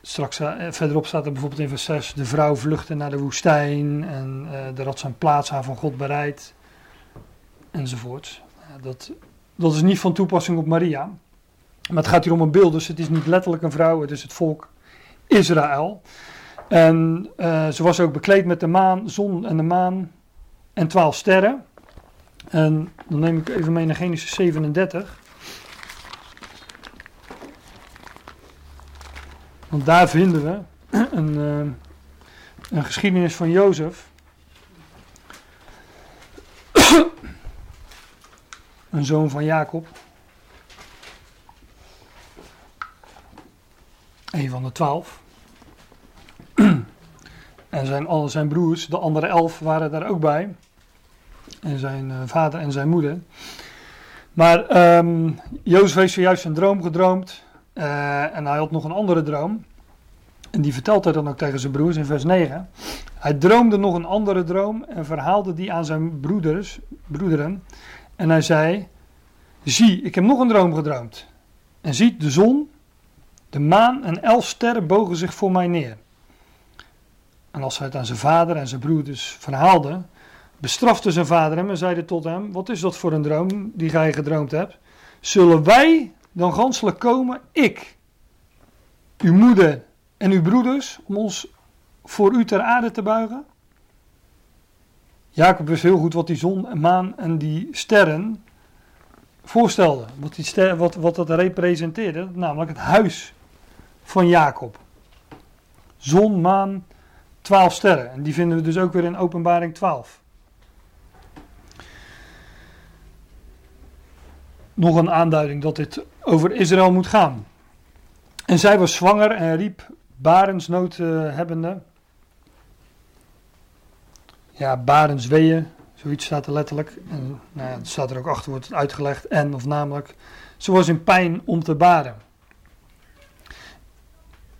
straks eh, verderop staat er bijvoorbeeld in vers 6: De vrouw vluchtte naar de woestijn. En eh daar had zijn plaats aan van God bereid. Enzovoort. Ja, dat, dat is niet van toepassing op Maria. Maar het gaat hier om een beeld, dus het is niet letterlijk een vrouw, het is het volk Israël. En eh, ze was ook bekleed met de maan, zon en de maan en twaalf sterren. En dan neem ik even mee naar Genesis 37. Want daar vinden we een, eh, een geschiedenis van Jozef. Een zoon van Jacob. Een van de twaalf. *clears throat* en zijn, al zijn broers, de andere elf, waren daar ook bij. En zijn eh, vader en zijn moeder. Maar ehm Jozef heeft zojuist een droom gedroomd. eh, en hij had nog een andere droom. En die vertelt hij dan ook tegen zijn broers in vers 9. Hij droomde nog een andere droom en verhaalde die aan zijn broeders, broederen. En hij zei: Zie, ik heb nog een droom gedroomd. En ziet, de zon, de maan en elf sterren bogen zich voor mij neer. En als hij het aan zijn vader en zijn broeders verhaalde, bestrafte zijn vader hem en zeide tot hem: Wat is dat voor een droom die gij gedroomd hebt? Zullen wij dan ganselijk komen, ik, uw moeder en uw broeders, om ons voor u ter aarde te buigen? Jacob wist heel goed wat die zon en maan en die sterren voorstelden. Wat, die ster, wat, wat dat representeerde, namelijk het huis van Jacob. Zon, maan, twaalf sterren. En die vinden we dus ook weer in openbaring 12. Nog een aanduiding dat dit over Israël moet gaan. En zij was zwanger en riep barensnood eh, hebbende. Ja, barensweeën, zoiets staat er letterlijk. En nou ja, het staat er ook achter, wordt uitgelegd. En, of namelijk, ze was in pijn om te baren.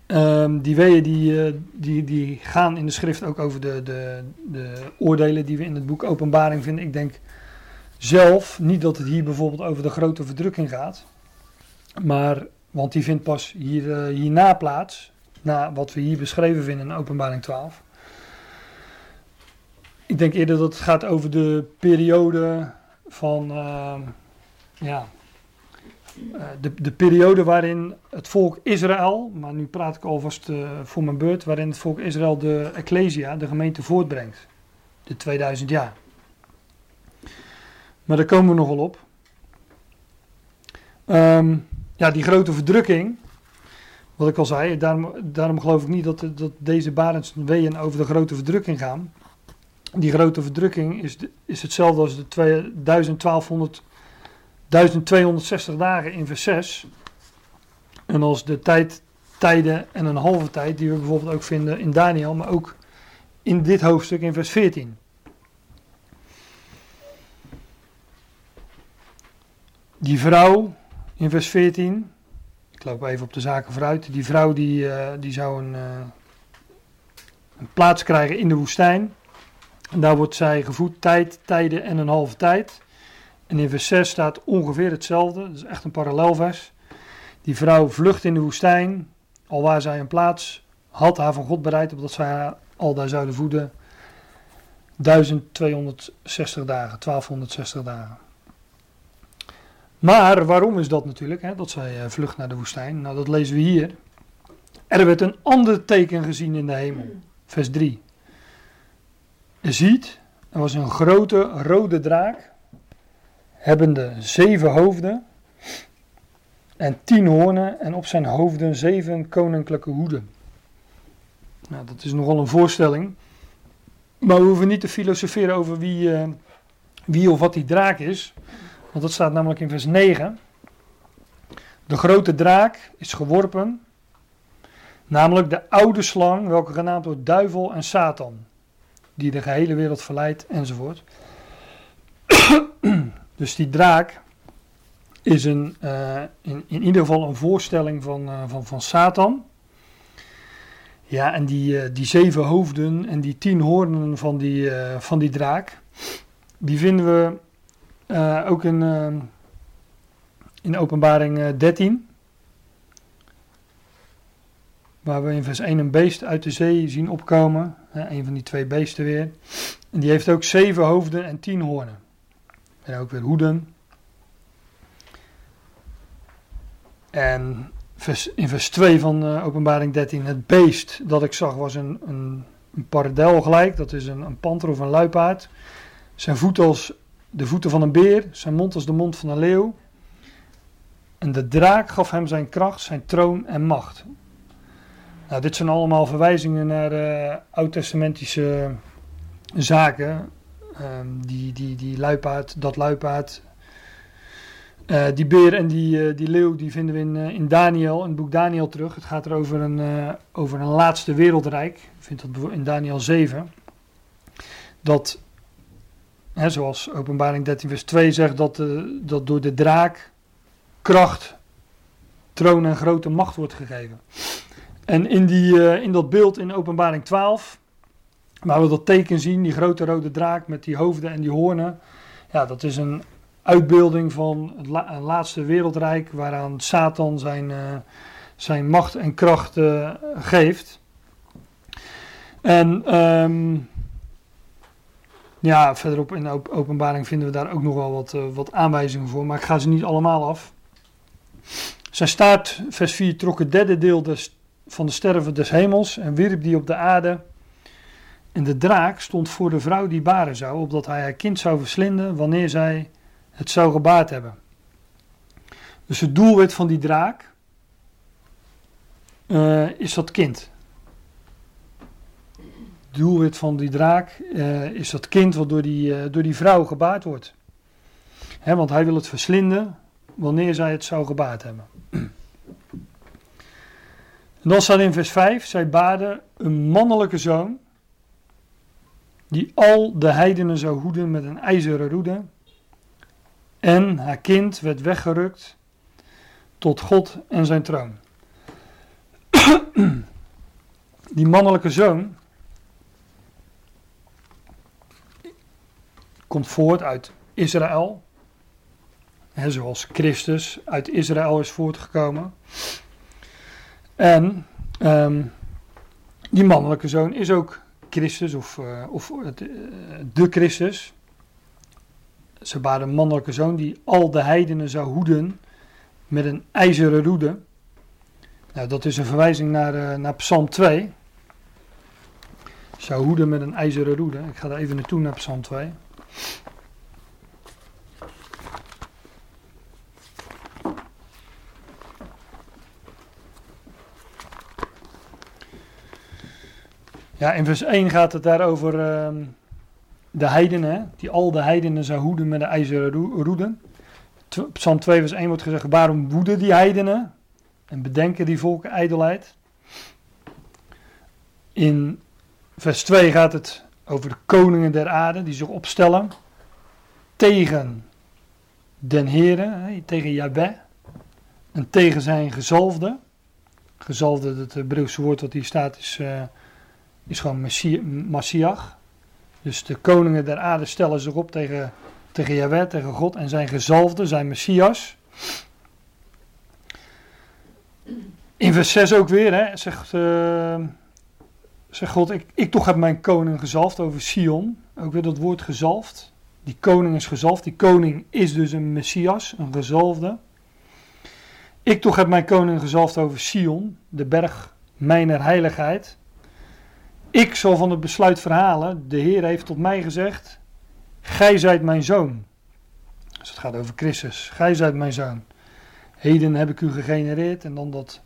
Ehm, die weeën die, eh, die, die gaan in de schrift ook over de, de, de oordelen die we in het boek Openbaring vinden. Ik denk zelf niet dat het hier bijvoorbeeld over de grote verdrukking gaat. Maar, want die vindt pas hier, eh, hierna plaats. Na wat we hier beschreven vinden in Openbaring 12. Ik denk eerder dat het gaat over de periode van. ehm, ja. eh, de, de periode waarin het volk Israël, maar nu praat ik alvast eh, voor mijn beurt, waarin het volk Israël de Ecclesia, de gemeente, voortbrengt. De 2000 jaar. Maar daar komen we nog wel op. Ehm, ja, die grote verdrukking, wat ik al zei, daarom, daarom geloof ik niet dat, dat deze Barendsweeën over de grote verdrukking gaan. Die grote verdrukking is, is hetzelfde als de twee- 1200, 1260 dagen in vers 6. En als de tijd, tijden en een halve tijd, die we bijvoorbeeld ook vinden in Daniel, maar ook in dit hoofdstuk in vers 14. Die vrouw in vers 14, ik loop even op de zaken vooruit. Die vrouw die, eh, die zou een, eh, een plaats krijgen in de woestijn. En daar wordt zij gevoed tijd, tijden en een halve tijd. En in vers 6 staat ongeveer hetzelfde. Dat is echt een parallelvers. Die vrouw vlucht in de woestijn, alwaar zij een plaats had haar van God bereid, opdat zij haar al daar zouden voeden. 1260 dagen, 1260 dagen. Maar waarom is dat natuurlijk, hè, dat zij eh, vlucht naar de woestijn? Nou, dat lezen we hier. Er werd een ander teken gezien in de hemel. Vers 3. Je ziet, er was een grote rode draak, hebbende zeven hoofden en tien hoornen en op zijn hoofden zeven koninklijke hoeden. Nou, dat is nogal een voorstelling. Maar we hoeven niet te filosoferen over wie, uh, wie of wat die draak is. Want dat staat namelijk in vers 9. De grote draak is geworpen, namelijk de oude slang, welke genaamd wordt duivel en Satan, die de gehele wereld verleidt enzovoort. *clears throat* dus die draak is een, uh, in, in ieder geval een voorstelling van, uh, van, van Satan. Ja, en die, uh, die zeven hoofden en die tien hoornen van die, van die draak, die vinden we ook in, in openbaring 13. Waar we in vers 1 een beest uit de zee zien opkomen. Een van die twee beesten weer. En die heeft ook zeven hoofden en tien hoornen. En ook weer hoeden. En in vers 2 van uh, openbaring 13, het beest dat ik zag was een, een, een paradel gelijk, dat is een, een panter of een luipaard. Zijn voet als de voeten van een beer, zijn mond als de mond van een leeuw. En de draak gaf hem zijn kracht, zijn troon en macht. Nou, dit zijn allemaal verwijzingen naar uh, oud-testamentische zaken. Um, die, die, die luipaard, dat luipaard, uh, die beer en die, uh, die leeuw die vinden we in, in Daniel, in het boek Daniel terug. Het gaat er over een, over een laatste wereldrijk. Je vindt dat in Daniel 7. Dat, hè, zoals openbaring 13 vers 2 zegt, dat, dat door de draak kracht, troon en grote macht wordt gegeven. En in, die, in dat beeld in openbaring 12, waar we dat teken zien, die grote rode draak met die hoofden en die hoornen. Ja, dat is een uitbeelding van het la laatste wereldrijk waaraan Satan zijn, uh, zijn macht en kracht uh, geeft. En um, ja, verderop in de openbaring vinden we daar ook nog wel wat, wat aanwijzingen voor, maar ik ga ze niet allemaal af. Zijn staart, vers 4, trok het derde deel des, van de sterven des hemels en wierp die op de aarde. En de draak stond voor de vrouw die baren zou, opdat hij haar kind zou verslinden wanneer zij het zou gebaard hebben. Dus het doelwit van die draak uh, is dat kind. Het doelwit van die draak uh, is dat kind wat door die, uh, door die vrouw gebaard wordt. Want hij wil het verslinden wanneer zij het zou gebaard hebben. En dan staat in vers 5: Zij baarden een mannelijke zoon, die al de heidenen zou hoeden met een ijzeren roede. En haar kind werd weggerukt tot God en zijn troon. *clears throat* Die mannelijke zoon komt voort uit Israël. Zoals Christus uit Israël is voortgekomen. En um, die mannelijke zoon is ook Christus of, uh, of uh, de Christus ze baden een mannelijke zoon die al de heidenen zou hoeden met een ijzeren roede. Nou, dat is een verwijzing naar, naar Psalm 2. Zou hoeden met een ijzeren roede. Ik ga daar even naartoe naar Psalm 2. Ja, in vers 1 gaat het daarover. Uh, de heidenen, die al de heidenen zou hoeden met de ijzeren roeden. Psalm 2 vers 1 wordt gezegd, waarom woeden die heidenen en bedenken die volken ijdelheid? In vers 2 gaat het over de koningen der aarde die zich opstellen tegen den Heere, tegen Jabé. en tegen zijn gezalfde. Gezalfde, het Hebreeuwse woord wat hier staat, is, uh, is gewoon Messiach. Dus de koningen der aarde stellen zich op tegen, tegen tegen God en zijn gezalfde, zijn Messias. In vers 6 ook weer, hè, zegt, uh, zegt God, ik, ik toch heb mijn koning gezalfd over Sion. Ook weer dat woord gezalfd. Die koning is gezalfd. Die koning is dus een Messias, een gezalfde. Ik toch heb mijn koning gezalfd over Sion, de berg mijner heiligheid. Ik zal van het besluit verhalen. De Heer heeft tot mij gezegd: Gij zijt mijn zoon. Dus het gaat over Christus. Gij zijt mijn zoon. Heden heb ik u gegenereerd. En dan dat.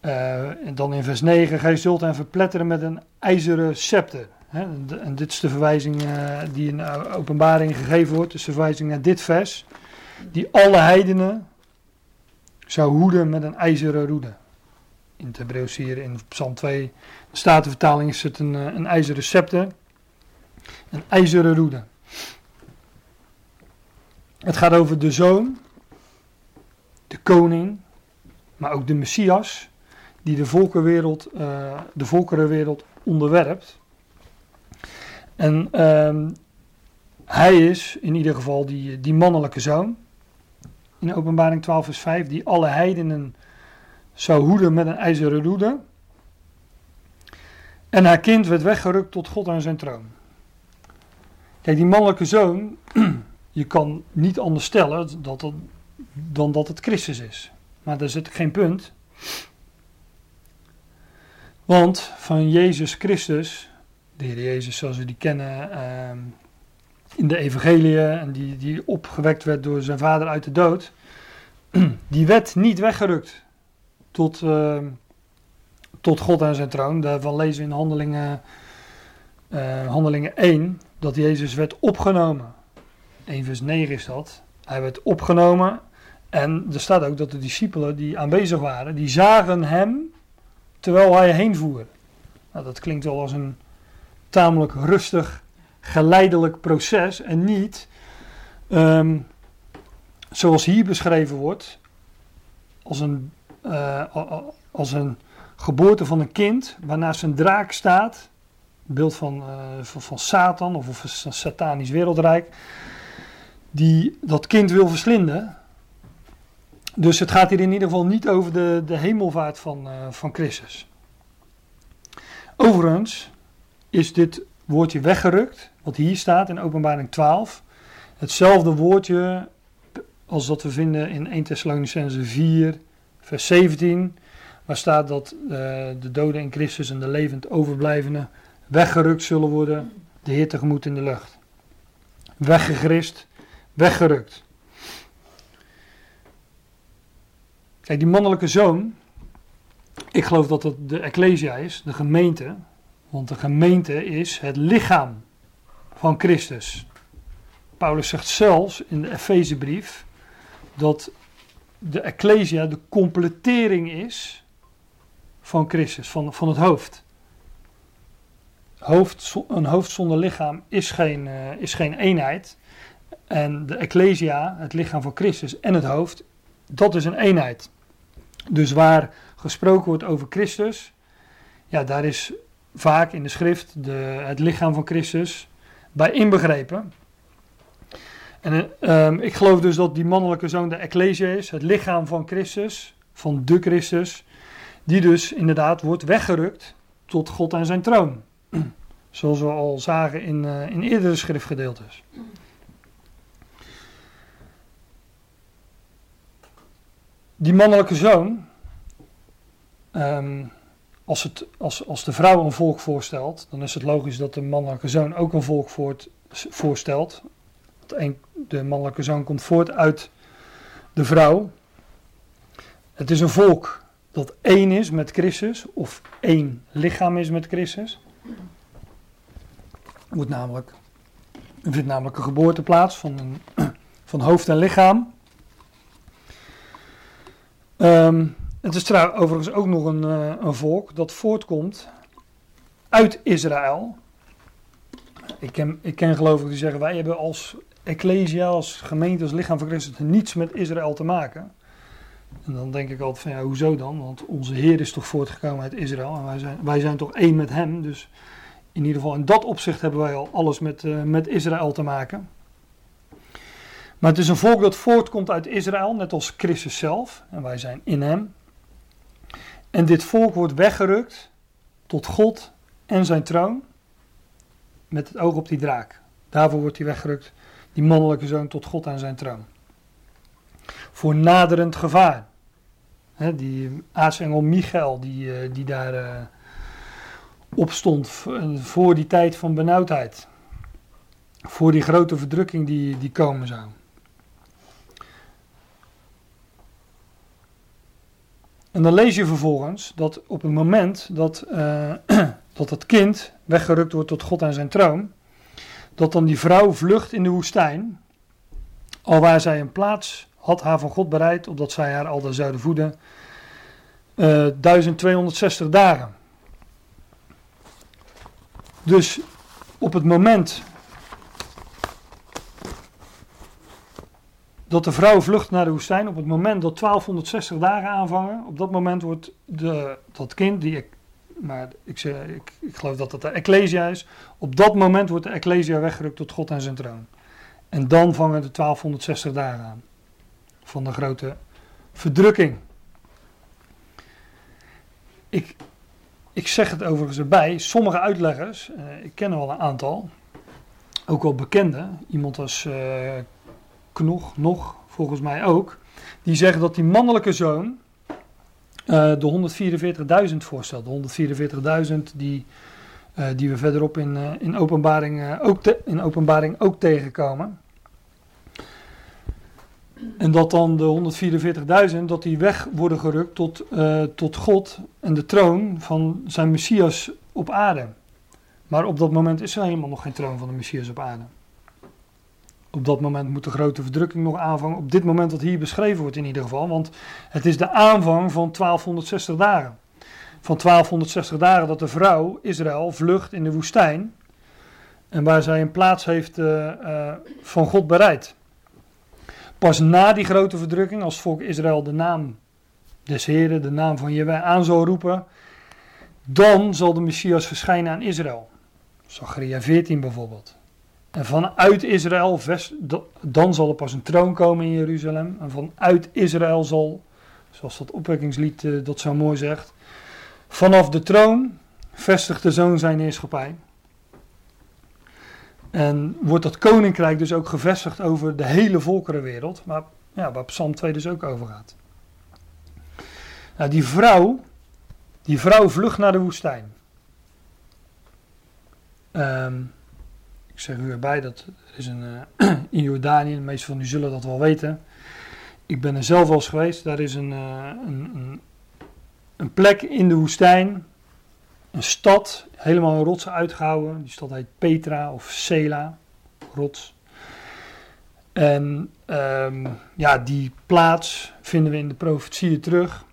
Uh, en dan in vers 9: Gij zult hem verpletteren met een ijzeren scepter. en dit is de verwijzing uh, die in openbaring gegeven wordt. Dus de verwijzing naar dit vers. Die alle heidenen zou hoeden met een ijzeren roede. In het Hebreeuws hier in Psalm 2, de Statenvertaling is het een, eh, een ijzeren. Een ijzeren roede. Het gaat over de zoon, de koning, maar ook de Messias, die de volkerenwereld, uh, de volkerenwereld onderwerpt. En uh, hij is in ieder geval die, die mannelijke zoon in openbaring 12 vers 5, die alle heidenen zou hoeden met een ijzeren roede. En haar kind werd weggerukt tot God aan zijn troon. Kijk, die mannelijke zoon, *clears throat* je kan niet anders stellen dat dan dat het Christus is. Maar daar zit geen punt. Want van Jezus Christus, de Heer Jezus zoals we die kennen, ehm, in de evangelie en die, die opgewekt werd door zijn vader uit de dood, *clears throat* die werd niet weggerukt tot, uh, tot God en zijn troon. Daarvan lezen in handelingen, uh, handelingen 1 dat Jezus werd opgenomen. 1 vers 9 is dat. Hij werd opgenomen en er staat ook dat de discipelen die aanwezig waren, die zagen hem terwijl hij heen voer. Nou, dat klinkt wel als een tamelijk rustig geleidelijk proces en niet um, zoals hier beschreven wordt, als een, uh, als een geboorte van een kind waarnaast een draak staat, beeld van, uh, van, Satan of, een satanisch wereldrijk, die dat kind wil verslinden. Dus het gaat hier in ieder geval niet over de, de hemelvaart van, uh, van Christus. Overigens is dit woordje weggerukt wat hier staat in Openbaring 12, hetzelfde woordje als dat we vinden in 1 Thessalonicense 4, vers 17, waar staat dat uh, de doden in Christus en de levend overblijvenden weggerukt zullen worden, de Heer tegemoet in de lucht. Weggegrist, weggerukt. Kijk, die mannelijke zoon, ik geloof dat het de Ecclesia is, de gemeente, want de gemeente is het lichaam van Christus. Paulus zegt zelfs in de Efezebrief dat de Ecclesia de completering is van Christus, van, van het hoofd. hoofd. Een hoofd zonder lichaam is geen, uh, is geen eenheid. En de Ecclesia, het lichaam van Christus en het hoofd, dat is een eenheid. Dus waar gesproken wordt over Christus, ja, daar is vaak in de schrift de, het lichaam van Christus bij inbegrepen. En um, ik geloof dus dat die mannelijke zoon de Ecclesia is, het lichaam van Christus, van de Christus, die dus inderdaad wordt weggerukt tot God en zijn troon. *clears throat* Zoals we al zagen in, uh, in eerdere schriftgedeeltes. Die mannelijke zoon, um, als, het, als, als de vrouw een volk voorstelt, dan is het logisch dat de mannelijke zoon ook een volk voorstelt. De mannelijke zoon komt voort uit de vrouw. Het is een volk dat één is met Christus, of één lichaam is met Christus. Er namelijk, vindt namelijk een geboorte plaats van, een, *clears throat* van hoofd en lichaam. Um, het is trouwens overigens ook nog een, uh, een volk dat voortkomt uit Israël. Ik ken, ik ken gelovigen die zeggen, wij hebben als ecclesia, als gemeente, als lichaam van Christus niets met Israël te maken. En dan denk ik altijd van ja, hoezo dan? Want onze Heer is toch voortgekomen uit Israël en wij zijn, wij zijn toch één met Hem. Dus in ieder geval in dat opzicht hebben wij al alles met, eh, met Israël te maken. Maar het is een volk dat voortkomt uit Israël, net als Christus zelf. En wij zijn in Hem. En dit volk wordt weggerukt tot God en zijn troon. Met het oog op die draak. Daarvoor wordt hij weggerukt, die mannelijke zoon, tot God en zijn troon. Voor naderend gevaar. Die aartsengel Michael, die, eh, die daar uh, op stond voor die tijd van benauwdheid. Voor die grote verdrukking die, die komen zou. En dan lees je vervolgens dat op het moment dat, *clears throat* dat het kind weggerukt wordt tot God en zijn troon, dat dan die vrouw vlucht in de woestijn, alwaar zij een plaats had haar van God bereid, opdat zij haar al daar zouden voeden, uh, 1260 dagen. Dus op het moment dat de vrouw vlucht naar de woestijn, op het moment dat 1260 dagen aanvangen, op dat moment wordt de, dat kind, die maar ik, zeg, ik, ik geloof dat dat de Ecclesia is, op dat moment wordt de Ecclesia weggerukt tot God en zijn troon. En dan vangen de 1260 dagen aan van de grote verdrukking. Ik, ik zeg het overigens erbij, sommige uitleggers, eh, ik ken er wel een aantal, ook wel bekende, iemand als uh, Knog, nog volgens mij ook, die zeggen dat die mannelijke zoon uh, de 144.000 voorstelt. De 144.000 die, uh, die we verderop in, uh, in, openbaring, ook in openbaring ook tegenkomen. En dat dan de 144.000, dat die weg worden gerukt tot, tot God en de troon van zijn Messias op aarde. Maar op dat moment is er helemaal nog geen troon van de Messias op aarde. Op dat moment moet de grote verdrukking nog aanvangen. Op dit moment wat hier beschreven wordt in ieder geval. Want het is de aanvang van 1260 dagen. Van 1260 dagen dat de vrouw Israël vlucht in de woestijn. En waar zij een plaats heeft uh, uh, van God bereid. Pas na die grote verdrukking, als volk Israël de naam des Heren, de naam van Jehovah aan zal roepen. Dan zal de Messias verschijnen aan Israël. Zachariah 14 bijvoorbeeld. En vanuit Israël, dan zal er pas een troon komen in Jeruzalem. En vanuit Israël zal, zoals dat opwekkingslied uh, dat zo mooi zegt, vanaf de troon vestigt de zoon zijn heerschappij. En wordt dat koninkrijk dus ook gevestigd over de hele volkerenwereld, maar ja, waar Psalm 2 dus ook over gaat. Nou, die vrouw, die vrouw vlucht naar de woestijn. Um, ik zeg u erbij, dat is een, uh, *clears throat* in Jordanië, de meeste van u zullen dat wel weten. Ik ben er zelf wel eens geweest. Daar is een, uh, een, een, plek in de woestijn, een stad, helemaal in rotsen uitgehouden. Die stad heet Petra of Sela, rots. En um, ja, die plaats vinden we in de profetieën terug.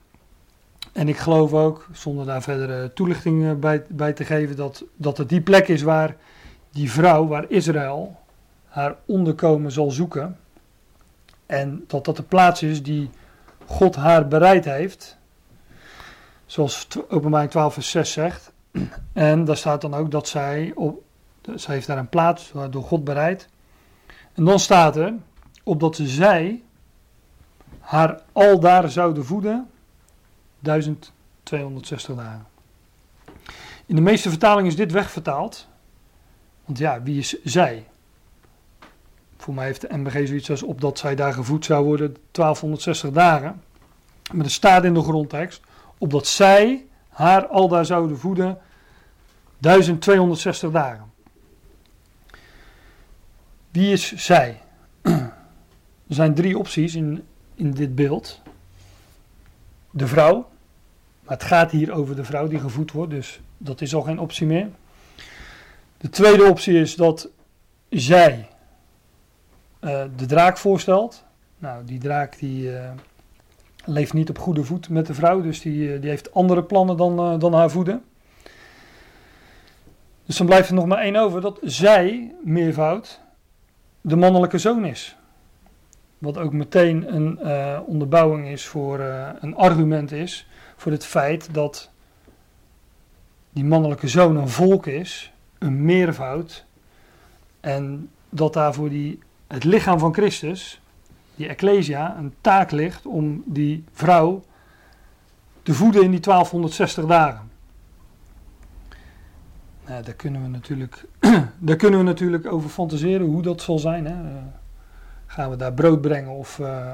En ik geloof ook, zonder daar verdere toelichting bij, bij te geven, dat, dat het die plek is waar die vrouw waar Israël haar onderkomen zal zoeken. En dat dat de plaats is die God haar bereid heeft. Zoals openbaring 12 vers 6 zegt. En daar staat dan ook dat zij, op, zij heeft daar een plaats door God bereid. En dan staat er, opdat zij haar al daar zouden voeden, 1260 dagen. In de meeste vertalingen is dit wegvertaald. Want ja, wie is zij? Voor mij heeft de MBG zoiets als opdat zij daar gevoed zou worden 1260 dagen. Maar er staat in de grondtekst, opdat zij haar al daar zouden voeden 1260 dagen. Wie is zij? *clears throat* Er zijn drie opties in, in dit beeld. De vrouw, maar het gaat hier over de vrouw die gevoed wordt, dus dat is al geen optie meer. De tweede optie is dat zij uh, de draak voorstelt. Nou, die draak die uh, leeft niet op goede voet met de vrouw, dus die, uh, die heeft andere plannen dan, dan haar voeden. Dus dan blijft er nog maar één over, dat zij, meervoud, de mannelijke zoon is. wat ook meteen een eh, onderbouwing is voor eh, een argument is voor het feit dat die mannelijke zoon een volk is, een meervoud, en dat daarvoor die, het lichaam van Christus, die Ecclesia, een taak ligt om die vrouw te voeden in die 1260 dagen. Nou, daar, kunnen we natuurlijk, *clears throat* daar kunnen we natuurlijk over fantaseren hoe dat zal zijn. Hè. Uh, gaan we daar brood brengen of uh,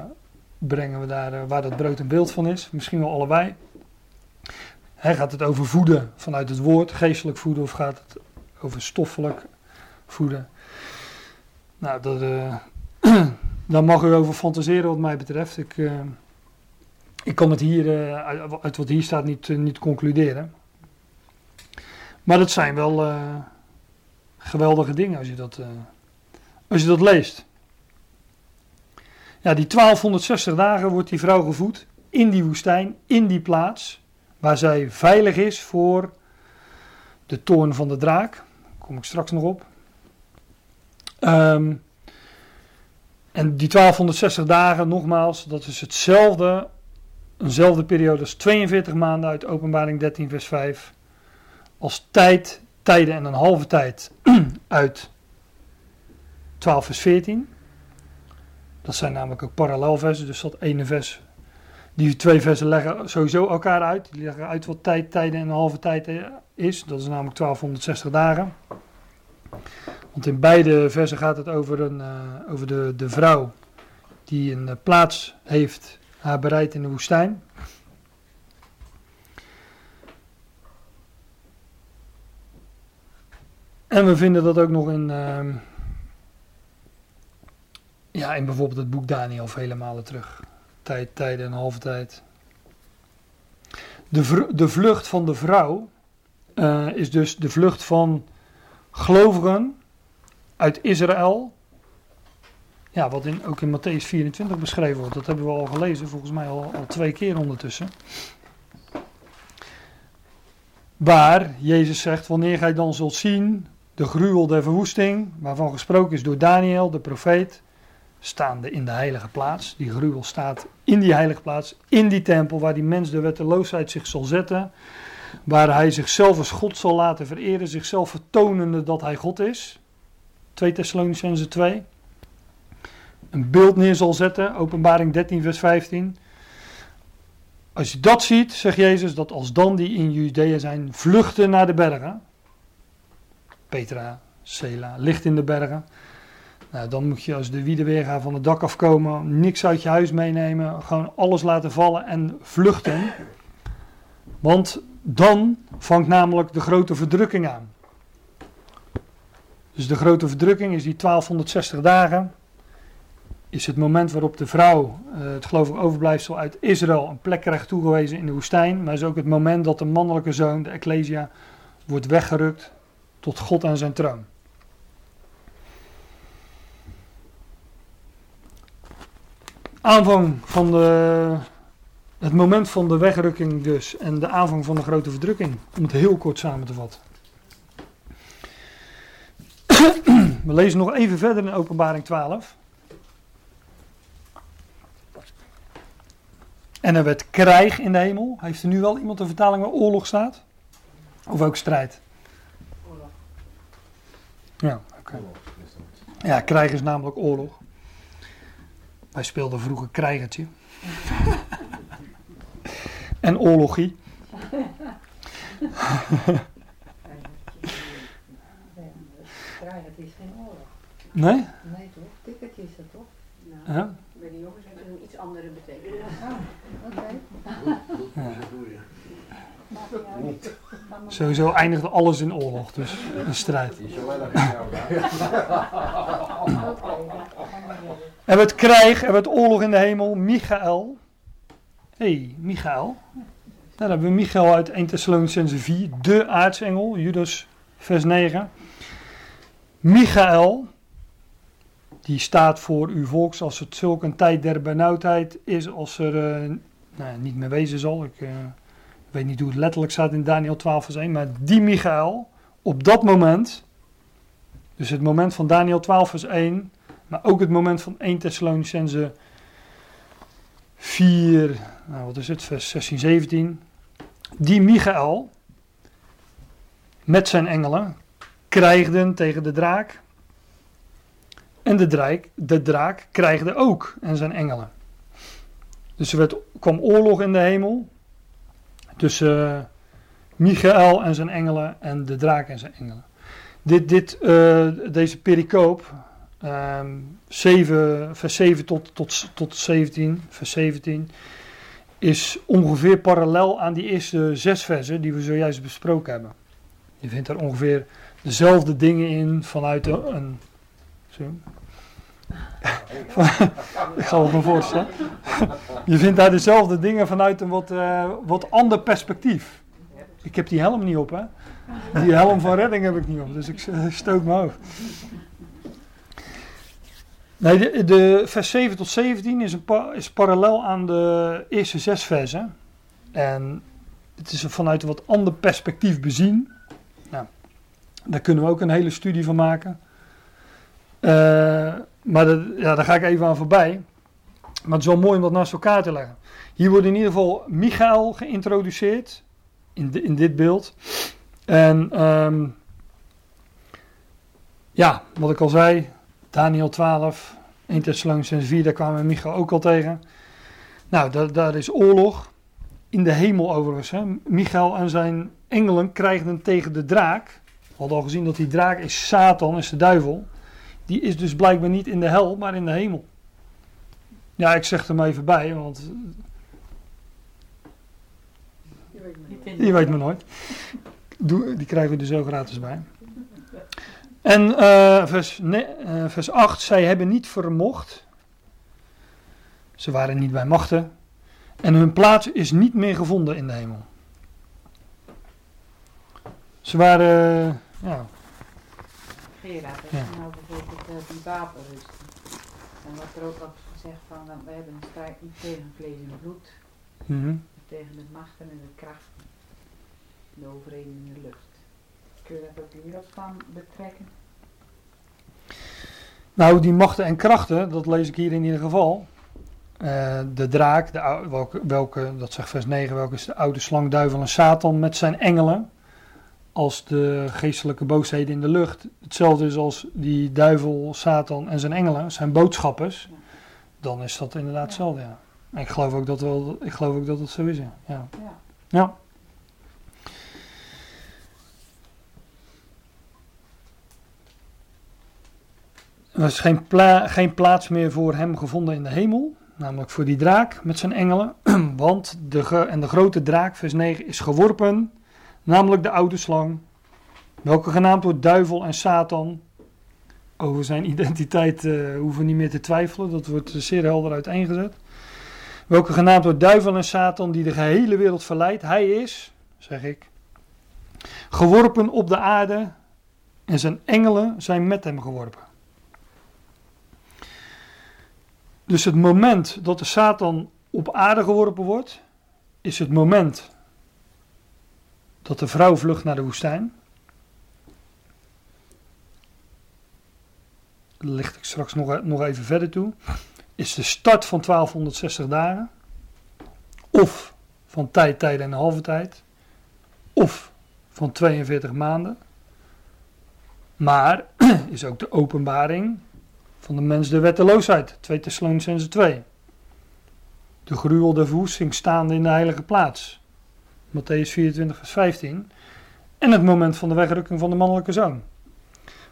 brengen we daar uh, waar dat brood een beeld van is? Misschien wel allebei. Hè, gaat het over voeden vanuit het woord, geestelijk voeden, of gaat het over stoffelijk voeden? Nou, dat, *clears throat* daar mag u over fantaseren wat mij betreft. Ik, ik kan het hier, uit, uit wat hier staat, niet, niet concluderen. Maar dat zijn wel geweldige dingen als je dat, als je dat leest. Ja, die 1260 dagen wordt die vrouw gevoed in die woestijn, in die plaats, waar zij veilig is voor de toorn van de draak. Kom ik straks nog op. Um, en die 1260 dagen, nogmaals, dat is hetzelfde, eenzelfde periode als 42 maanden uit Openbaring 13, vers 5 als tijd, tijden en een halve tijd *clears throat* uit 12 vers 14. Dat zijn namelijk ook parallelversen, dus dat ene vers, die twee versen leggen sowieso elkaar uit. Die leggen uit wat tijd, tijden en een halve tijd is. Dat is namelijk 1260 dagen. Want in beide versen gaat het over, een, uh, over de, de vrouw die een uh, plaats heeft, haar bereid in de woestijn. En we vinden dat ook nog in, uh, ja, in bijvoorbeeld het boek Daniel vele terug. Tijd, tijden en halve tijd. De, de vlucht van de vrouw uh, is dus de vlucht van gelovigen uit Israël. Ja, wat in, ook in Matthäus 24 beschreven wordt. Dat hebben we al gelezen, volgens mij al, al twee keer ondertussen. Waar Jezus zegt, wanneer gij dan zult zien de gruwel der verwoesting, waarvan gesproken is door Daniel, de profeet, staande in de heilige plaats. Die gruwel staat in die heilige plaats, in die tempel, waar die mens de wetteloosheid zich zal zetten. Waar hij zichzelf als God zal laten vereren, zichzelf vertonende dat hij God is. 2 Thessalonicense 2. Een beeld neer zal zetten, openbaring 13 vers 15. Als je dat ziet, zegt Jezus, dat als dan die in Judea zijn, vluchten naar de bergen. Petra, Sela, licht in de bergen. Nou, dan moet je als de wiede weer gaan van het dak afkomen, niks uit je huis meenemen, gewoon alles laten vallen en vluchten. Want dan vangt namelijk de grote verdrukking aan. Dus de grote verdrukking is die 1260 dagen. Is het moment waarop de vrouw, eh, het geloof ik overblijfsel uit Israël, een plek krijgt toegewezen in de woestijn. Maar is ook het moment dat de mannelijke zoon, de Ecclesia, wordt weggerukt tot God aan zijn troon. Aanvang van de, het moment van de wegrukking dus en de aanvang van de grote verdrukking, om het heel kort samen te vatten. *clears throat* We lezen nog even verder in Openbaring 12. En er werd krijg in de hemel. Heeft er nu wel iemand een vertaling waar oorlog staat? Of ook strijd? Ja, oké. Ja, krijgen is namelijk oorlog. Wij speelden vroeger krijgertje. *laughs* en oorlogie. Krijgen is geen oorlog. Nee? Nee toch? Tikkertje is dat toch? Nou, Ja? bij de jongens heeft het een iets andere betekenis. Oh, oké. ja. Maar mijn- Sowieso eindigde alles in oorlog, dus een strijd. Ja, gaan we. Er werd krijg, er werd oorlog in de hemel. Michael. Hey, Michael. Daar hebben we Michael uit 1 Thessalonicense 4, de aartsengel, Judas vers 9. Michael, die staat voor uw volks als het zulk een tijd der benauwdheid is als er eh, nou, niet meer wezen zal. Ik eh, weet niet hoe het letterlijk staat in Daniel 12 vers 1, maar die Michael, op dat moment, dus het moment van Daniel 12 vers 1, Maar ook het moment van 1 Thessalonicense 4, nou wat is het, vers 16, 17. Die Michael met zijn engelen krijgden tegen de draak. En de draak, de draak krijgde ook en zijn engelen. Dus er werd, kwam oorlog in de hemel tussen uh, Michael en zijn engelen en de draak en zijn engelen. Dit, dit, uh, deze pericoop, um, 7, vers 7 tot, tot, tot 17, vers 17, is ongeveer parallel aan die eerste zes versen die we zojuist besproken hebben. Je vindt er ongeveer dezelfde dingen in vanuit een. zo. *laughs* Ik ga het me voorstellen. Je vindt daar dezelfde dingen vanuit een wat, uh, wat ander perspectief. Ik heb die helm niet op, hè? Die helm van redding heb ik niet op, dus ik stoot mijn hoofd. Nee, de, vers 7 tot 17 is, een is parallel aan de eerste zes versen. En het is vanuit een wat ander perspectief bezien. Nou, daar kunnen we ook een hele studie van maken. Uh, maar ja, daar ga ik even aan voorbij. Maar het is wel mooi om dat naast elkaar te leggen. Hier wordt in ieder geval Michael geïntroduceerd. In, in dit beeld. En um, ja, wat ik al zei. Daniel 12, 1 Thessalonians 4, daar kwamen we Michael ook al tegen. Nou, daar, daar is oorlog. In de hemel overigens. Hè. Michael en zijn engelen krijgen tegen de draak. We hadden al gezien dat die draak is Satan, is de duivel. Die is dus blijkbaar niet in de hel, maar in de hemel. Ja, ik zeg er maar even bij, want. Die weet me nooit. Die krijgen we er zo gratis bij. En uh, vers, ne, uh, vers 8, zij hebben niet vermocht. Ze waren niet bij machten. En hun plaats is niet meer gevonden in de hemel. Ze waren, uh, ja. Gerard, als ja. nou bijvoorbeeld die wapenrust. Dan wordt er ook al gezegd van, we hebben een strijd niet tegen vlees en bloed. Mm -hmm. Tegen de machten en de krachten. De overheden in de lucht. Kun je dat ook hier op van betrekken? Nou, die machten en krachten, dat lees ik hier in ieder geval. Uh, de draak, de, welke, welke, dat zegt vers 9, welke is de oude slang, duivel en Satan met zijn engelen. Als de geestelijke boosheden in de lucht. Hetzelfde is als die duivel, Satan en zijn engelen, zijn boodschappers. Dan is dat inderdaad hetzelfde, ja. En ik geloof ook dat, wel, ik geloof ook dat het zo is, ja. ja. ja. Er was geen, geen plaats meer voor hem gevonden in de hemel, namelijk voor die draak met zijn engelen. *clears throat* Want de, en de grote draak, vers 9, is geworpen, namelijk de oude slang, welke genaamd wordt duivel en Satan. Over zijn identiteit uh, hoeven we niet meer te twijfelen, dat wordt zeer helder uiteengezet. Welke genaamd wordt duivel en Satan, die de gehele wereld verleidt. Hij is, zeg ik, geworpen op de aarde en zijn engelen zijn met hem geworpen. Dus het moment dat de Satan op aarde geworpen wordt, is het moment dat de vrouw vlucht naar de woestijn. Dat licht ik straks nog, nog even verder toe. Is de start van 1260 dagen. Of van tijd, tijd en een halve tijd. Of van 42 maanden. Maar *clears throat* is ook de openbaring van de mens de wetteloosheid. 2 Thessalonicense 2. De gruwel der verwoesting staande in de heilige plaats. Matthäus 24 vers 15. En het moment van de wegrukking van de mannelijke zoon.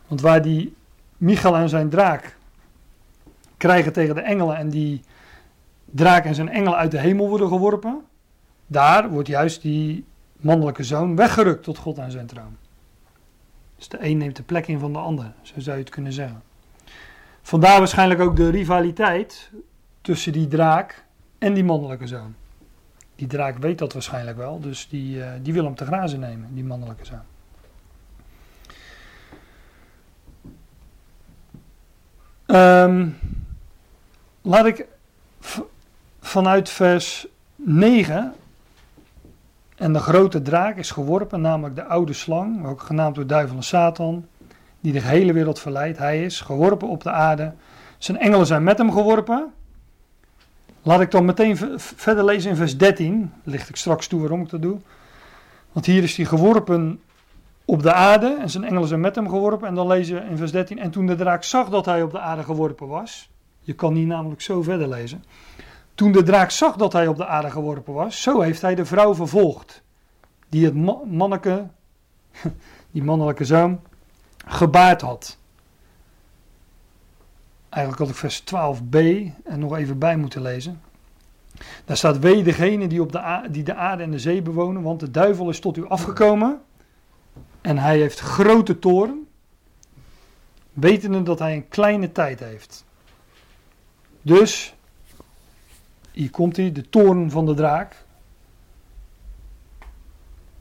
Want waar die Michael en zijn draak krijgen tegen de engelen en die draak en zijn engelen uit de hemel worden geworpen, daar wordt juist die mannelijke zoon weggerukt tot God en zijn troon. Dus de een neemt de plek in van de ander, zo zou je het kunnen zeggen. Vandaar waarschijnlijk ook de rivaliteit tussen die draak en die mannelijke zoon. Die draak weet dat waarschijnlijk wel, dus die, uh, die wil hem te grazen nemen, die mannelijke zoon. Um, laat ik vanuit vers 9. En de grote draak is geworpen, namelijk de oude slang, ook genaamd door duivel en Satan, die de hele wereld verleidt. Hij is geworpen op de aarde Zijn engelen zijn met hem geworpen. Laat ik dan meteen verder lezen in vers 13. Licht ik straks toe waarom ik dat doe. Want hier is hij geworpen op de aarde en zijn engelen zijn met hem geworpen. En dan lezen we in vers 13. En toen de draak zag dat hij op de aarde geworpen was. Je kan hier namelijk zo verder lezen. Toen de draak zag dat hij op de aarde geworpen was, zo heeft hij de vrouw vervolgd. Die het manneke, *laughs* die mannelijke zoon, gebaard had. Eigenlijk had ik vers 12b en nog even bij moeten lezen. Daar staat: Wee degene die, op de die de aarde en de zee bewonen, want de duivel is tot u afgekomen. En hij heeft grote toren, wetende dat hij een kleine tijd heeft. Dus, hier komt hij, de toren van de draak.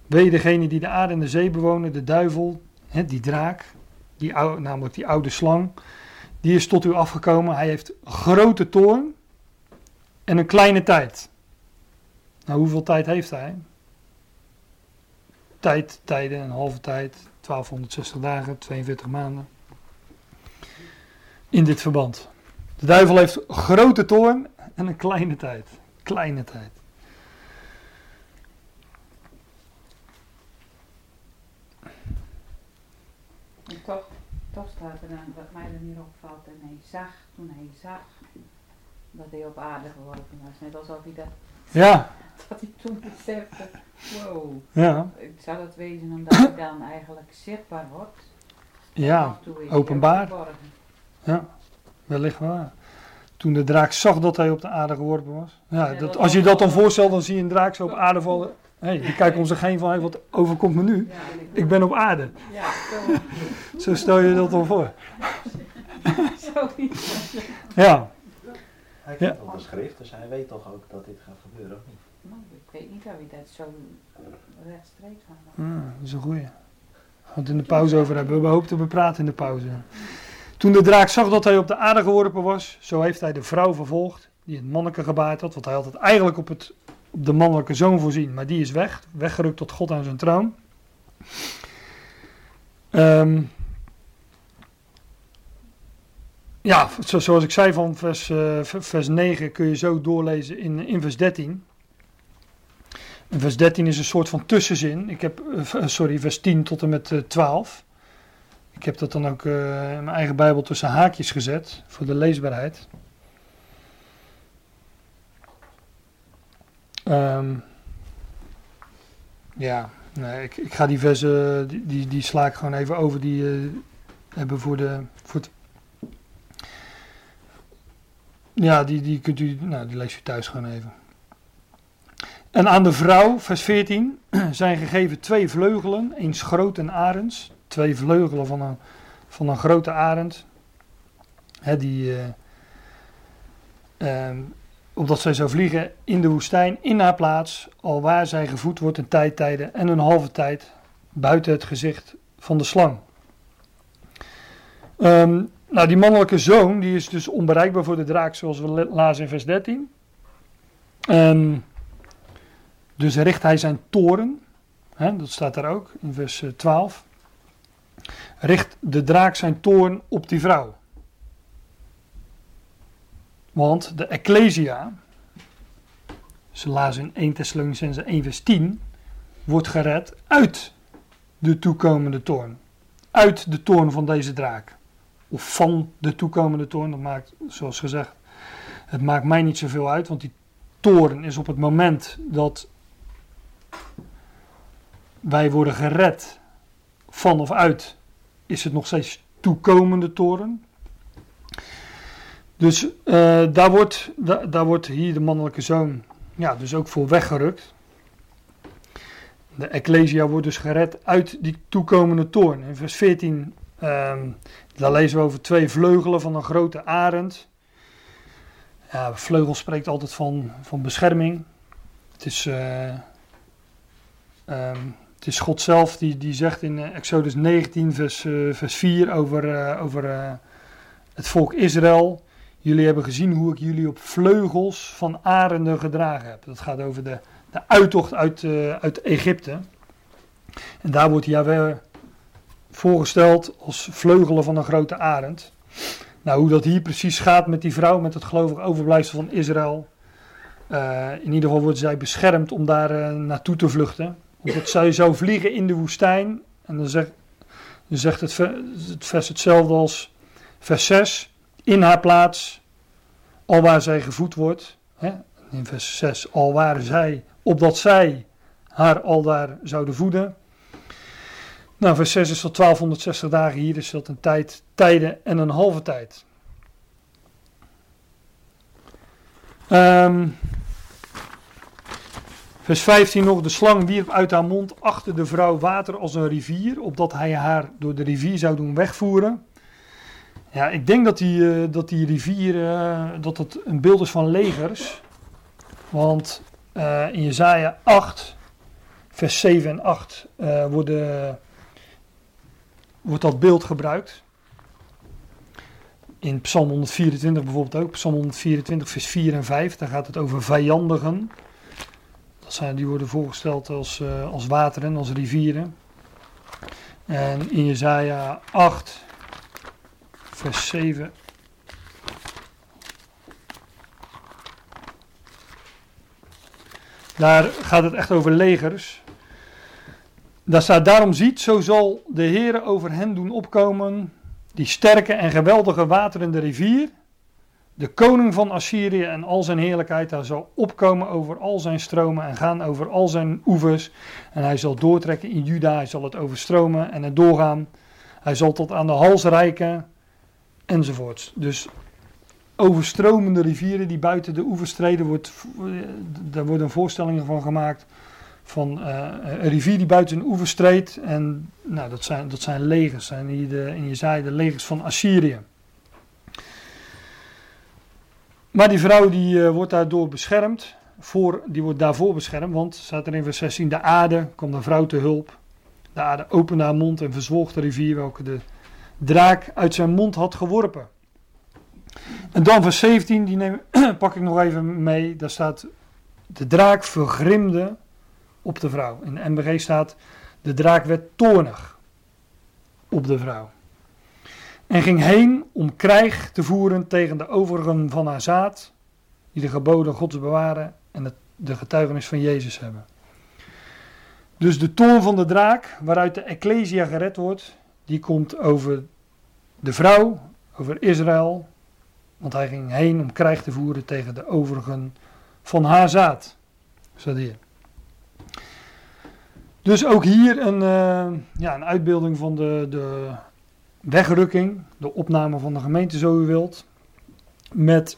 Wee degene die de aarde en de zee bewonen, de duivel, hè, die draak, die, namelijk die oude slang, die is tot u afgekomen. Hij heeft grote toorn en een kleine tijd. Nou, hoeveel tijd heeft hij? Tijd, tijden, een halve tijd, 1260 dagen, 42 maanden. In dit verband. De duivel heeft grote toorn en een kleine tijd. Kleine tijd. En toch, toch staat er dan, wat mij er hier opvalt, en hij zag, toen hij zag, dat hij op aarde geworpen was. Net alsof hij dat, ja. *laughs* dat hij toen besefte, wow. Ja. Zou dat wezen omdat hij dan eigenlijk zichtbaar wordt? Ja, openbaar. Ja, wellicht waar. Toen de draak zag dat hij op de aarde geworpen was. Ja, dat, als je dat dan voorstelt, dan zie je een draak zo op aarde vallen. Hey, die kijkt om zich heen van, hey, wat overkomt me nu? Ik ben op aarde. Ja, *laughs* zo. stel je dat dan voor. *laughs* Ja. Hij kent ja. op de schrift, dus hij weet toch ook dat dit gaat gebeuren, of niet? Ik weet niet of hij dat zo rechtstreeks gaat. Ja, dat is een goeie. Het in de pauze over hebben. We hopen te bepraten in de pauze. Toen de draak zag dat hij op de aarde geworpen was, zo heeft hij de vrouw vervolgd, die het manneke gebaard had, want hij had het eigenlijk op, het, op de mannelijke zoon voorzien, maar die is weg, weggerukt tot God aan zijn troon. Um, ja, zoals ik zei van vers, uh, vers 9 kun je zo doorlezen in, in vers 13. En vers 13 is een soort van tussenzin. Ik heb, uh, sorry, vers 10 tot en met uh, 12. Ik heb dat dan ook in mijn eigen Bijbel tussen haakjes gezet voor de leesbaarheid. Um, ja, nee, ik, ik ga die versen, die, die, die sla ik gewoon even over, die hebben voor, de, voor ja, die, die kunt u, nou, die leest u thuis gewoon even. En aan de vrouw, vers 14, *clears throat* zijn gegeven twee vleugelen, eens groot en arends. Twee vleugelen van een, van een grote arend. Hè, die, uh, opdat zij zou vliegen in de woestijn, in haar plaats, al waar zij gevoed wordt een tijdtijden en een halve tijd, buiten het gezicht van de slang. Um, nou, die mannelijke zoon, die is dus onbereikbaar voor de draak, zoals we lazen in vers 13. En dus richt hij zijn toren, hè, dat staat daar ook in vers 12. Eh, richt de draak zijn toren op die vrouw. Want de Ecclesia, ze lazen in 1 Thessalonicense 1 vers 10, wordt gered uit de toekomende toorn. Uit de toorn van deze draak of van de toekomende toorn. Dat maakt, zoals gezegd, het maakt mij niet zoveel uit, want die toren is op het moment dat wij worden gered van of uit, is het nog steeds toekomende toren. Dus uh, daar, wordt, daar wordt hier de mannelijke zoon ja, dus ook voor weggerukt. De Ecclesia wordt dus gered uit die toekomende toorn. In vers 14 Um, daar lezen we over twee vleugelen van een grote arend. Ja, vleugel spreekt altijd van, van bescherming. Het is, uh, um, het is God zelf die, die zegt in eh, Exodus 19, vers, vers 4 over, over het volk Israël. Jullie hebben gezien hoe ik jullie op vleugels van arenden gedragen heb. Dat gaat over de, de uittocht uit, uit Egypte. En daar wordt Yahweh voorgesteld als vleugelen van een grote arend. Nou, hoe dat hier precies gaat met die vrouw, met het gelovig overblijfsel van Israël. Uh, in ieder geval wordt zij beschermd om daar uh, naartoe te vluchten. Omdat zij zou vliegen in de woestijn. En dan zegt, dan zegt het, het vers hetzelfde als vers 6. In haar plaats, al waar zij gevoed wordt. Hè? In vers 6, al waar zij, opdat zij haar al daar zouden voeden. Nou, vers 6 is tot 1260 dagen. Hier is dat een tijd, tijden en een halve tijd. Um, vers 15 nog. De slang wierp uit haar mond achter de vrouw water als een rivier. Opdat hij haar door de rivier zou doen wegvoeren. Ja, ik denk dat die, uh, dat die rivier uh, dat het een beeld is van legers. Want uh, in Jezaja 8, vers 7 en 8 worden wordt dat beeld gebruikt. In Psalm 124 bijvoorbeeld ook. Psalm 124, vers 4 en 5. Daar gaat het over vijandigen. Dat zijn, die worden voorgesteld als, als wateren, als rivieren. En in Jezaja 8, vers 7. Daar gaat het echt over legers. Daar staat, daarom ziet, zo zal de Heer over hen doen opkomen, die sterke en geweldige waterende rivier, de koning van Assyrië en al zijn heerlijkheid, hij zal opkomen over al zijn stromen en gaan over al zijn oevers. En hij zal doortrekken in Juda, hij zal het overstromen en het doorgaan. Hij zal tot aan de hals reiken, enzovoorts. Dus overstromende rivieren die buiten de oevers treden, wordt, daar worden voorstellingen van gemaakt van uh, een rivier die buiten een oever streed. En nou, dat, zijn, dat zijn legers, zijn hier in Jezaja de legers van Assyrië. Maar die vrouw die uh, wordt daardoor beschermd, voor, die wordt daarvoor beschermd, want staat er in vers 16, de aarde kwam de vrouw te hulp. De aarde opende haar mond en verzwolg de rivier welke de draak uit zijn mond had geworpen. En dan vers 17, die neem, *clears throat* pak ik nog even mee, daar staat, de draak vergrimde op de vrouw. In de MBG staat, de draak werd toornig op de vrouw. En ging heen om krijg te voeren tegen de overigen van haar zaad, die de geboden Gods bewaren en de getuigenis van Jezus hebben. Dus de toorn van de draak, waaruit de Ecclesia gered wordt, die komt over de vrouw, over Israël, want hij ging heen om krijg te voeren tegen de overigen van haar zaad. Hier. Dus ook hier een, uh, ja, een uitbeelding van de, de wegrukking, de opname van de gemeente, zo u wilt. Met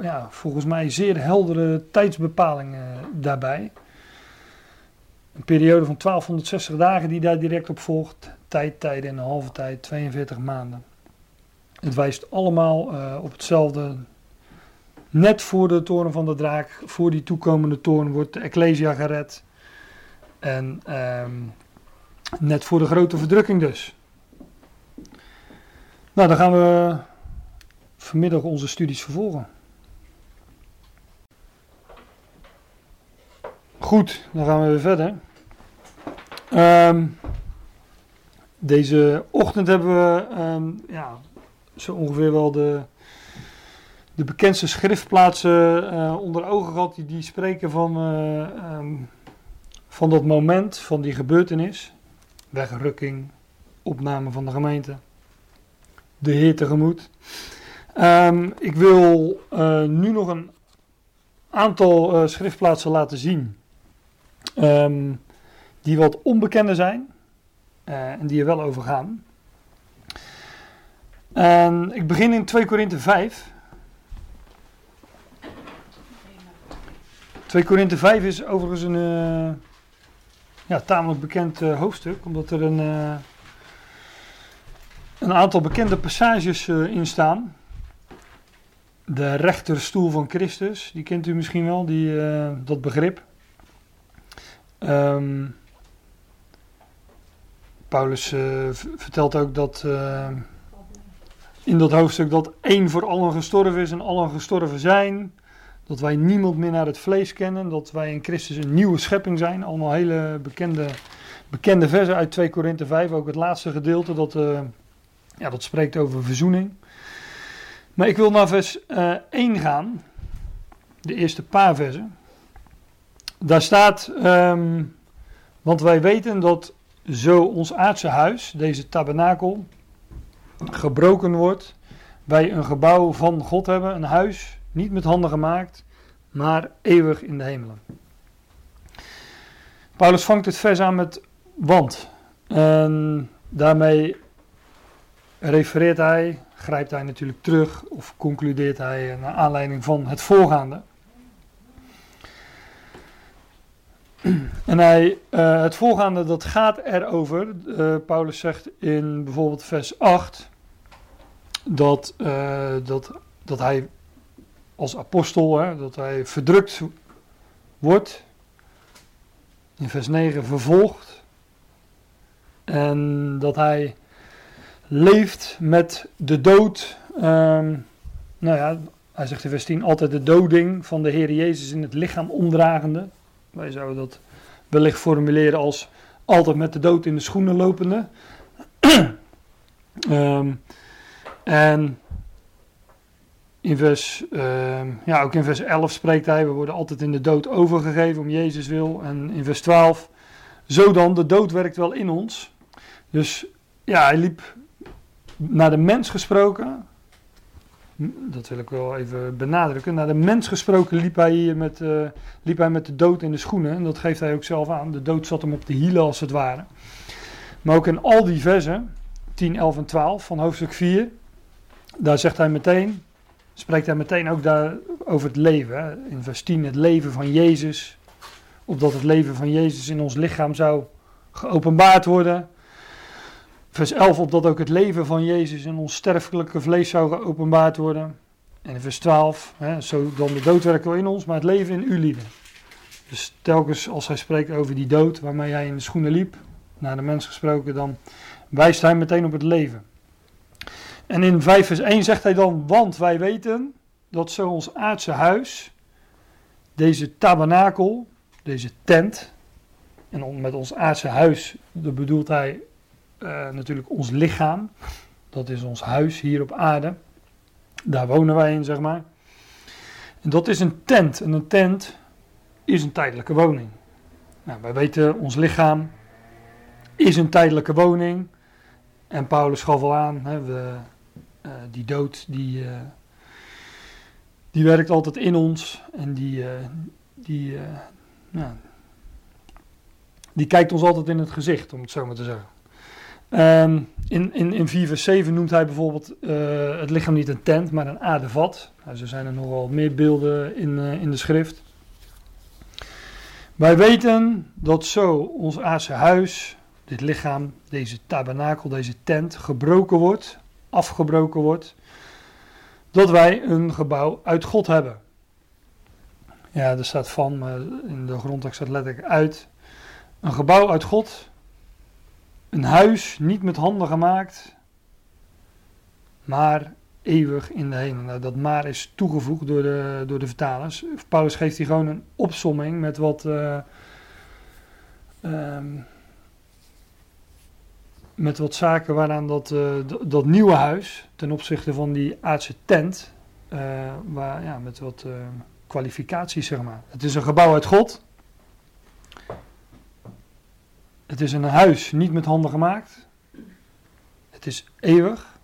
ja, volgens mij zeer heldere tijdsbepalingen daarbij. Een periode van 1260 dagen die daar direct op volgt. Tijd, tijden en een halve tijd, 42 maanden. Het wijst allemaal uh, op hetzelfde. Net voor de toren van de draak, voor die toekomende toren, wordt de Ecclesia gered. En um, net voor de grote verdrukking dus. Nou, dan gaan we vanmiddag onze studies vervolgen. Goed, dan gaan we weer verder. Um, deze ochtend hebben we um, ja, zo ongeveer wel de, de bekendste schriftplaatsen uh, onder ogen gehad. Die, die spreken van uh, um, van dat moment, van die gebeurtenis, wegrukking, opname van de gemeente, de Heer tegemoet. Um, ik wil uh, nu nog een aantal schriftplaatsen laten zien, die wat onbekender zijn en die er wel over gaan. Ik begin in 2 Korinthe 5. 2 Korinthe 5 is overigens een ja, tamelijk bekend uh, hoofdstuk, omdat er een, een aantal bekende passages in staan. De rechterstoel van Christus, die kent u misschien wel, die, dat begrip. Um, Paulus vertelt ook dat in dat hoofdstuk dat één voor allen gestorven is en allen gestorven zijn. Dat wij niemand meer naar het vlees kennen. Dat wij in Christus een nieuwe schepping zijn. Allemaal hele bekende, bekende versen uit 2 Korinthe 5. Ook het laatste gedeelte dat, uh, ja, dat spreekt over verzoening. Maar ik wil naar vers eh 1 gaan. De eerste paar versen. Daar staat, ehm, want wij weten dat zo ons aardse huis, deze tabernakel, gebroken wordt. Wij een gebouw van God hebben, een huis, niet met handen gemaakt, maar eeuwig in de hemelen. Paulus vangt het vers aan met want. En daarmee refereert hij, grijpt hij natuurlijk terug of concludeert hij naar aanleiding van het voorgaande. *clears throat* En hij, uh, het voorgaande dat gaat erover, uh, Paulus zegt in bijvoorbeeld vers 8, dat, uh, dat, dat hij als apostel, hè, dat hij verdrukt wordt, in vers 9 vervolgd, en dat hij leeft met de dood, um, nou ja, hij zegt in vers 10, altijd de doding van de Heer Jezus in het lichaam omdragende. Wij zouden dat wellicht formuleren als altijd met de dood in de schoenen lopende. um, *clears throat* en in vers, um, ja, ook in vers 11 spreekt hij, we worden altijd in de dood overgegeven om Jezus wil. En in vers 12, zo dan, de dood werkt wel in ons. Dus ja, hij liep naar de mens gesproken, dat wil ik wel even benadrukken. Naar de mens gesproken liep hij met, hij met de dood in de schoenen. En dat geeft hij ook zelf aan. De dood zat hem op de hielen als het ware. Maar ook in al die versen, 10, 11 en 12 van hoofdstuk 4, daar zegt hij meteen, spreekt hij meteen ook daar over het leven. In vers 10 het leven van Jezus. Opdat het leven van Jezus in ons lichaam zou geopenbaard worden. Vers 11, opdat ook het leven van Jezus in ons sterfelijke vlees zou geopenbaard worden. En in vers 12, hè, zo dan de dood wel in ons, maar het leven in u lieden. Dus telkens als hij spreekt over die dood waarmee hij in de schoenen liep, naar de mens gesproken, dan wijst hij meteen op het leven. En in 5 vers 1 zegt hij dan, want wij weten dat zo ons aardse huis, deze tabernakel, deze tent, en met ons aardse huis, bedoelt hij uh, natuurlijk ons lichaam. Dat is ons huis hier op aarde. Daar wonen wij in, zeg maar. En dat is een tent. En een tent is een tijdelijke woning. Nou, wij weten, ons lichaam is een tijdelijke woning. En Paulus gaf al aan, hè, we, uh, die dood, die, uh, die werkt altijd in ons. En die, die, nou, die kijkt ons altijd in het gezicht, om het zo maar te zeggen. Um, in, in, in 4 vers 7 noemt hij bijvoorbeeld uh, het lichaam niet een tent, maar een aardevat. Nou, zo zijn er nogal meer beelden in, uh, in de schrift. Wij weten dat zo ons aardse huis, dit lichaam, deze tabernakel, deze tent, gebroken wordt, afgebroken wordt, dat wij een gebouw uit God hebben. Ja, er staat van, maar in de grondtekst staat letterlijk uit. Een gebouw uit God, een huis niet met handen gemaakt, maar eeuwig in de hemel. Nou, dat maar is toegevoegd door de, door de vertalers. Paulus geeft hier gewoon een opsomming met wat. Uh, um, met wat zaken waaraan dat, uh, dat nieuwe huis, ten opzichte van die aardse tent, uh, ja, met wat kwalificaties zeg maar. Het is een gebouw uit God. Het is een huis niet met handen gemaakt. Het is eeuwig.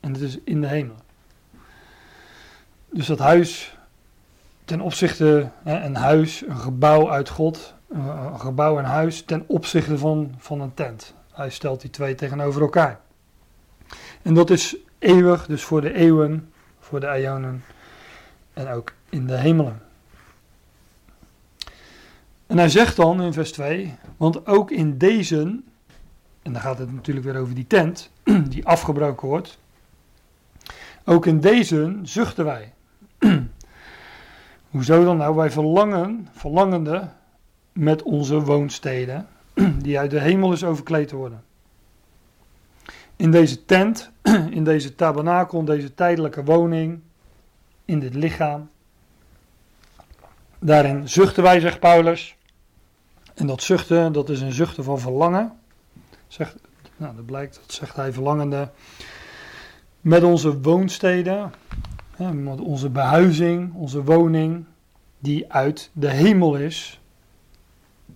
En het is in de hemel. Dus dat huis, ten opzichte, een huis, een gebouw uit God, een gebouw en huis, ten opzichte van, van een tent. Hij stelt die twee tegenover elkaar. En dat is eeuwig, dus voor de eeuwen, voor de eonen en ook in de hemelen. En hij zegt dan in vers 2, want ook in deze, en dan gaat het natuurlijk weer over die tent, *clears throat* die afgebroken wordt, ook in deze zuchten wij. *clears throat* Hoezo dan nou? Wij verlangen, verlangende met onze woonsteden, *clears throat* die uit de hemel is overkleed te worden. In deze tent, in deze tabernakel, in deze tijdelijke woning, in dit lichaam. Daarin zuchten wij, zegt Paulus. En dat zuchten, dat is een zuchten van verlangen. Nou, dat blijkt, dat zegt hij verlangende. met onze woonsteden, hè, met onze behuizing, onze woning, die uit de hemel is,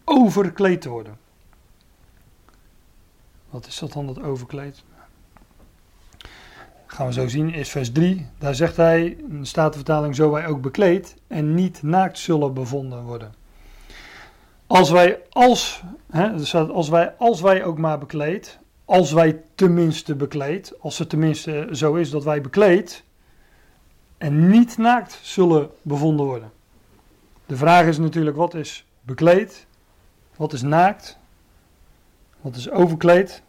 overkleed te worden. Wat is dat dan, dat overkleed? Gaan we zo zien, is vers 3. Daar zegt hij, in de Statenvertaling, zo wij ook bekleed en niet naakt zullen bevonden worden. Als wij, als, hè, staat, als wij, als wij ook maar bekleed, als wij tenminste bekleed, als het tenminste zo is dat wij bekleed en niet naakt zullen bevonden worden. De vraag is natuurlijk, wat is bekleed? Wat is naakt? Wat is overkleed?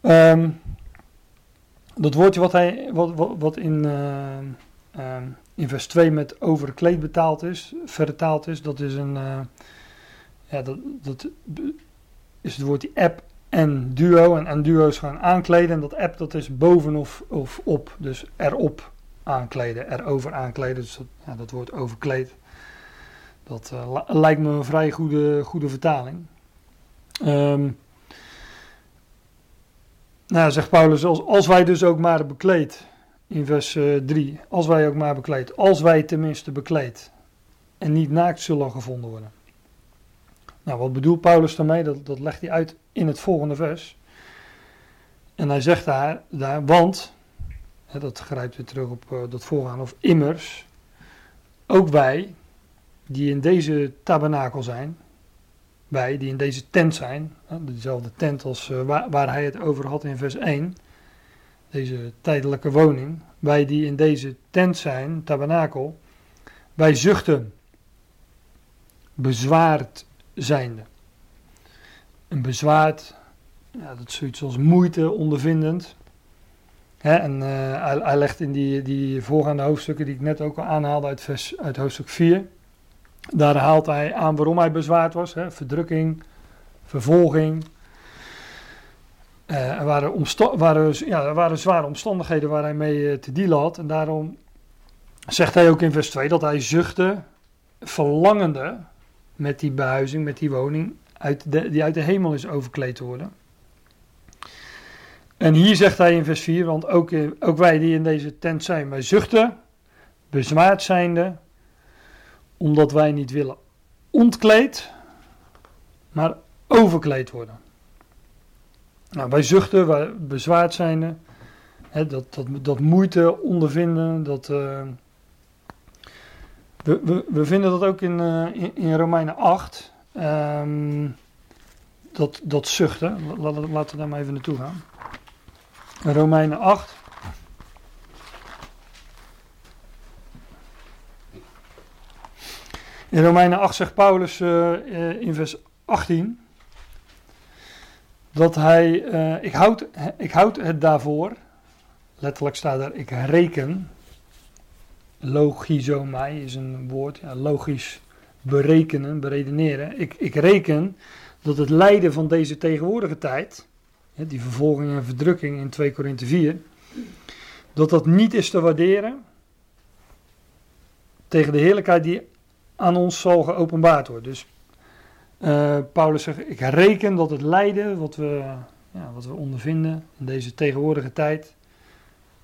Ehm, dat woordje wat, hij, wat, wat, wat in, eh, ehm, in vers 2 met overkleed betaald is, vertaald is, dat is een, eh, ja, dat, dat is het woordje app en duo. En, en duo is gewoon aankleden en dat app dat is boven of, of op, dus erop aankleden, erover aankleden. Dus dat, ja, dat woord overkleed. Dat uh, lijkt me een vrij goede, goede vertaling. Um, nou, zegt Paulus, als, als wij dus ook maar bekleed, in vers uh, eh, 3, als wij ook maar bekleed, als wij tenminste bekleed en niet naakt zullen gevonden worden. Nou, wat bedoelt Paulus daarmee? Dat, dat legt hij uit in het volgende vers. En hij zegt daar, daar want, hè, dat grijpt weer terug op uh, dat voorgaan, of immers, ook wij, die in deze tabernakel zijn, wij die in deze tent zijn, dezelfde tent als uh, waar, waar, hij het over had in vers 1, deze tijdelijke woning, wij die in deze tent zijn, tabernakel, wij zuchten, bezwaard zijnde. Een bezwaard, ja, dat is zoiets als moeite ondervindend. En uh, hij, legt in die, die voorgaande hoofdstukken die ik net ook al aanhaalde uit, uit hoofdstuk 4 daar haalt hij aan waarom hij bezwaard was: hè, verdrukking, vervolging. Uh, er, waren waren, ja, er waren zware omstandigheden waar hij mee uh, te dealen had. En daarom zegt hij ook in vers 2 dat hij zuchtte, verlangende met die behuizing, met die woning, uit die uit de hemel is overkleed te worden. En hier zegt hij in vers 4, want ook, ook wij die in deze tent zijn, wij zuchten, bezwaard zijnde, omdat wij niet willen ontkleed, maar overkleed worden. Nou, wij zuchten, wij bezwaard zijn, hè, dat, dat, dat moeite ondervinden, dat, uh, we, we, we, vinden dat ook in, uh, in, in, Romeinen 8, um, ehm, dat, dat zuchten. Laten we daar maar even naartoe gaan. Romeinen 8. In Romeinen 8 zegt Paulus uh, in vers 18 dat hij, uh, ik, houd, ik houd het daarvoor, letterlijk staat er, ik reken, logizomai is een woord, ja, logisch berekenen, beredeneren. Ik, ik reken dat het lijden van deze tegenwoordige tijd, die vervolging en verdrukking in 2 Korinthe 4, dat dat niet is te waarderen tegen de heerlijkheid die aan ons zal geopenbaard worden. Dus uh, Paulus zegt, ik reken dat het lijden wat we, ja, wat we ondervinden in deze tegenwoordige tijd,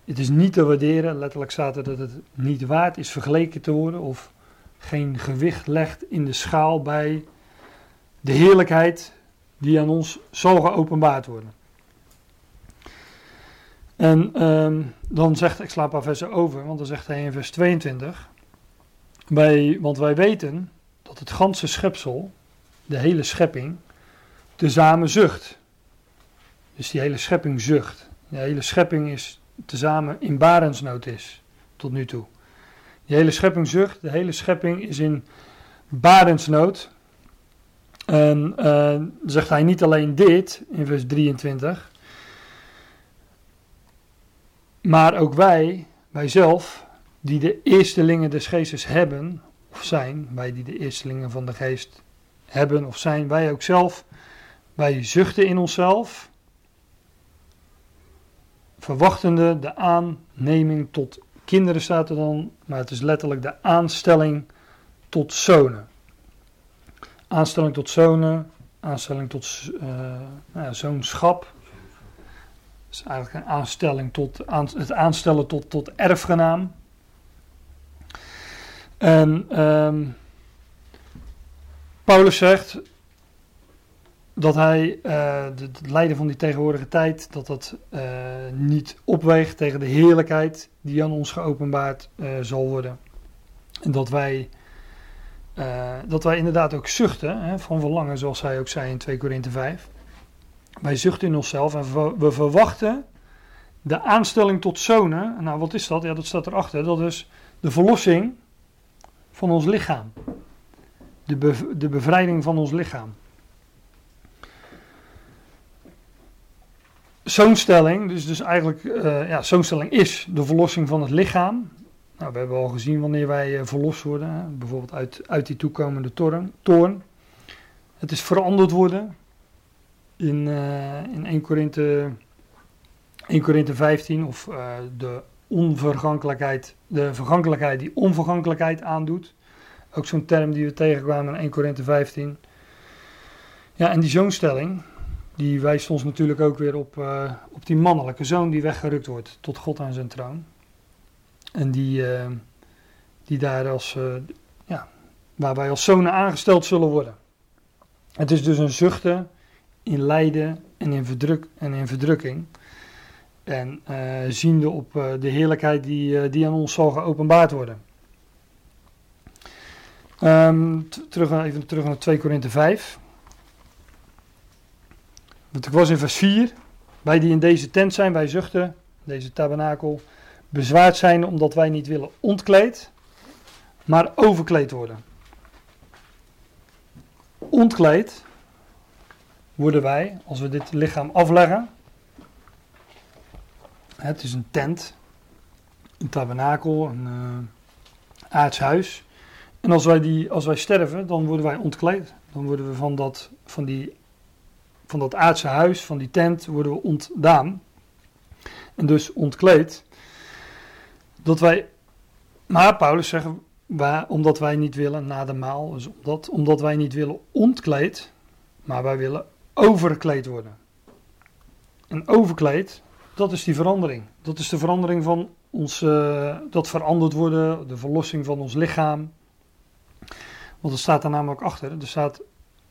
het is niet te waarderen. Letterlijk staat er dat het niet waard is vergeleken te worden of geen gewicht legt in de schaal bij de heerlijkheid die aan ons zal geopenbaard worden. En um, dan zegt, ik sla een versen over, want dan zegt hij in vers 22, wij, want wij weten dat het ganse schepsel, de hele schepping, tezamen zucht. Dus die hele schepping zucht. De hele schepping is tezamen in barensnood is, tot nu toe. Die hele schepping zucht, de hele schepping is in barensnood. En uh, zegt hij niet alleen dit in vers 23, maar ook wij, wij zelf, die de eerstelingen des geestes hebben of zijn, wij die de eerstelingen van de geest hebben of zijn, wij ook zelf, wij zuchten in onszelf, verwachtende de aanneming tot kinderen staat er dan, maar het is letterlijk de aanstelling tot zonen. Aanstelling tot zonen, aanstelling tot uh, nou ja, zoonschap. is eigenlijk een aanstelling tot, aan, het aanstellen tot, tot erfgenaam. En ehm, Paulus zegt dat hij uh, het lijden van die tegenwoordige tijd, dat dat uh, niet opweegt tegen de heerlijkheid die aan ons geopenbaard uh, zal worden. En dat wij, dat wij inderdaad ook zuchten hè, van verlangen, zoals hij ook zei in 2 Korinthe 5. Wij zuchten in onszelf en we verwachten de aanstelling tot zonen. Nou, wat is dat? Ja, dat staat erachter. Dat is de verlossing van ons lichaam. De, de bevrijding van ons lichaam. Zo'n stelling, dus, dus eigenlijk, uh, ja, zo'n stelling is de verlossing van het lichaam. Nou, we hebben al gezien wanneer wij uh, verlost worden, bijvoorbeeld uit, uit die toekomende toorn, toorn. Het is veranderd worden. In, uh, in 1 Korinthe 1 Korinthe 15 of de onvergankelijkheid, de vergankelijkheid die onvergankelijkheid aandoet. Ook zo'n term die we tegenkwamen in 1 Korinthe 15. Ja, en die zoonstelling, die wijst ons natuurlijk ook weer op, uh, op die mannelijke zoon die weggerukt wordt tot God aan zijn troon. En die, uh, die daar als, uh, ja, waar wij als zonen aangesteld zullen worden. Het is dus een zuchten in lijden en in, verdruk, en in verdrukking. En ziende op de heerlijkheid die, die aan ons zal geopenbaard worden. Um, terug, even terug naar 2 Korinthe 5. Want ik was in vers 4. Wij die in deze tent zijn, wij zuchten, deze tabernakel, bezwaard zijn omdat wij niet willen ontkleed, maar overkleed worden. Ontkleed worden wij als we dit lichaam afleggen. Het is een tent, een tabernakel, een uh, aardshuis. En als wij, die, als wij sterven, dan worden wij ontkleed. Dan worden we van dat, van, die, van dat aardse huis, van die tent, worden we ontdaan. En dus ontkleed. Dat wij, maar Paulus zegt, waar, omdat wij niet willen na de maal, dus omdat, omdat wij niet willen ontkleed, maar wij willen overkleed worden. En overkleed, dat is die verandering. Dat is de verandering van ons, uh, dat veranderd worden, de verlossing van ons lichaam, want er staat er namelijk achter. Er staat,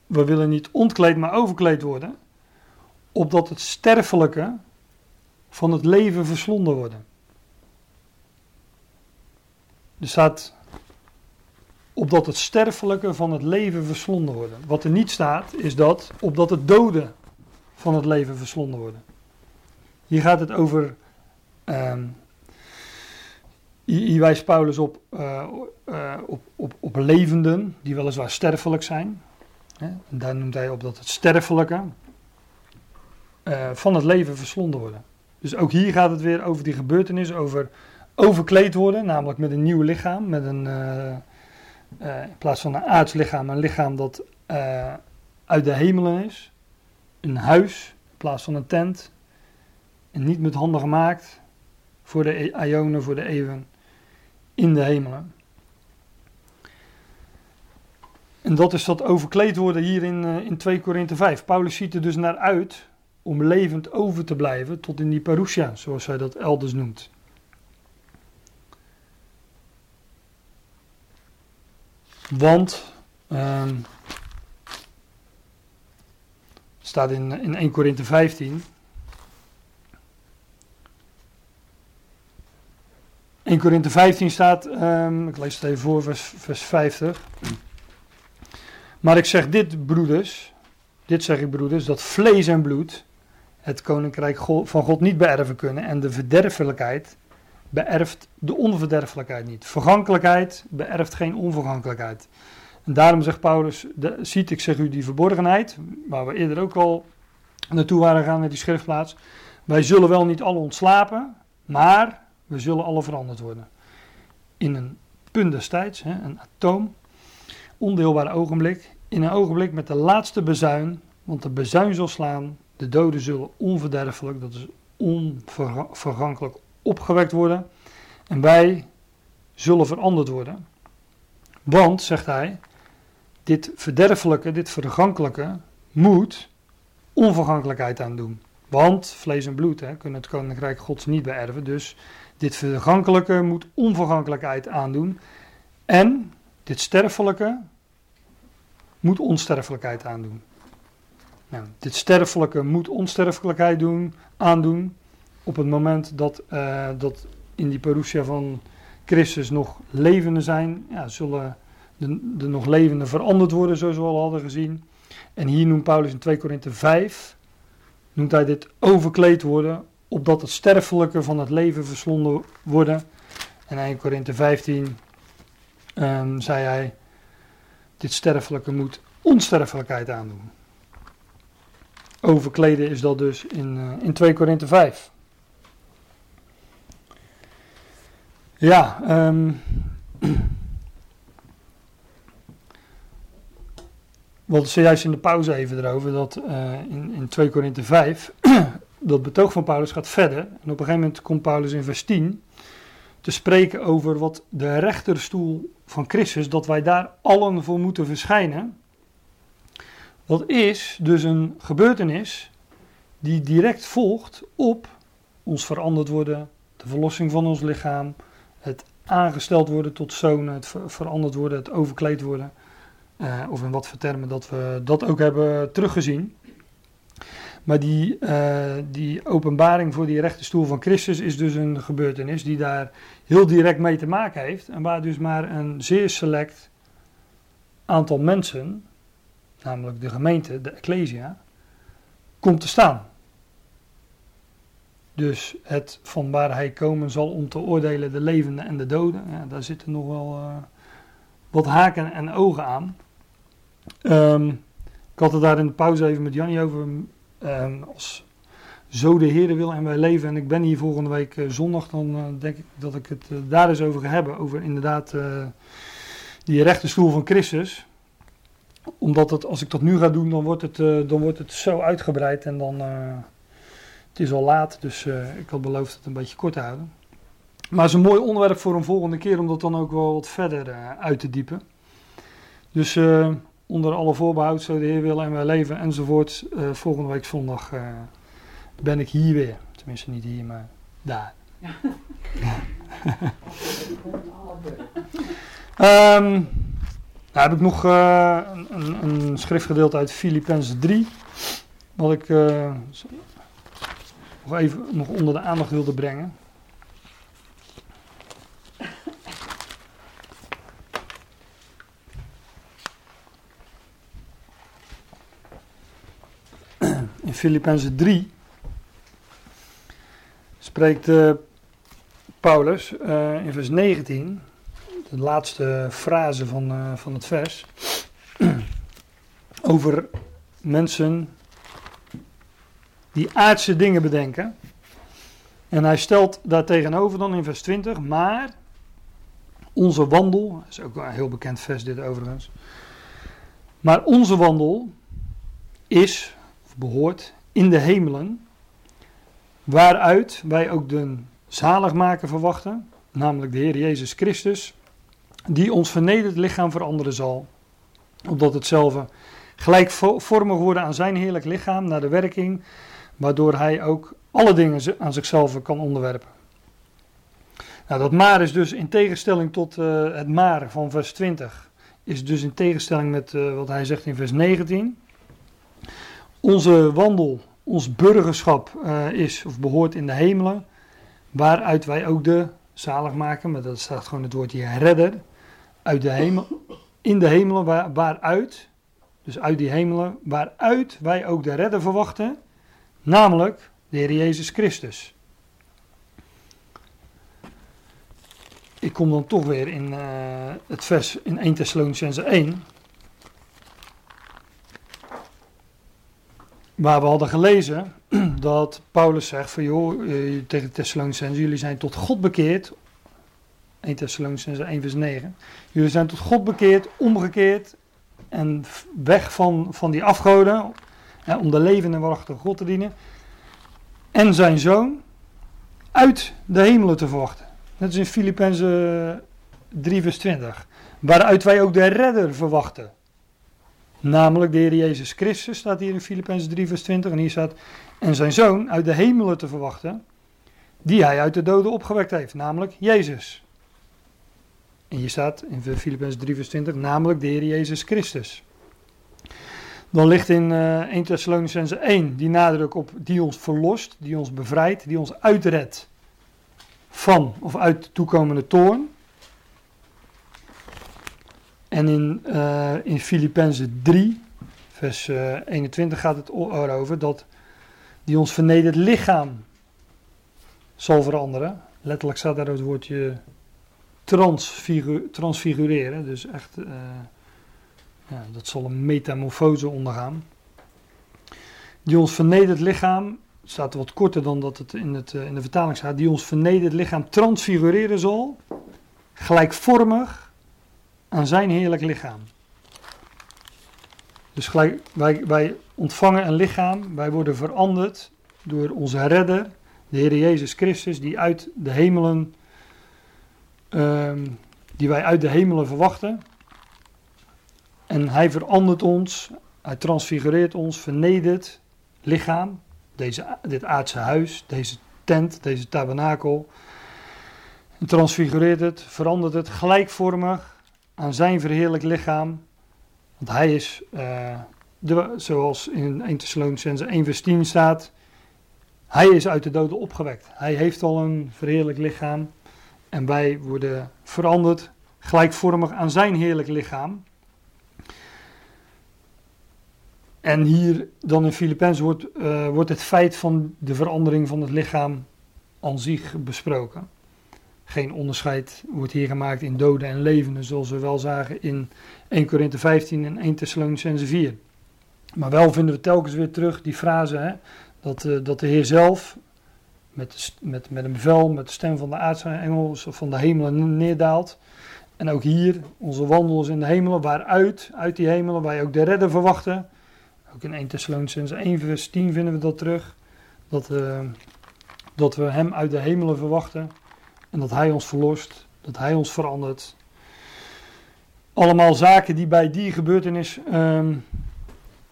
we willen niet ontkleed, maar overkleed worden. Opdat het sterfelijke van het leven verslonden worden. Er staat, opdat het sterfelijke van het leven verslonden worden. Wat er niet staat, is dat, opdat het doden van het leven verslonden worden. Hier gaat het over um, hier wijst Paulus op, uh, uh, op, op, op levenden die weliswaar sterfelijk zijn. Hè? Daar noemt hij op dat het sterfelijke uh, van het leven verslonden worden. Dus ook hier gaat het weer over die gebeurtenis, over overkleed worden, namelijk met een nieuw lichaam, met een, in plaats van een aards lichaam, een lichaam dat uit de hemelen is. Een huis in plaats van een tent. En niet met handen gemaakt voor de Ionen, voor de eeuwen in de hemelen. En dat is dat overkleed worden hier in, uh, in 2 Korinthe 5. Paulus ziet er dus naar uit om levend over te blijven tot in die parousia, zoals hij dat elders noemt. Want, um, staat in, in 1 Korinthe 15, 1 Korinthe 15 staat, um, ik lees het even voor, vers, vers 50. Maar ik zeg dit, broeders, dit zeg ik broeders, dat vlees en bloed het koninkrijk van God niet beërven kunnen en de verderfelijkheid beërft de onverderfelijkheid niet. Vergankelijkheid beërft geen onvergankelijkheid. En daarom zegt Paulus, ziet ik zeg u die verborgenheid, waar we eerder ook al naartoe waren gegaan met die schriftplaats. Wij zullen wel niet alle ontslapen, maar we zullen alle veranderd worden. In een punt destijds, hè, een atoom, ondeelbaar ogenblik, in een ogenblik met de laatste bezuin, want de bezuin zal slaan, de doden zullen onverderfelijk, dat is onvergankelijk opgewekt worden, en wij zullen veranderd worden. Want, zegt hij, dit verderfelijke, dit vergankelijke, moet onvergankelijkheid aandoen. Want vlees en bloed hè, kunnen het koninkrijk gods niet beërven. Dus dit vergankelijke moet onvergankelijkheid aandoen. En dit sterfelijke moet onsterfelijkheid aandoen. Nou, dit sterfelijke moet onsterfelijkheid doen, aandoen. Op het moment dat, uh, dat in die parousia van Christus nog levenden zijn, ja, zullen de, de nog levenden veranderd worden, zoals we al hadden gezien. En hier noemt Paulus in 2 Korinthe 5, noemt hij dit overkleed worden, opdat het sterfelijke van het leven verslonden worden. En 1 Korinthe 15 um, zei hij, dit sterfelijke moet onsterfelijkheid aandoen. Overkleden is dat dus in, uh, in 2 Korinthe 5. Ja, um, we hadden zojuist in de pauze even erover dat uh, in, in 2 Korinthe 5, dat betoog van Paulus gaat verder. En op een gegeven moment komt Paulus in vers 10 te spreken over wat de rechterstoel van Christus, dat wij daar allen voor moeten verschijnen. Dat is dus een gebeurtenis die direct volgt op ons veranderd worden, de verlossing van ons lichaam, het aangesteld worden tot zonen, het veranderd worden, het overkleed worden. Uh, of in wat voor termen dat we dat ook hebben teruggezien. Maar die, uh, die openbaring voor die rechte stoel van Christus is dus een gebeurtenis die daar heel direct mee te maken heeft. En waar dus maar een zeer select aantal mensen, namelijk de gemeente, de Ecclesia, komt te staan. Dus het van waar hij komen zal om te oordelen de levenden en de doden, ja, daar zitten nog wel uh, wat haken en ogen aan. Um, ik had het daar in de pauze even met Jannie over. Als zo de Heer wil en wij leven en ik ben hier volgende week uh, zondag, dan uh, denk ik dat ik het uh, daar eens over ga hebben. Over inderdaad die rechte stoel van Christus. Omdat het, als ik dat nu ga doen, dan wordt het, dan wordt het zo uitgebreid en dan... het is al laat, dus ik had beloofd het een beetje kort te houden. Maar het is een mooi onderwerp voor een volgende keer om dat dan ook wel wat verder uit te diepen. Dus onder alle voorbehoud, zo de Heer wil en wij leven enzovoort. Uh, volgende week zondag uh, ben ik hier weer. Tenminste niet hier, maar daar. Ja. um, *laughs* nou heb ik nog uh, een, een, schriftgedeelte uit Filippenzen 3. Wat ik nog even nog onder de aandacht wilde brengen. In Filippenzen 3 spreekt uh, Paulus uh, in vers 19, de laatste frase van, uh, van het vers, *clears throat* over mensen die aardse dingen bedenken. En hij stelt daar tegenover dan in vers 20, maar onze wandel, is ook een heel bekend vers dit overigens, maar onze wandel is behoort in de hemelen, waaruit wij ook de zaligmaker verwachten, namelijk de Heer Jezus Christus, die ons vernederd lichaam veranderen zal, opdat hetzelfde gelijkvormig worden aan zijn heerlijk lichaam, naar de werking, waardoor hij ook alle dingen aan zichzelf kan onderwerpen. Nou, dat maar is dus in tegenstelling tot uh, het maar van vers 20, is dus in tegenstelling met uh, wat hij zegt in vers 19 onze wandel, ons burgerschap uh, is of behoort in de hemelen, waaruit wij ook de zalig maken, maar dat staat gewoon het woordje redder, uit de hemel, in de hemelen waar, waaruit, dus uit die hemelen, waaruit wij ook de redder verwachten, namelijk de Heer Jezus Christus. Ik kom dan toch weer in uh, het vers in 1 Thessalonicense 1, waar we hadden gelezen *clears throat* dat Paulus zegt van joh, eh, tegen Thessalonicenzen, jullie zijn tot God bekeerd. 1 Thessalonicenzen 1 vers 9. Jullie zijn tot God bekeerd, omgekeerd en weg van, van die afgoden, om de levende en God te dienen. En zijn zoon uit de hemelen te verwachten. Net als in Filippenzen 3 vers 20. Waaruit wij ook de redder verwachten. Namelijk de Heer Jezus Christus, staat hier in Filippenzen 3 vers 20. En hier staat, en zijn zoon uit de hemelen te verwachten, die hij uit de doden opgewekt heeft, namelijk Jezus. En hier staat in Filippenzen 3 vers 20, namelijk de Heer Jezus Christus. Dan ligt in uh, 1 Thessalonicense 1 die nadruk op die ons verlost, die ons bevrijdt, die ons uitredt van of uit de toekomende toorn. En in, uh, in Filippenzen 3, vers uh, 21 gaat het erover dat die ons vernederd lichaam zal veranderen. Letterlijk staat daar het woordje transfigu transfigureren, dus echt, uh, ja, dat zal een metamorfose ondergaan. Die ons vernederd lichaam, staat wat korter dan dat het in, het, in de vertaling staat, die ons vernederd lichaam transfigureren zal, gelijkvormig aan zijn heerlijk lichaam. Dus gelijk, wij, wij ontvangen een lichaam, wij worden veranderd door onze redder, de Heer Jezus Christus, die uit de hemelen, um, die wij uit de hemelen verwachten. En hij verandert ons, hij transfigureert ons, vernedert lichaam, deze, dit aardse huis, deze tent, deze tabernakel. Transfigureert het, verandert het gelijkvormig aan zijn verheerlijk lichaam. Want hij is, uh, de, zoals in 1 Thessalonicense 1 vers 10 staat, hij is uit de doden opgewekt. Hij heeft al een verheerlijk lichaam. En wij worden veranderd gelijkvormig aan zijn heerlijk lichaam. En hier dan in Filippenzen wordt, uh, wordt het feit van de verandering van het lichaam aan zich besproken. Geen onderscheid wordt hier gemaakt in doden en levenden, zoals we wel zagen in 1 Korinthe 15 en 1 Thessalonicense 4. Maar wel vinden we telkens weer terug die frase hè, dat, uh, dat de Heer zelf met, met, met een bevel, met de stem van de aardse engel van de hemelen neerdaalt. En ook hier, onze wandel is in de hemelen, waaruit, uit die hemelen, wij ook de redder verwachten. Ook in 1 Thessalonicense 1 vers 10 vinden we dat terug. Dat, uh, dat we hem uit de hemelen verwachten. Dat hij ons verlost, dat hij ons verandert. Allemaal zaken die bij die gebeurtenis um,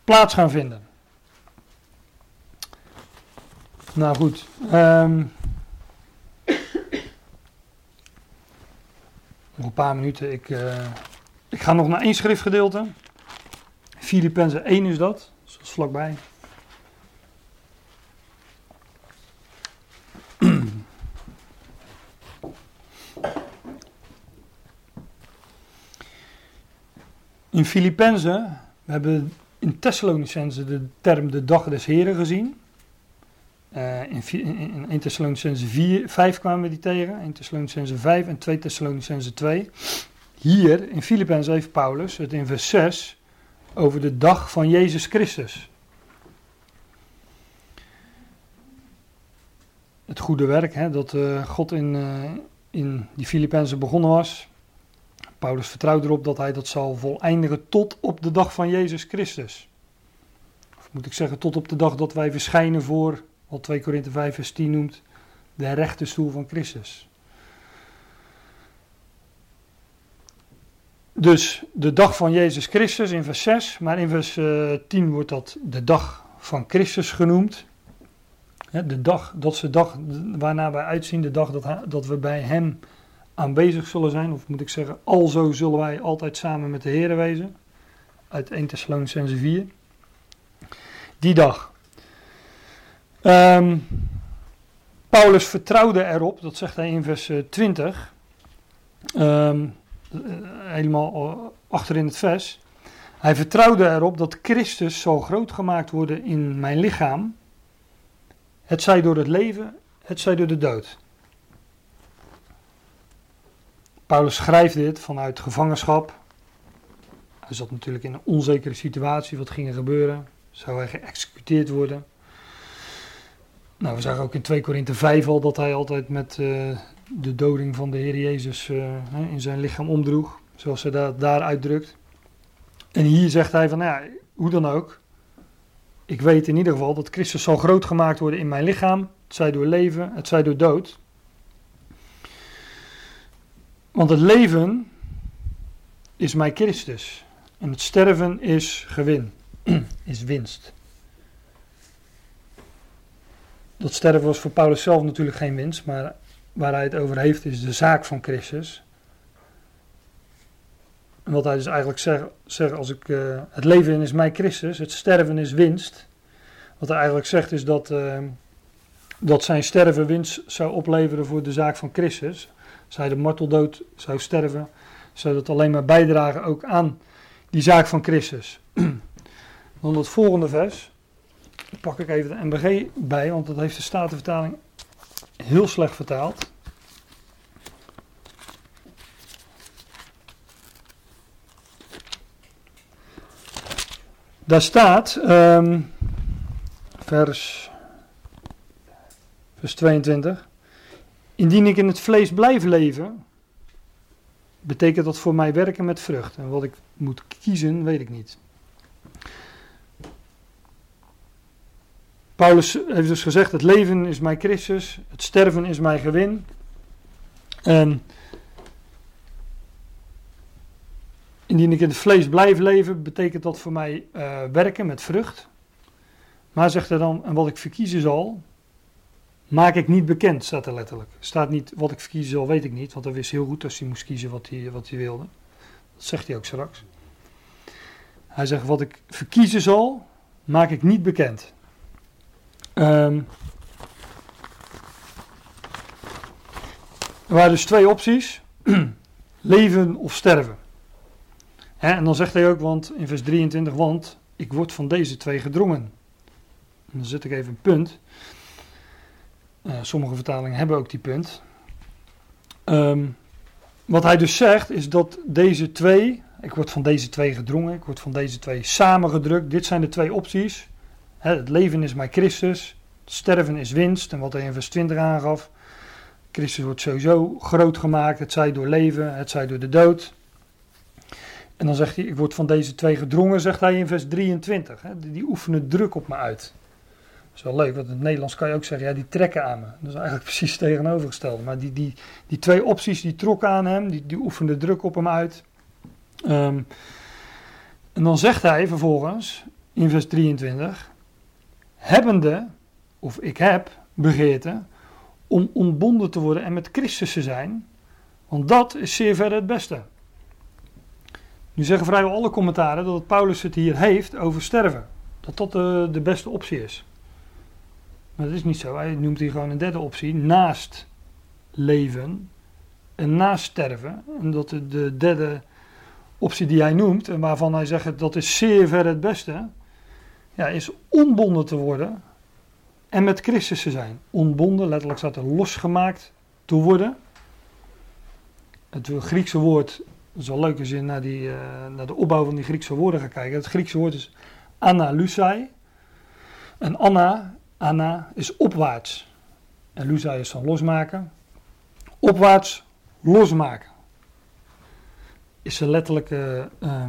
plaats gaan vinden. Nou goed. Um, nog een paar minuten. Ik, uh, ik ga nog naar één schriftgedeelte. Filippenzen 1 is dat. Dat is vlakbij. In Filippenzen, we hebben in Thessalonicense de term de dag des Heren gezien. Uh, in, in, in 1 Thessalonicense 4, 5 kwamen we die tegen, 1 Thessalonicense 5 en 2 Thessalonicense 2. Hier in Filippenzen heeft Paulus het in vers 6 over de dag van Jezus Christus. Het goede werk hè, dat uh, God in, uh, in die Filippenzen begonnen was. Paulus vertrouwt erop dat hij dat zal voleindigen tot op de dag van Jezus Christus. Of moet ik zeggen, tot op de dag dat wij verschijnen voor, wat 2 Korinthe 5 vers 10 noemt, de rechterstoel van Christus. Dus de dag van Jezus Christus in vers 6, maar in vers uh, 10 wordt dat de dag van Christus genoemd. De dag, dat is dag waarna wij uitzien, de dag dat, dat we bij Hem aanwezig zullen zijn, of moet ik zeggen, alzo zullen wij altijd samen met de Heer wezen. Uit 1 Thessalonicense 4. Die dag. Um, Paulus vertrouwde erop, dat zegt hij in vers 20, um, helemaal achter in het vers. Hij vertrouwde erop dat Christus zal groot gemaakt worden in mijn lichaam, het zij door het leven, het zij door de dood. Paulus schrijft dit vanuit gevangenschap. Hij zat natuurlijk in een onzekere situatie. Wat ging er gebeuren? Zou hij geëxecuteerd worden? Nou, we zagen ook in 2 Korinthe 5 al dat hij altijd met uh, de doding van de Heer Jezus uh, in zijn lichaam omdroeg. Zoals hij dat daar uitdrukt. En hier zegt hij van, nou ja, hoe dan ook. Ik weet in ieder geval dat Christus zal groot gemaakt worden in mijn lichaam. Het zij door leven, het zij door dood. Want het leven is mij Christus. En het sterven is gewin, *clears throat* is winst. Dat sterven was voor Paulus zelf natuurlijk geen winst, maar waar hij het over heeft is de zaak van Christus. En wat hij dus eigenlijk zegt, zegt als ik, uh, het leven is mij Christus, het sterven is winst. Wat hij eigenlijk zegt is dat, uh, dat zijn sterven winst zou opleveren voor de zaak van Christus. Hij de marteldood zou sterven, zou dat alleen maar bijdragen ook aan die zaak van Christus. *clears throat* Dan het volgende vers. pak ik even de MBG bij, want dat heeft de Statenvertaling heel slecht vertaald. Daar staat, um, vers, vers 22. Indien ik in het vlees blijf leven, betekent dat voor mij werken met vrucht. En wat ik moet kiezen, weet ik niet. Paulus heeft dus gezegd: het leven is mijn Christus, het sterven is mijn gewin. En indien ik in het vlees blijf leven, betekent dat voor mij uh, werken met vrucht. Maar zegt hij dan, en wat ik verkiezen zal, maak ik niet bekend, staat er letterlijk. Staat niet, wat ik verkiezen zal, weet ik niet, want hij wist heel goed als hij moest kiezen wat hij, wat hij wilde. Dat zegt hij ook straks. Hij zegt, wat ik verkiezen zal, maak ik niet bekend. Um, er waren dus twee opties: *clears throat* leven of sterven. en dan zegt hij ook, want in vers 23, want ik word van deze twee gedrongen. En dan zet ik even een punt. Uh, sommige vertalingen hebben ook die punt. Um, wat hij dus zegt is dat deze twee, ik word van deze twee gedrongen, ik word van deze twee samengedrukt. Dit zijn de twee opties het leven is mij Christus, sterven is winst. En wat hij in vers 20 aangaf, Christus wordt sowieso groot gemaakt, het zij door leven, het zij door de dood. En dan zegt hij, ik word van deze twee gedrongen, zegt hij in vers 23. die oefenen druk op me uit. Is wel leuk, want in het Nederlands kan je ook zeggen, ja, die trekken aan me. Dat is eigenlijk *laughs* precies het tegenovergestelde. Maar die, die, die twee opties, die trokken aan hem, die, die oefenden druk op hem uit. Um, en dan zegt hij vervolgens, in vers 23, hebbende, of ik heb begeerte, om ontbonden te worden en met Christus te zijn, want dat is zeer verder het beste. Nu zeggen vrijwel alle commentaren dat Paulus het hier heeft over sterven. Dat dat de beste optie is. Maar dat is niet zo. Hij noemt hier gewoon een derde optie. Naast leven en naast sterven. En dat de, de derde optie die hij noemt en waarvan hij zegt dat is zeer ver het beste ja, is onbonden te worden en met Christus te zijn. Onbonden, letterlijk staat er losgemaakt te worden. Het Griekse woord, wel leuk als je naar, die, uh, naar de opbouw van die Griekse woorden gaat kijken. Het Griekse woord is analusai. En anna, anna is opwaarts. En lusai is van losmaken. Opwaarts losmaken. Is de letterlijke uh,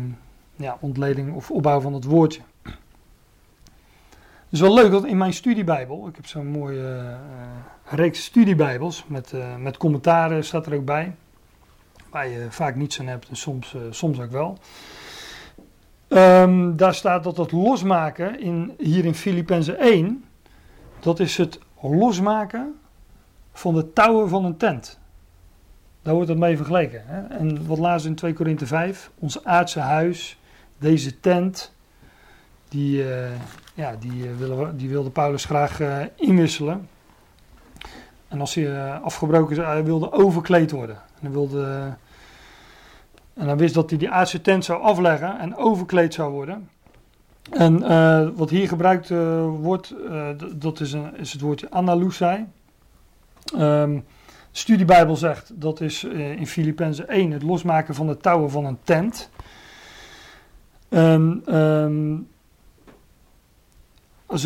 ja, ontleding of opbouw van het woordje. Het is wel leuk dat in mijn studiebijbel, ik heb zo'n mooie uh, reeks studiebijbels met, uh, met commentaren staat er ook bij. Waar je vaak niets aan hebt en soms, soms ook wel. Um, daar staat dat het losmaken in, hier in Filippenzen 1, dat is het losmaken van de touwen van een tent. Daar wordt het mee vergeleken. Hè? En wat lazen in 2 Korinthe 5, ons aardse huis, deze tent, die, uh, ja, die, willen, die wilde Paulus graag uh, inwisselen. En als hij afgebroken is, hij wilde overkleed worden. En hij, wilde, en hij wist dat hij die aardse tent zou afleggen en overkleed zou worden. En wat hier gebruikt wordt, dat is, een, is het woordje analusai. Um, de studiebijbel zegt, dat is in Filippenzen 1 het losmaken van de touwen van een tent. En, um,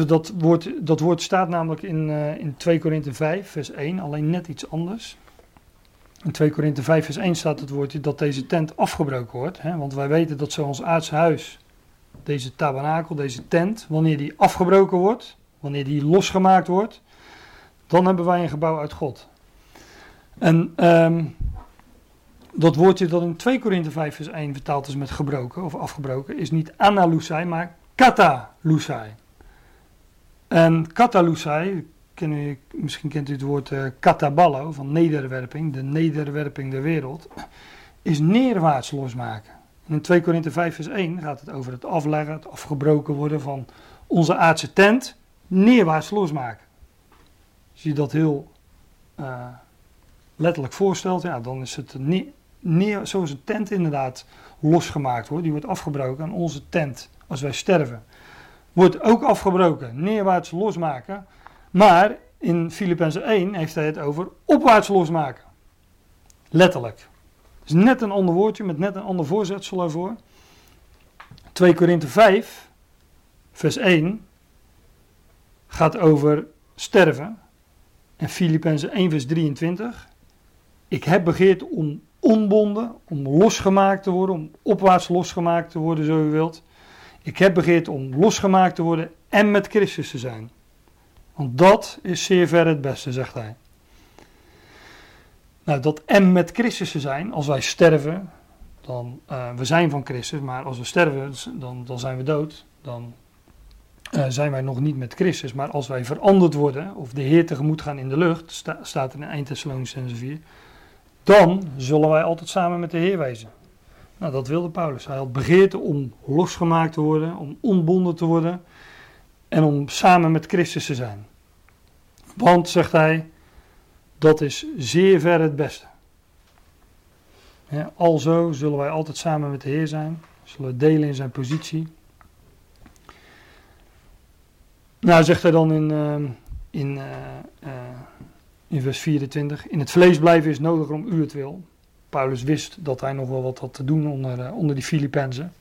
dat, woord, dat woord staat namelijk in, in 2 Korinthe 5, vers 1, alleen net iets anders. In 2 Korinthe 5, vers 1 staat het woordje dat deze tent afgebroken wordt. Hè? Want wij weten dat zoals aardse huis, deze tabernakel, deze tent, wanneer die afgebroken wordt, wanneer die losgemaakt wordt, dan hebben wij een gebouw uit God. En um, dat woordje dat in 2 Korinthe 5 vers 1 vertaald is met gebroken of afgebroken, is niet analusai, maar katalusai. En katalusai, misschien kent u het woord uh, kataballo van nederwerping, de nederwerping der wereld, is neerwaarts losmaken. In 2 Korinthe 5 vers 1 gaat het over het afleggen, het afgebroken worden van onze aardse tent, neerwaarts losmaken. Als je dat heel uh, letterlijk voorstelt, ja, dan is het neer, neer, zoals een tent inderdaad losgemaakt wordt. Die wordt afgebroken en onze tent, als wij sterven, wordt ook afgebroken. Neerwaarts losmaken. Maar in Filippenzen 1 heeft hij het over opwaarts losmaken. Letterlijk. Is net een ander woordje met net een ander voorzetsel ervoor. 2 Korinthe 5, vers 1, gaat over sterven. En Filippenzen 1, vers 23. Ik heb begeerd om onbonden, om losgemaakt te worden, om opwaarts losgemaakt te worden, zo u wilt. Ik heb begeerd om losgemaakt te worden en met Christus te zijn. Want dat is zeer ver het beste, zegt hij. Nou, dat en met Christus te zijn, als wij sterven, dan, uh, we zijn van Christus, maar als we sterven, dan, dan zijn we dood. Dan uh, zijn wij nog niet met Christus. Maar als wij veranderd worden, of de Heer tegemoet gaan in de lucht, sta, staat in 1 Thessalonians 4, dan zullen wij altijd samen met de Heer wezen. Nou, dat wilde Paulus. Hij had begeerte om losgemaakt te worden, om ontbonden te worden en om samen met Christus te zijn. Want, zegt hij, dat is zeer ver het beste. Ja, alzo zullen wij altijd samen met de Heer zijn, zullen delen in zijn positie. Nou, zegt hij dan in, uh, in, uh, uh, in vers 24: In het vlees blijven is nodig om u het wil. Paulus wist dat hij nog wel wat had te doen onder, onder die Filippenzen.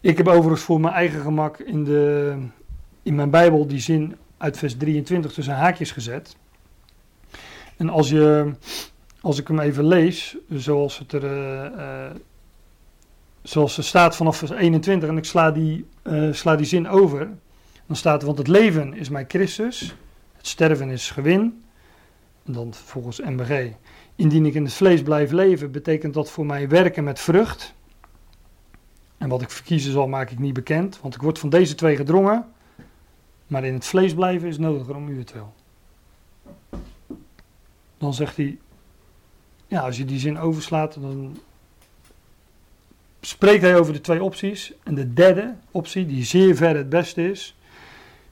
Ik heb overigens voor mijn eigen gemak in, de, in mijn Bijbel die zin uit vers 23 tussen haakjes gezet. En als, je, als ik hem even lees, zoals het er. Uh, zoals er staat vanaf vers 21, en ik sla die, uh, sla die zin over, dan staat er: Want het leven is mijn Christus, het sterven is gewin. Dan volgens MBG: Indien ik in het vlees blijf leven, betekent dat voor mij werken met vrucht. En wat ik verkiezen zal, maak ik niet bekend, want ik word van deze twee gedrongen. Maar in het vlees blijven is nodiger om u het wil. Dan zegt hij, ja, als je die zin overslaat, dan spreekt hij over de twee opties. En de derde optie, die zeer ver het beste is,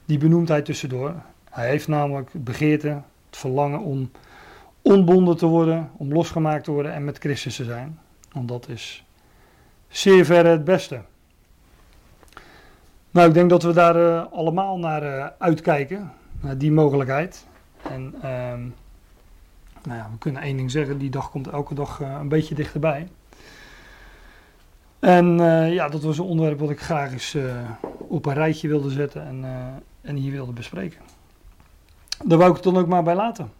die benoemt hij tussendoor. Hij heeft namelijk begeerte, het verlangen om ontbonden te worden, om losgemaakt te worden en met Christus te zijn. Want dat is zeer ver het beste. Nou, ik denk dat we daar uh, allemaal naar uh, uitkijken, naar die mogelijkheid. En um, nou ja, we kunnen één ding zeggen, die dag komt elke dag uh, een beetje dichterbij. En ja, dat was een onderwerp wat ik graag eens op een rijtje wilde zetten en, en hier wilde bespreken. Daar wou ik het dan ook maar bij laten.